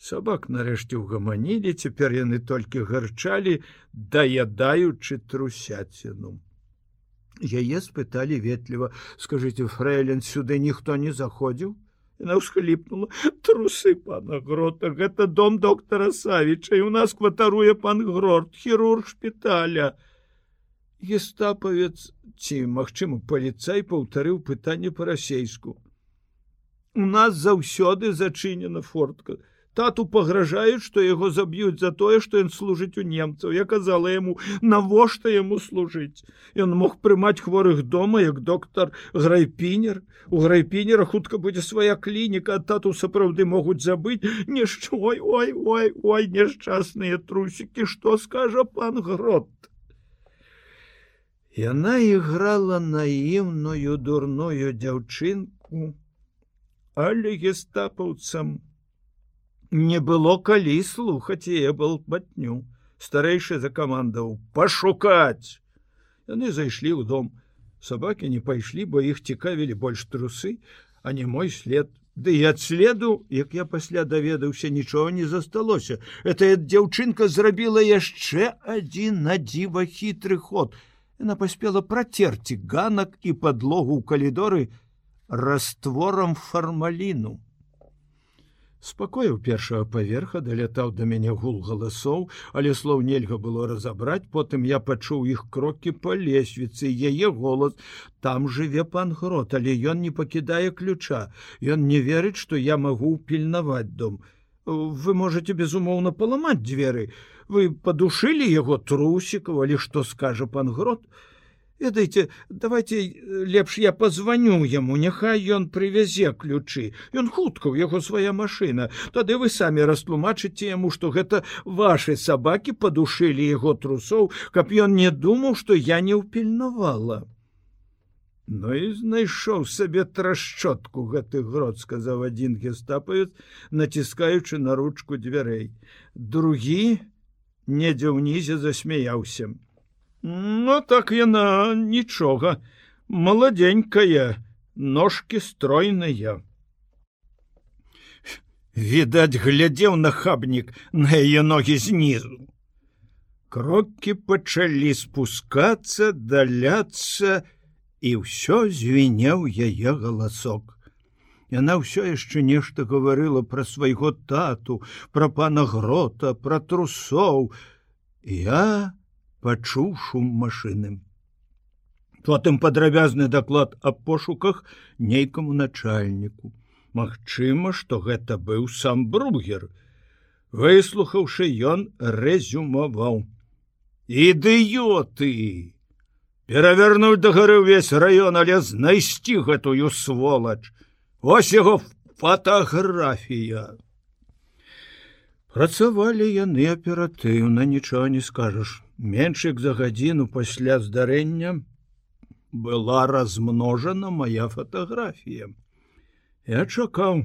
Сабак нарэшце ўгаманілі цяпер яны толькі гарчалі даядаючы трусяціну. Яе спыталі ветліва скажите фрэйлен сюды ніхто не заходзіў на ўсхліпнула. Трусы пана грота гэта дом доктара савіча і у нас кватаруе пан грот хірург шпіталя гестапавец ці магчыма паліцай паўтарыў пытанне па-расейску. У нас заўсёды зачынена фортка тату пагражаюць што яго заб'юць за тое што ён служыць у немцаў. Я казала яму навошта яму служыць? Ён мог прымаць хворых дома як доктар грайпінер. У грайпінера хутка будзе свая клініка тату сапраўды могуць забыць. Нішчой ой ой ой няшчасныя трусікі што скажа пан грот? Яна іграла наіўную дурную дзяўчынку, але гестапаўцам не было калі слухаць я был батню старэйшы за камандаў пашукаць яны зайшлі ў дом. Сабакі не пайшлі бо іх цікавілі больш трусы а не мой след. Ды ад следу як я пасля даведаўся нічога не засталося. Это дзяўчынка зрабіла яшчэ адзін на дзіва хітры ход! Яна паспела працерці ганак і подлогу ў калідоры растворам фармаліну спакою першага паверха далятаў да мяне гул галасоў але слоў нельга было разабраць потым я пачуў іх крокі по лесвіцы яе голос там жыве пан грот але ён не пакідае ключа. Ён не верыць што я магу пільнаваць дом. Вы можете безумоўна паламаць дзверы. Вы падушылі яго трусікаў але што скажа пан грот ведаеце давайте э, лепш я позвоню яму няхай ён прывязе ключы. Ён хутка у яго свая машина тады вы самі растлумачыце яму что гэта ваши сабаки падушылі яго трусоў каб ён не думаў что я не ўпільнавала. Ну і знайшоў сабе трашчотку гэты грот сказаў адзін гестапавец націскаючы на ручку дзвярэй. Другі недзе ўнізе засмяяўся Ну так яна нічога, маладзенькая, ножки стройныя. Відаць, глядзеў нахабнік на яе ногі знізу. Крокі пачалі спускацца, даляцца, і ўсё звінеў яе галасок. Яна ўсё яшчэ нешта гаварыла пра свайго тату, пра пана грота, пра трусоў. Я пачуў шум машыны. Потым падрабязны даклад аб пошуках нейкаму начальніку. Магчыма, што гэта быў сам бругер. Выслухаўшы ён рэзюмаваў: Ідыёты! Перавярнуць да гары ўвесь раён, але знайсці гэтую сволач. Вось яго фатаграфія. Працавалі яны аператыўна, нічога не скажаш Меншык за гадзіну пасля здарэння была размножана моя фатаграфія. Я чакаў.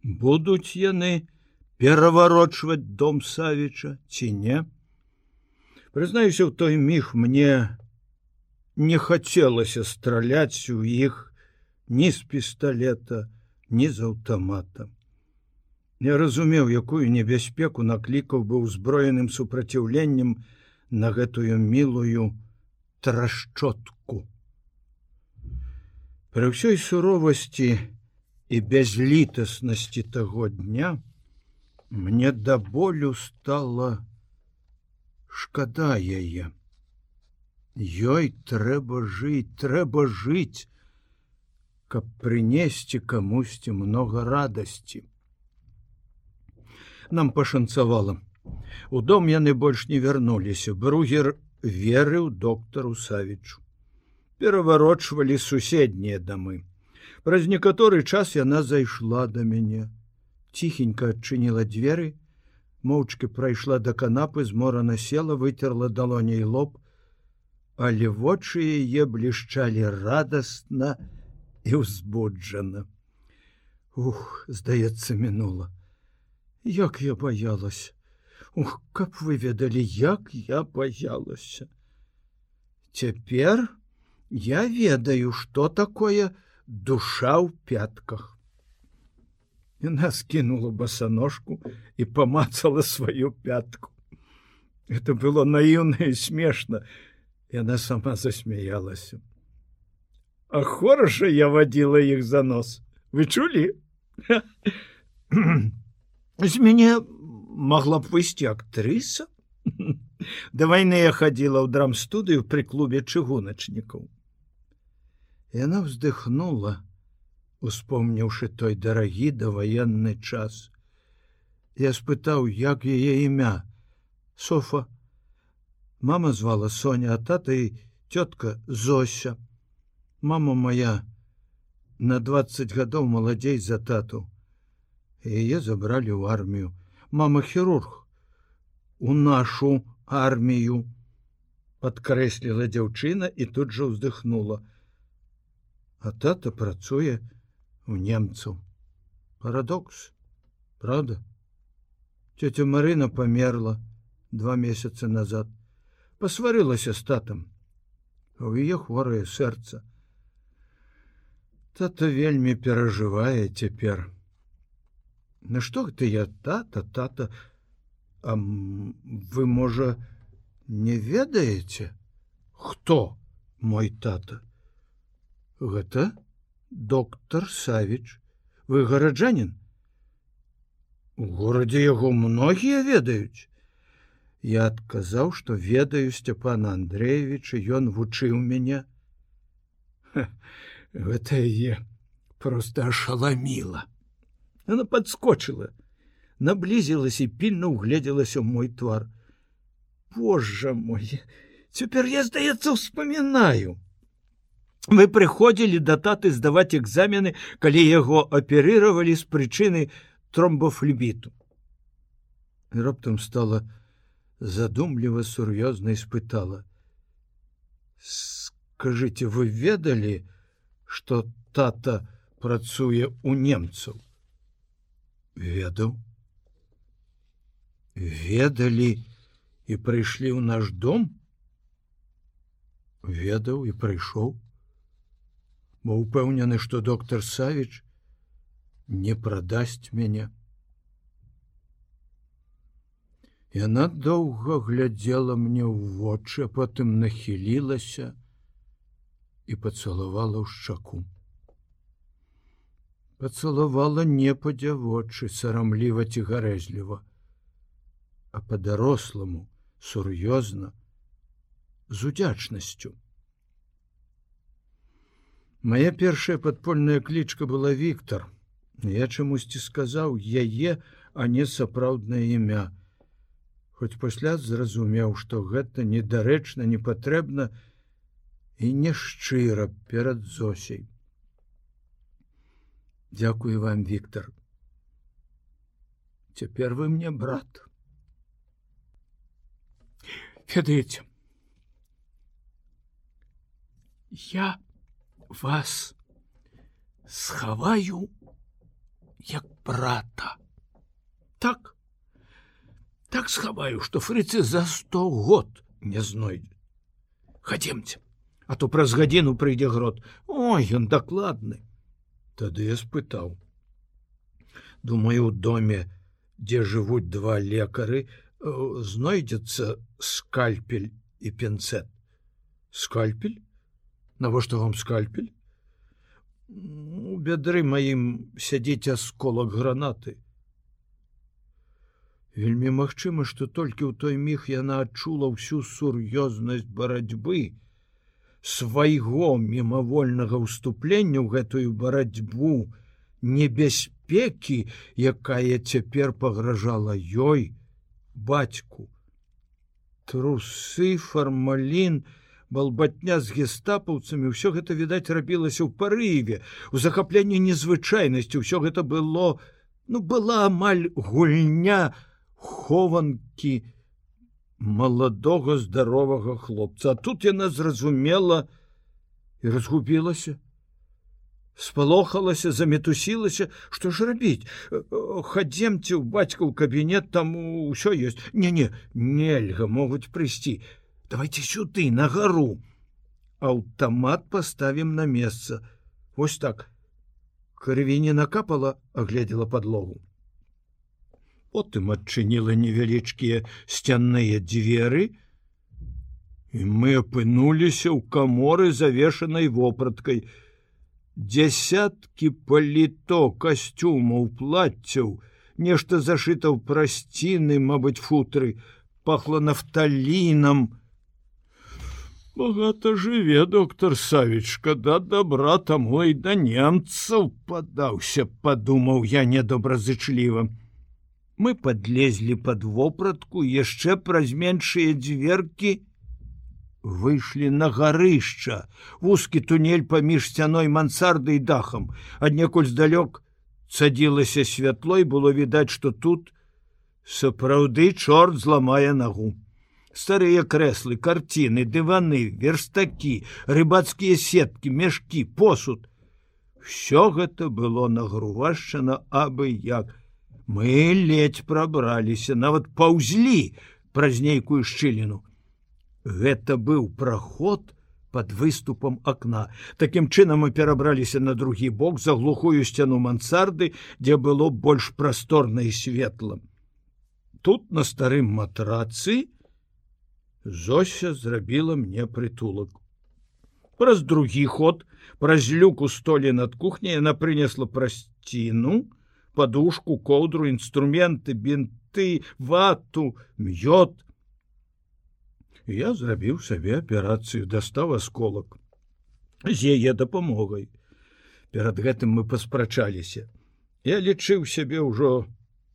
Будуць яны пераварочваць дом Савіча ці не. Прызнаюся, у той міг мне не хацелася страляць у іх ні з пісталета, ні з аўтамата. Я разумеў, якую небяспеку наклікаў быў узброеным супраціўленнем на гэтую мілую трашчотку. Пры ўсёй суровасці і бязлітаснасці таго дня мне да болю стала шкада яе. Ёй трэба жыць, трэба жыць, каб прынесці камусьці много радасці нам пашанцавала. У дом яны больш не вярнуліся. Бругер верыў доктару Савічу. Пераварочвалі суседнія дамы. Праз некаторы час яна зайшла да мяне. Ціхенька адчыніла дзверы, моўчкі прайшла да канапы, зморана села, вытерла далоней лоб, але вочы яе блішчалі радасна і ўзбуджана. Ух, здаецца, мінула як я боялась ух каб вы ведалі як я боялася цяпер я ведаю что такое душа ў пятках. Яна скінула басаножку і памацала сваю пятку. Это было наіўна і смешна. Яна сама засмяялася. А хораша я вадзіла іх за нос. Вы чулі з мяне могла б выйсці актрыса да вайны я хадзіла ў драмстудыю пры клубе чыгуначнікаў яна вздыхнула успомніўшы той дарагі даваенны час. Я спытаў як яе імя софа. Мама звала соня а тата і цётка зося. Мама моя на двадцать гадоў маладзей за тату яе забралі ў армію мама хірург у нашу армію подкрэсліла дзяўчына і тут жа ўздыхнула а тата працуе у немцаў парадокс правда? Тетя марына памерла два месяцы назад. Пасварылася з татам у яе хворае сэрца тата вельмі перажывае цяпер На што ты я тата тата. А вы можа не ведаеце хто мой тата? Гэта доктор савіч вы гараджанин у горадзе яго многія ведаюць я адказаў што ведаю сцяпана андреевича ён вучыў мяне гэта е просто ашаламіла она подскочила наблизилась и пильно угледзелася мой твар. Боже мой цяпер я здаецца вспоминаю. Вы приходили да таты сдавать экзамены калі яго аперировали з прычыны тромбофлебіту раптам стала задумліва сур'ёзна испытала. Скажите вы ведали что тата працуе у немцаў ведаў. Ведалі і прыйшлі ў наш дом. Ведаў і прыйшоў. Бо упэўнены што доктор савіч не прадасць мяне. Яна доўга глядзела мне ў вочы потым нахілілася і пацалавала ў шчаку пацалавала не па-дзявочы сарамліва ці гарэзліва, а па-даросламу сур'ёзна з удзячнасцю. Мая першая падпольная клічка была Віктор. Я чамусьці сказаў яе, а не сапраўднае імя. Хоць пасля зразумеў, што гэта недарэчна, не патрэбна і нешчыра перад зосей. Дякую вам, Віктор. Цяпер вы мне брат. ведаеце я вас схаваю як брата так так схаваю что фрыцы за сто год не знойдзе хадземце а то праз гадзіну прыйдзе грот ой ён дакладны тады я спытаў думаю у доме дзе жывуць два лекары знойдзецца скальпель і пенцет скальпель? Навошта вам скальпель? У бядры маім сядзіць асколак гранаты. Вельмі магчыма што толькі ў той міг яна адчула ўсю сур'ёзнасць барацьбы свайго мімавольнага ўступлення ў гэтую барацьбу небяспекі якая цяпер пагражала ёй бацьку. Трусы фармалін балбатня з гестапаўцамі ўсё гэта відаць рабілася ў парыве у захапленні незвычайнасці ўсё гэта было ну была амаль гульня хованкі маладога здаровага хлопца. Тут яна зразумела і разгубілася спалохалася замітусілася што ж рабіць хадземце ў бацька ў кабінет там усё ёсць не не нельга могуць прыйсці давайте сюды на гару аўтамат поставим на месца ось так. Крыві не накапала агледзела подлогу потым адчыніла невялічкія сцянныя дзверы і мы апынуліся ў каморы завешанай вопраткай. Десяткі паліто касцюмаў плаццяў нешта зашыта ў прасціны мабыць футры пахло нафталінам. Багата жыве доктор савічка да добра таму і да немцаў падаўся падумаў я недобразычліва мы подлезлі под вопратку яшчэ праз меншыя дзверкі выйшлі на гарышча. Вузкі туннель паміж сцяной мансарды і дахам. Аднекуль здалёк цадзілася святло і было відаць что тут сапраўды чорт зламае нагу. Старыя крэслы карціны дываны верстакі рыбацкія сеткі мешкі посуд. Все гэта было нагрувашчана абы як мы ледзь прабраліся нават паўзлі праз нейкую шчыліну. Гэта быў праход под выступам акна такім чынам мы перабраліся на другі бок за глухую сцяну мансарды дзе было больш прасторна і светлым тут на старым матрацы Зося зрабіла мне прытулак. Праз другі ход праз люк у столі над кухняй яна прынесла прасціну, падушку, коўдру, інструменты, бінты, вату, мёд. Я зрабіў сабе аперацыю, дастаў асколак з яе дапамогай. Перад гэтым мы паспрачаліся. Я лічыў сябе ўжо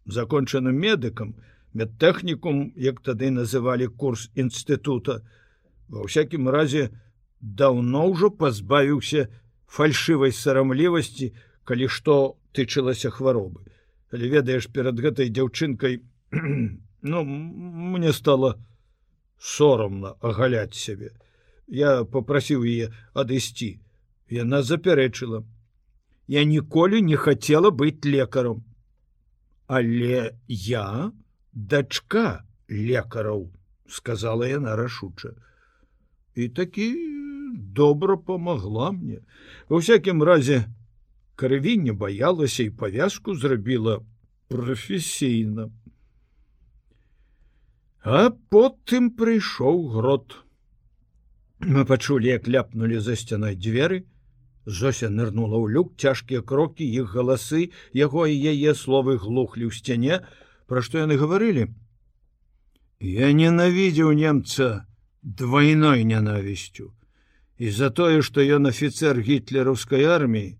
закончаным медыкам, медтэхнікум як тады называлі курс інстытута ва всякім разе даўно ўжо пазбавіўся фальшывай сарамлівасці калі што тычылася хваробы. Але ведаеш перад гэтай дзяўчынкай ну мне стало сорамна агаляць сябе. Я попрасіў яе адысці. Яна запярэчыла. Я ніколі не хацела быць лекаром але я дачка лекараў сказала яна рашуча. І такі добра помогла мне. Во всякім разе крыві не баялася і павязку зрабіла професійна а потым прыйшоў грот. Мы пачулі як ляпнули за сцяной дзверы Зося нырнула ў люк цяжкія крокі іх галасы яго і яе словы глухлі ў сцяне пра што яны гаварылі я ненавідзеў немца двойной нянавісцю і за тое што ён офіцер гітлераўскай арміі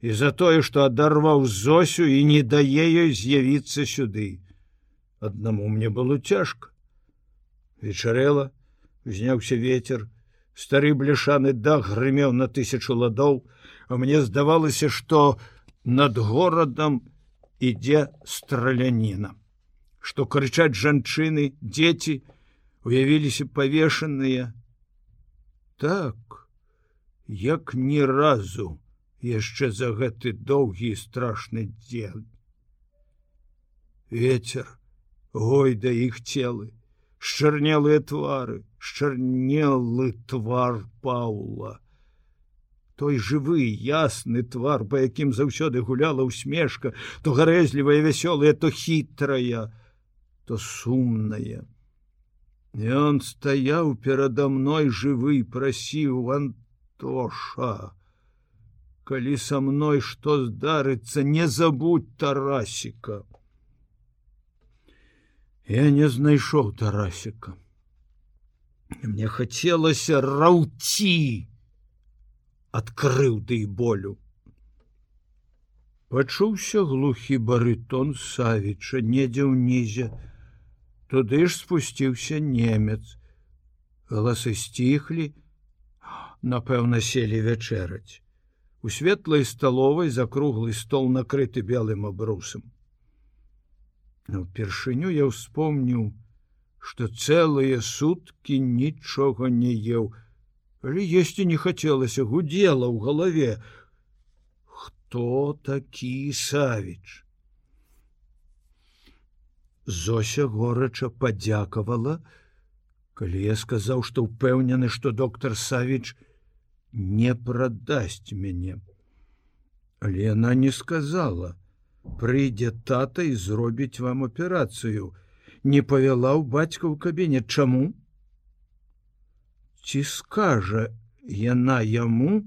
і за тое што адарваў зосю і не дае ёй з'явіцца сюды. Аднаму мне было цяжка. Вечарэла зняўся ветер стары бляшаны дах грымеў на тысячу ладоў а мне здавалася што над горадам ідзе страляніна. Што крычаць жанчыны дзеці уявіліся павешаныя. Так як ні разу яшчэ за гэты доўгі страшны дзень. Ветер гой да іх целы шчарнелыя твары шчарнелы твар паула той жывы ясны твар па якім заўсёды гуляла усмешка то гарэзлівая вясёлая то хітрая то сумная. Ён стаяў перада мной жывы прасіў антоша калі са мной што здарыцца не забудь тарасіка я не знайшоў тарасіка мне хацелася раўці ад крыўды і болю. Пачуўся глухі барытон савіча недзе ўнізе туды ж спусціўся немец. Галасы сціхлі. Напэўна селі вячэраць у светлай сталовай за круглы стол накрыты белым абрусам упершыню я ўспомніў, што цэлыя суткі нічога не еў, але есці не хацелася гудзела ў галаве. Хто такі савіч? Зося горача падзякавала, калі я сказаў, што ўпэўнены, што доктор Савіч не прадасць мяне. Але яна не сказала, прыйдзе тата і зробіць вам аперацыю не павяла ў бацька ў кабінет чаму ці скажа яна яму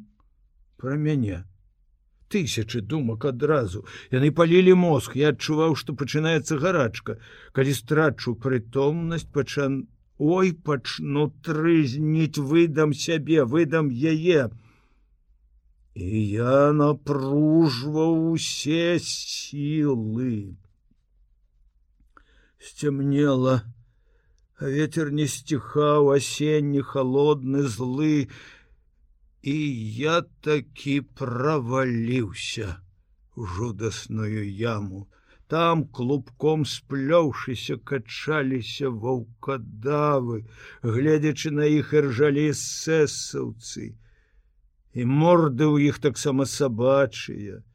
про мяне тысячи думак адразу. Яны палілі мозг. Я адчуваў што пачынаецца гарачка. Калі страчу прытомнасць пачан ой пачну трызніць выдам сябе выдам яе і я напружваў усе сілы. Сцямнела, ветер не сціхаў асенні холодны злы, і я такі праваліўся жудасную яму. Там клубком сплёўшыся качаліся ваўкадавы, гледзячы на іх іржалі сэсаўцы і морды ў іх таксама сабачыя.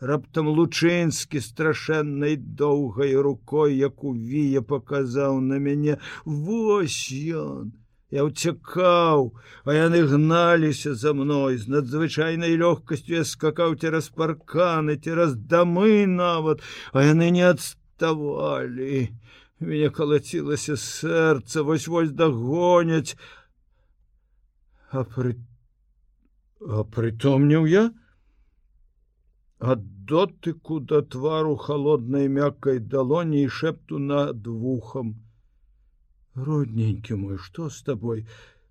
Раптам лучынскі страшэннай доўгай рукой, як у вія паказаў на мяне Вось ён! Я ўцякаў, а яны гналіся за мной з надзвычайнай лёгкасцю я скакаў цераз парканы, цераз дамы нават, а яны не адставалі. Мне калацілася сэрца, вось вось дагоняць. А пры прытомніў я ад дотыку да твару холоднай мяккай далоні і шэпту над вухам родненькі мой что с тобой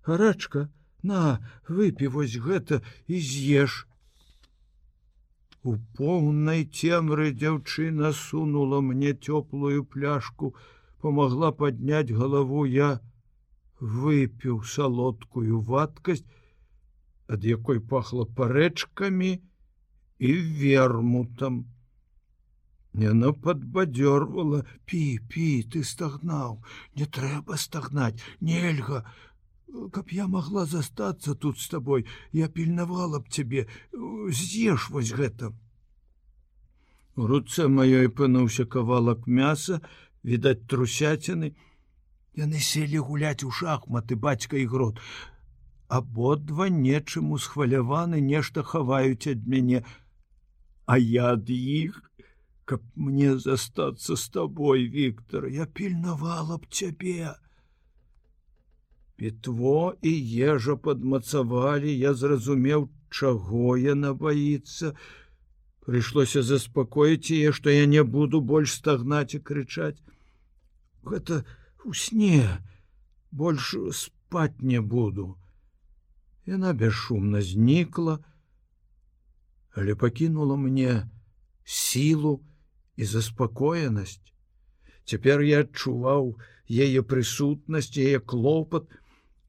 гарачка на выпі вось гэта і з'еш у поўнай цемры дзяўчына сунула мне цёплую пляшку помогла подняць галаву я выпіў салодкую вадкасць ад якой пахло парэчкамі і вермутам. Яно падбадзёрвала пі пі ты стагнаў не трэба стагнаць нельга. Каб я могла застацца тут з табой я пільнавала б цябе з'еш вось гэта. У руцэ маёй пынуўся кавалак мяса відаць трусяціны. Яны селі гуляць у шахматы бацька і грот. Абодва нечым усхваляваны нешта хаваюць ад мяне. А я ад іх каб мне застацца з табой Віктор я пільнавала б цябе пітво і ежа падмацавалі я зразумеў чаго яна баіцца. Прыйшлося заспакоіць яе што я не буду больш стагнаць і крычаць. Гэта у сне. Больш спаць не буду. Яна бесшумна знікла, але пакінула мне сілу і заспакоенасць. Цяпер я адчуваў яе прысутнасць, яе клопат,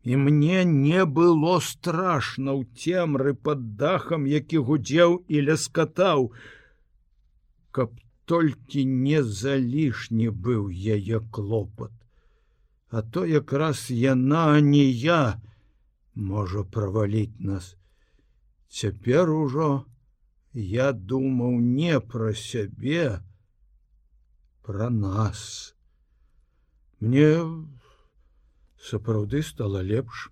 і мне не было страшна ў цемры пад дахам, які гудзеў і ляскатаў, каб толькі не залішні быў яе клопат. а то якраз яна не я можа праваліць нас. Цяпер ужо я думаў не пра сябе, пра нас. Мне сапраўды стала лепш.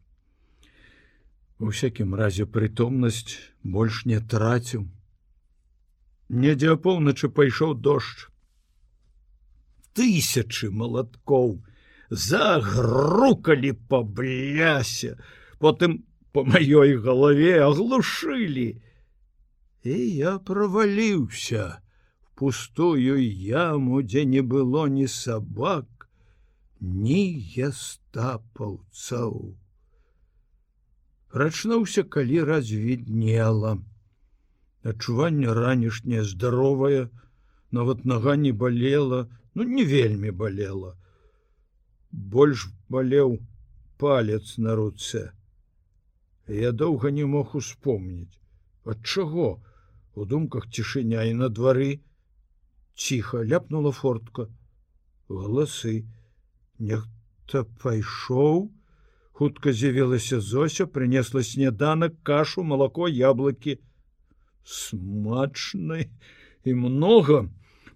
У всякім разе прытомнасць больш не траціў. Недзе апоўначы пайшоў дождж. Тысячы малаткоў загрукалі па блясе, потым по маёй галаве аглушылі. І я праваліўся пустую яму, дзе не было ні сабак, ні естапаўцаў. Прачнуўся, калі развіднела. Адчуванне ранішняе здаровае, нават нага не балела, ну не вельмі балела. Больш балеў палец на руцэ. Я доўга не мог успомніць, ад чаго у думках цішыня і на двары ціха ляпнула фортка. Гласы нехта пайшоў, хутка з'явілася зося принесла снеданак кашу молоко яблоки смачны і много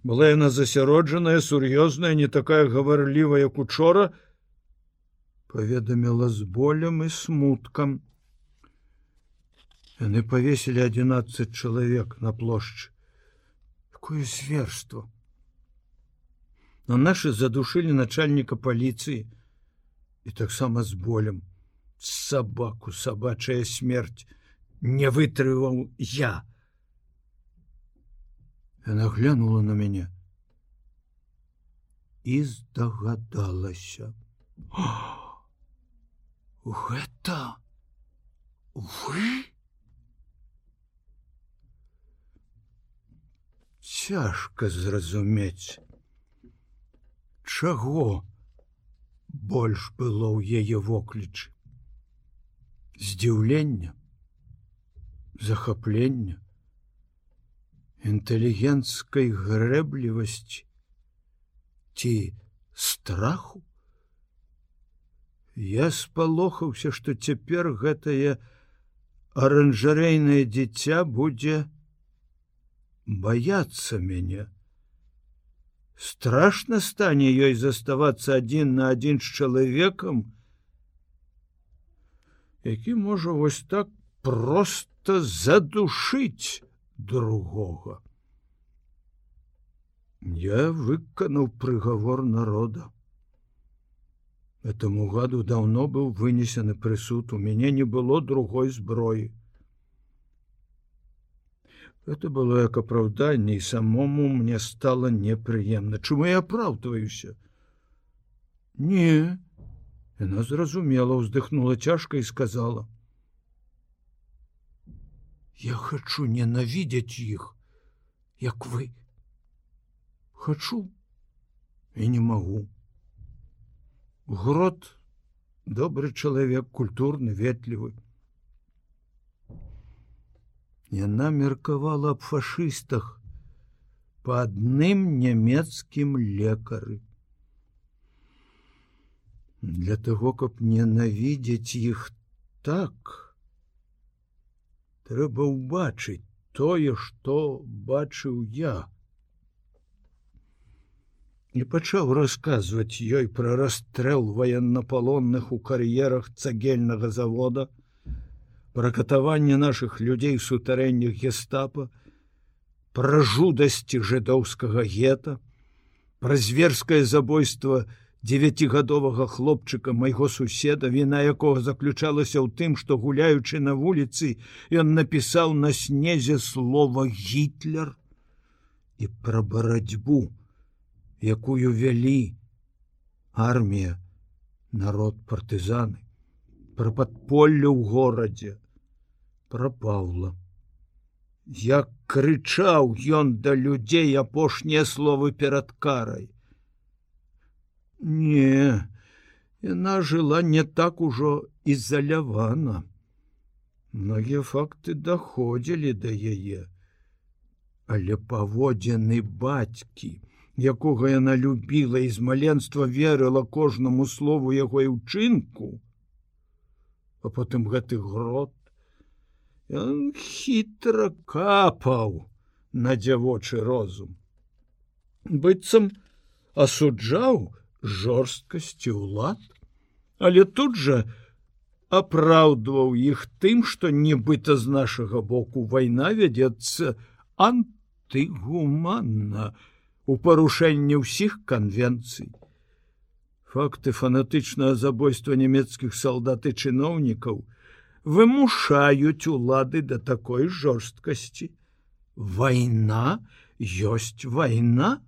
была яна засяроджаная сур'ёзная не такая гаварлівая як учора паведаміла з болем і смуткам. Яны повесілі 11 чалавек на плошчы такое зверство! Но наши задушили начальніка паліцыі і таксама з болем. Сабаку сабачая смерть не вытрываў я. Она глянула на мяне і здагадалася гэта вы цяжка зразумець чаго больш было ў яе воклічы здзіўлення захаплення інтэлігенцкай грэблівасці ці страху. Я спалохаўся што цяпер гэтае аранжарэйнае дзіця будзе баяцца мяне страшно стане ёй заставацца адзін на адзін з чалавекам які можа вось так просто задушыць другога. Я выканаў прыгавор народа. Этому гаду давно быў вынесены прысуд у мяне не было другой зброі это было як апраўданне і самому мне стало непрыемна чому я апраўдваюся не. Яна зразумела уздыхнула цяжка і сказала. Я хочу ненавидеть іх як вы. Хочу і не могу. Грот добрый чалавек культурны ветлівы Яна меркавала аб фашыстах по адным нямецкім лекары. Для таго, каб ненавідзець іх так, трэба ўбачыць тое, што бачыў я. І пачаў расказваць ёй пра расстрэл ваеннапалонных у кар'ерах цагельнага завода, пра катаванне наших людзей сутарэннях гестапа, пра жудасці жыдоўскага гета, пра зверскае забойство девятигадовага хлопчыка майго суседа, віна якога заключалася ў тым, што гуляючы на вуліцы, ён напісаў на снезе слова гітлер і пра барацьбу, якую вялі армія, народ партызаны, пра падполле ў горадзе, пра Паўла. Як крычаў ён да людзей апошнія словы перад карай. Не, яна жыла не так ужо ізалявана. Многія факты даходзілі да яе, але паводзіны бацькі, якога яна любіла і з маленства верыла кожнаму слову яго і ўчынку, а потым гэты грот ён хітра капаў на дзявочы розум. быццам асуджаў жорсткасці ўлад, але тут жа апраўдваў іх тым, што нібыта з нашага боку вайна вядзецца антыгуманна у парушэнні ўсіх канвенцый. Факты фанатычнага забойства нямецкіх салдат і чыноўнікаў вымушаюць улады да такой жорсткасці. Вайна ёсць вайна.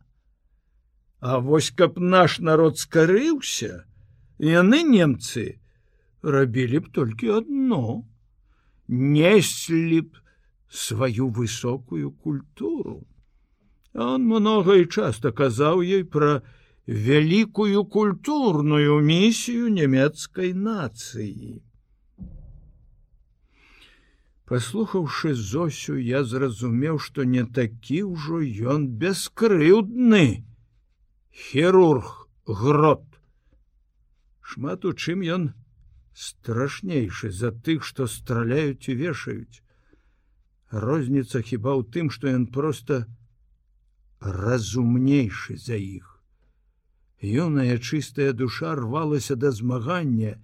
А вось каб наш народ скарыўся, яны немцы рабілі б толькі адно, неслі б сваю высокую культуру. Он много і часто казаў ёй пра вялікую культурную місію нямецкай нацыі. Паслухаўшы зосю, я зразумеў, што не такі ўжо ён бескрыўдны хірург грот. Шмат у чым ён страшнейшы за тых, што страляюць і вешаюць. Розніца хіба ў тым, што ён просто разумнейшы за іх. Юная чыстая душа рвалася да змагання,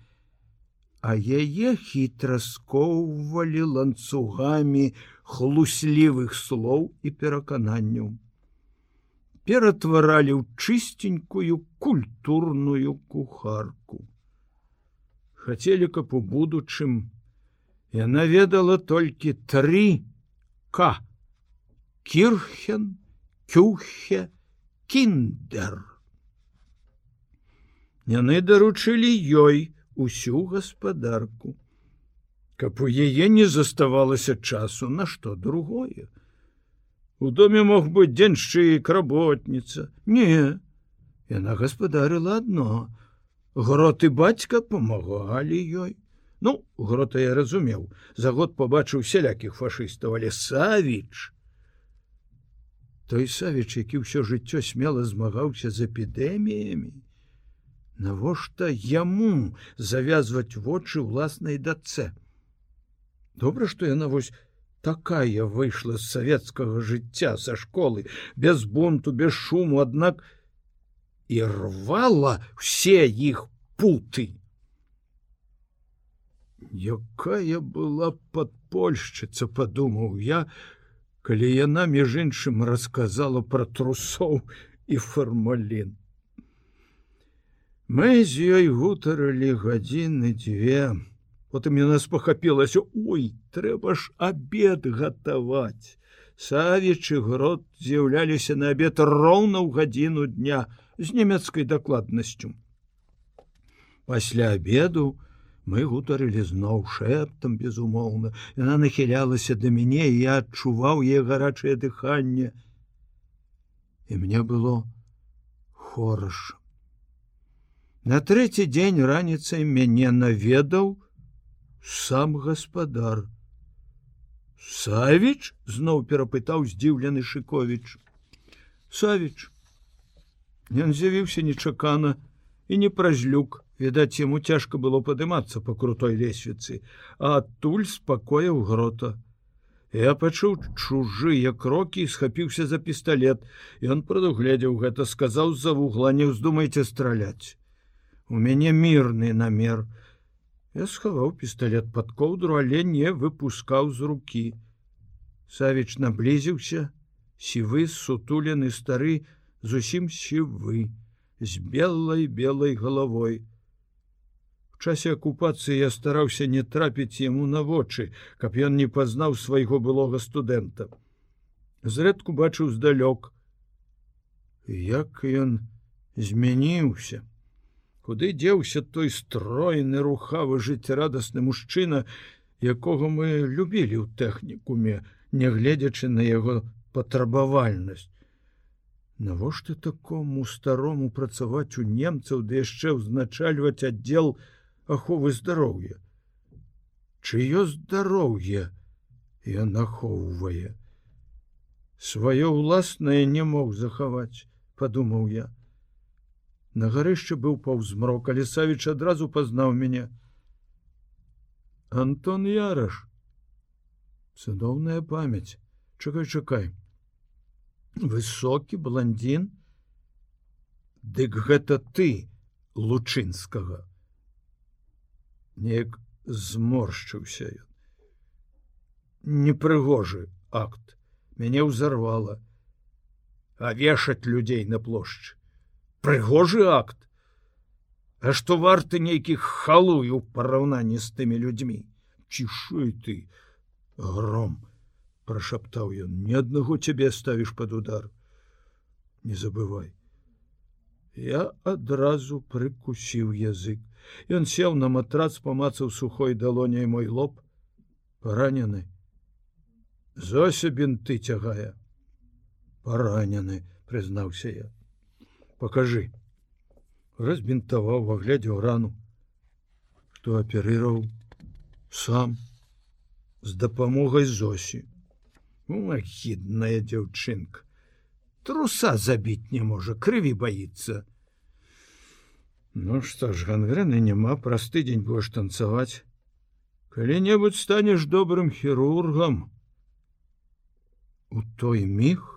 а яе хітра скоўвалі ланцугамі хлуслівых слоў і перакананняў. Ператваралі ў чыстенькую культурную кухарку. Хацелі, каб у будучым яна ведала толькі тры к кірхен, кюхе кіндер. Яны даручылі ёй усю гаспадарку, каб у яе не заставалася часу на што другое. У доме мог быць дзеншчык работніца. Не, яна гаспадарыла адно. Грот і бацька памагалі ёй. Ну, грота я разумеў, за год побачыў сялякіх фашыстаў, але Савіч, той савіч які ўсё жыццё смела змагаўся з эпідэміямі навошта яму завязваць вочы ўласнай дацэ добра што яна вось такая выйшла з савецкага жыцця са школы без бунту без шуму аднак і рвала все іх путы якая была падпольшчыца падумаў я калі яна між іншым расказала пра трусоў і фармалін. Мы з ёй гутарылі гадзіны дзве. Потым яна спахапілася: Ой, трэба ж абед гатаваць. Савічы грот з'яўляліся на абед роўна ў гадзіну дня з нямецкай дакладнасцю. Пасля обеду, мы гутарылі зноў шэптам безумоўна яна нахілялася да мяне і я адчуваў е гарачае дыханне і мне было хораш на трэці дзень раніцай мяне наведаў сам гаспадар савіч зноў перапытаў здзіўлены шыковіч савіч ён з'явіўся нечакана і не праз люк Відаць, яму цяжка было падымацца по крутой лесвіцы, а адтуль спакояў грота. Я пачуў чужыя крокі і схапіўся за пісталлет. Ён прадугледзеў гэта, сказаў з-за вугла, не ўздумайце страляць. У мяне мірны намер. Я схаваў пісталлет под коўдру, але не выпускаў з рукі. Савіч наблізіўся, сівы сутулены стары, зусім сівы, з белой белой головой часе акупацыі я стараўся не трапіць яму на вочы, каб ён не пазнаў свайго былога студэнта. Зрэдку бачыў здалёк, як ён змяніўся. Куды дзеўся той стройны рухавы жыццярадасны мужчына, якога мы любілі ў тэхнікуме, нягледзячы на яго патрабавальнасць. Навошта такому старому працаваць у немцаў ды яшчэ ўзначальваць аддзел, аховы здароўя. Чыё здароўе ён ахоўвае. Сваё ўласнае не мог захаваць, падумаў я. На гарышчы быў паўзмрок, але Савіч адразу пазнаў мяне. Антон Яраш. Цудоўная памяць. Чакай, чакай. Высокі блондин. Дык гэта ты, лучынскага. Неяк зморшчыўся ён. Непрыгожы акт. Мяне ўзарвала. А вешаць людзей на плошчы. Прыгожы акт. А што варты нейкіх халую ў параўнанні з тымі людзьмі. Цішуй ты, гром, прашаптаў ён, ни аднаго цябе ставіш под удар. Не забывай. Я адразу прыкусіў язык. Ён сеў на матрац, памацаў сухой далоняй мой лоб, паранены. Зося бінты цягае. Паранены, прызнаўся я. Пакажы. Разбінтаваў, аглядзеў рану, што аперыраў сам з дапамогай Зосі. Ахідная дзяўчынка. Труса забіць не можа, крыві баіцца. Ну што ж гангрэны няма праз тыдзень будешь танцаваць. Калі-небудзь станеш добрым хірургам. У той міг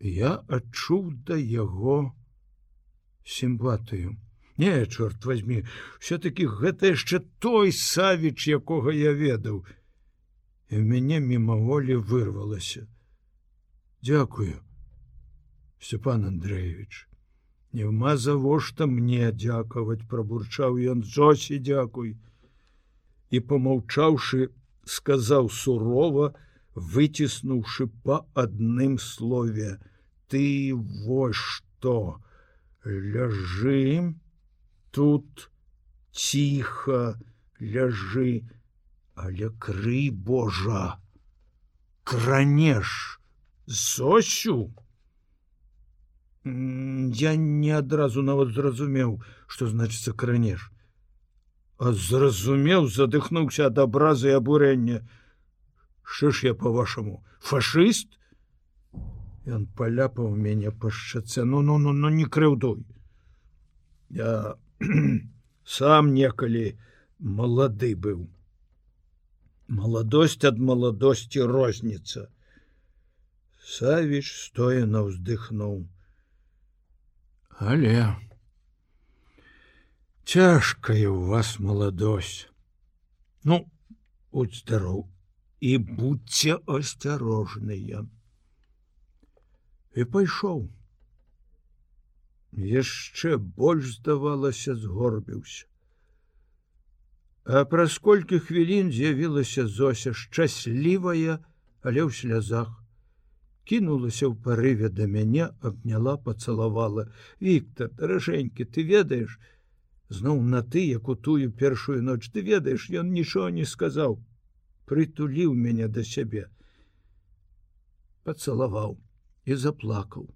я адчуў да яго сімпатыю. Не, чорт возьми, все-таки гэта яшчэ той савіч, якога я ведаў. І мяне мімаволі вырвалася. Дякую, Степан Андреевич Нема завошта мне дзякаваць, прабурчаў ён Зосі дзякуй. І помаўчаўшы, сказаў сурова, выціснуўшы па адным слове: ты вось што ляжы тут ціха ляжы, але крый Божа, кранеш Зосю, я не адразу нават зразумеў что значится кранеш зразумеў задыхнуўся ад абразы абурэння что ж я по-вашаму фашыст ён паляпаў мяне па шчаце. Ну ну ну ну не крыўдуй. Я сам некалі малады быў. Маладосць ад маладосці розніца. Савіч стоя на ўздыхнуў. Але цяжкая у вас маладосць. Ну будь здароў і будьце асцярожныя і пайшоў. Яшчэ больш здавалася згорбіўся. А праз колькі хвілін з'явілася зося шчаслівая але ў слязах. Кінулася ў парыве да мяне абняла пацалавала. Віктор даражэнькі ты ведаеш? Зноў на ты як у тую першую ноч. Ты ведаеш ён нічого не сказаў прытуліў мяне да сябе. Пацалаваў і заплакаў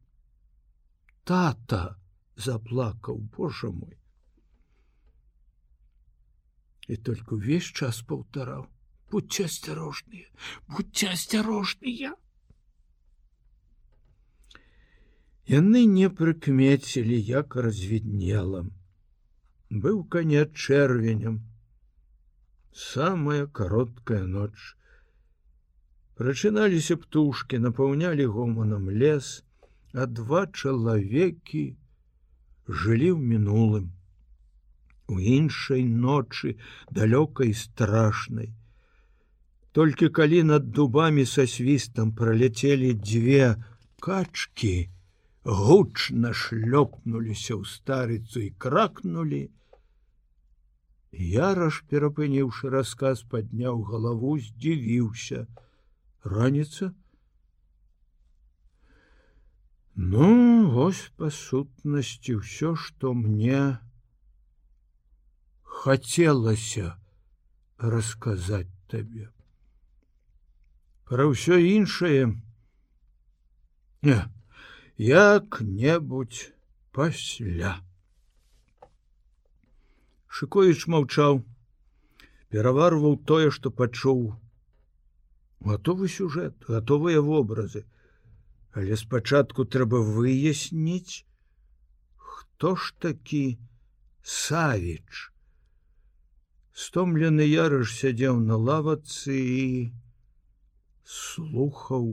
тата заплакаў Боже мой і только увесь час паўтараў будьце асцярожныя будьце асцярожныя Яны не прыкмецілі, як развіднела. Быў канец чэрвенем. самая кароткая ноч. Прачыналіся птушки, напаўнялі гоманам лес, а два чалавекі жылі ў мінулым. У іншай ночы далёкай страшнай. Толькі калі над дубамі са свістам праляцелі дзве качки, гучна шлёпнуліся ў старыцу і кракнули. Яраш, перапыніўшы рассказ, падняў галаву, здзівіўся. Раніца? Ну, вось па сутнасці ўсё, што мне хацелася расказаць табе. Пра ўсё іншае не як-небудзь пасля. Шкоіч маўчаў, пераварваў тое, што пачуў. Гатовы сюжэт, гатовыя вобразы. Але спачатку трэба выясніць, хто ж такі Савіч. Стомлены ярыш сядзеў на лавацы і слухаў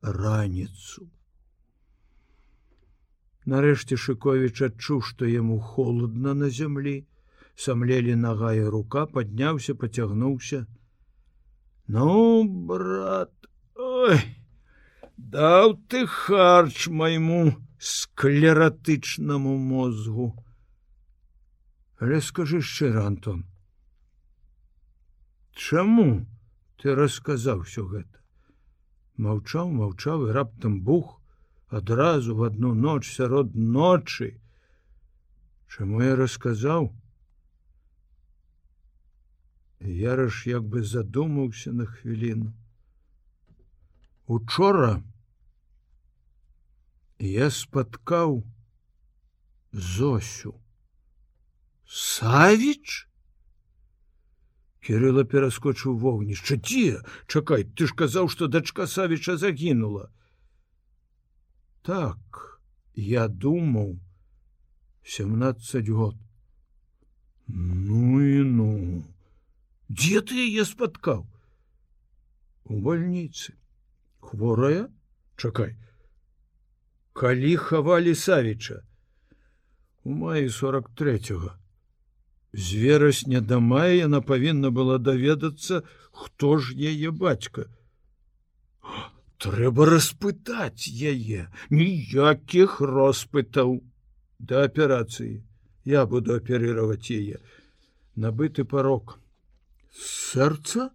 раніцу. Нарэшце Шковіч адчуў, што яму холодна на зямлі, самлелі нага і рука, падняўся, пацягнуўся. Ну, брат, ой, даў ты харч майму склератычнаму мозгу. Але скажы шчыра, Антон, Чаму ты расказаў все гэта? Маўчаў, маўчаў і раптам бух адразу в одну ноч сярод ночы. Чаму я расказаў? Яраш як бы задумаўся на хвіліну. Учора я спаткаў Зосю. Савіч? Кирыла пераскочыў вогнішча дзе чакай ты ж казаў што дачка савіча загінула так я думаў семнадцать год ну і ну дзе ты яе спаткаў у больніцы хворая чакай калі хавалі савіча у маі сорок третьего з верасня да мая яна павінна была даведацца, хто ж яе бацька. Трэба распытаць яе, ніякіх роспытаў да аперацыі. Я буду аперировать яе. Набыты парок. Сэрца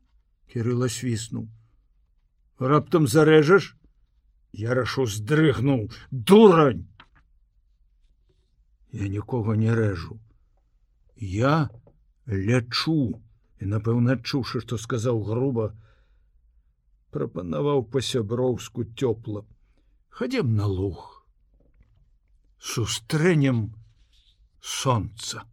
кирыла свіснуў. Раптам зарэжаш, Я рашу здрыгнуў дурань. Я нікога не рэжу я лячу і напэўна адчуўшы што сказаў груба прапанаваў па-сяброўску цёпла. Хадзем на луг. Сустрэнем сонца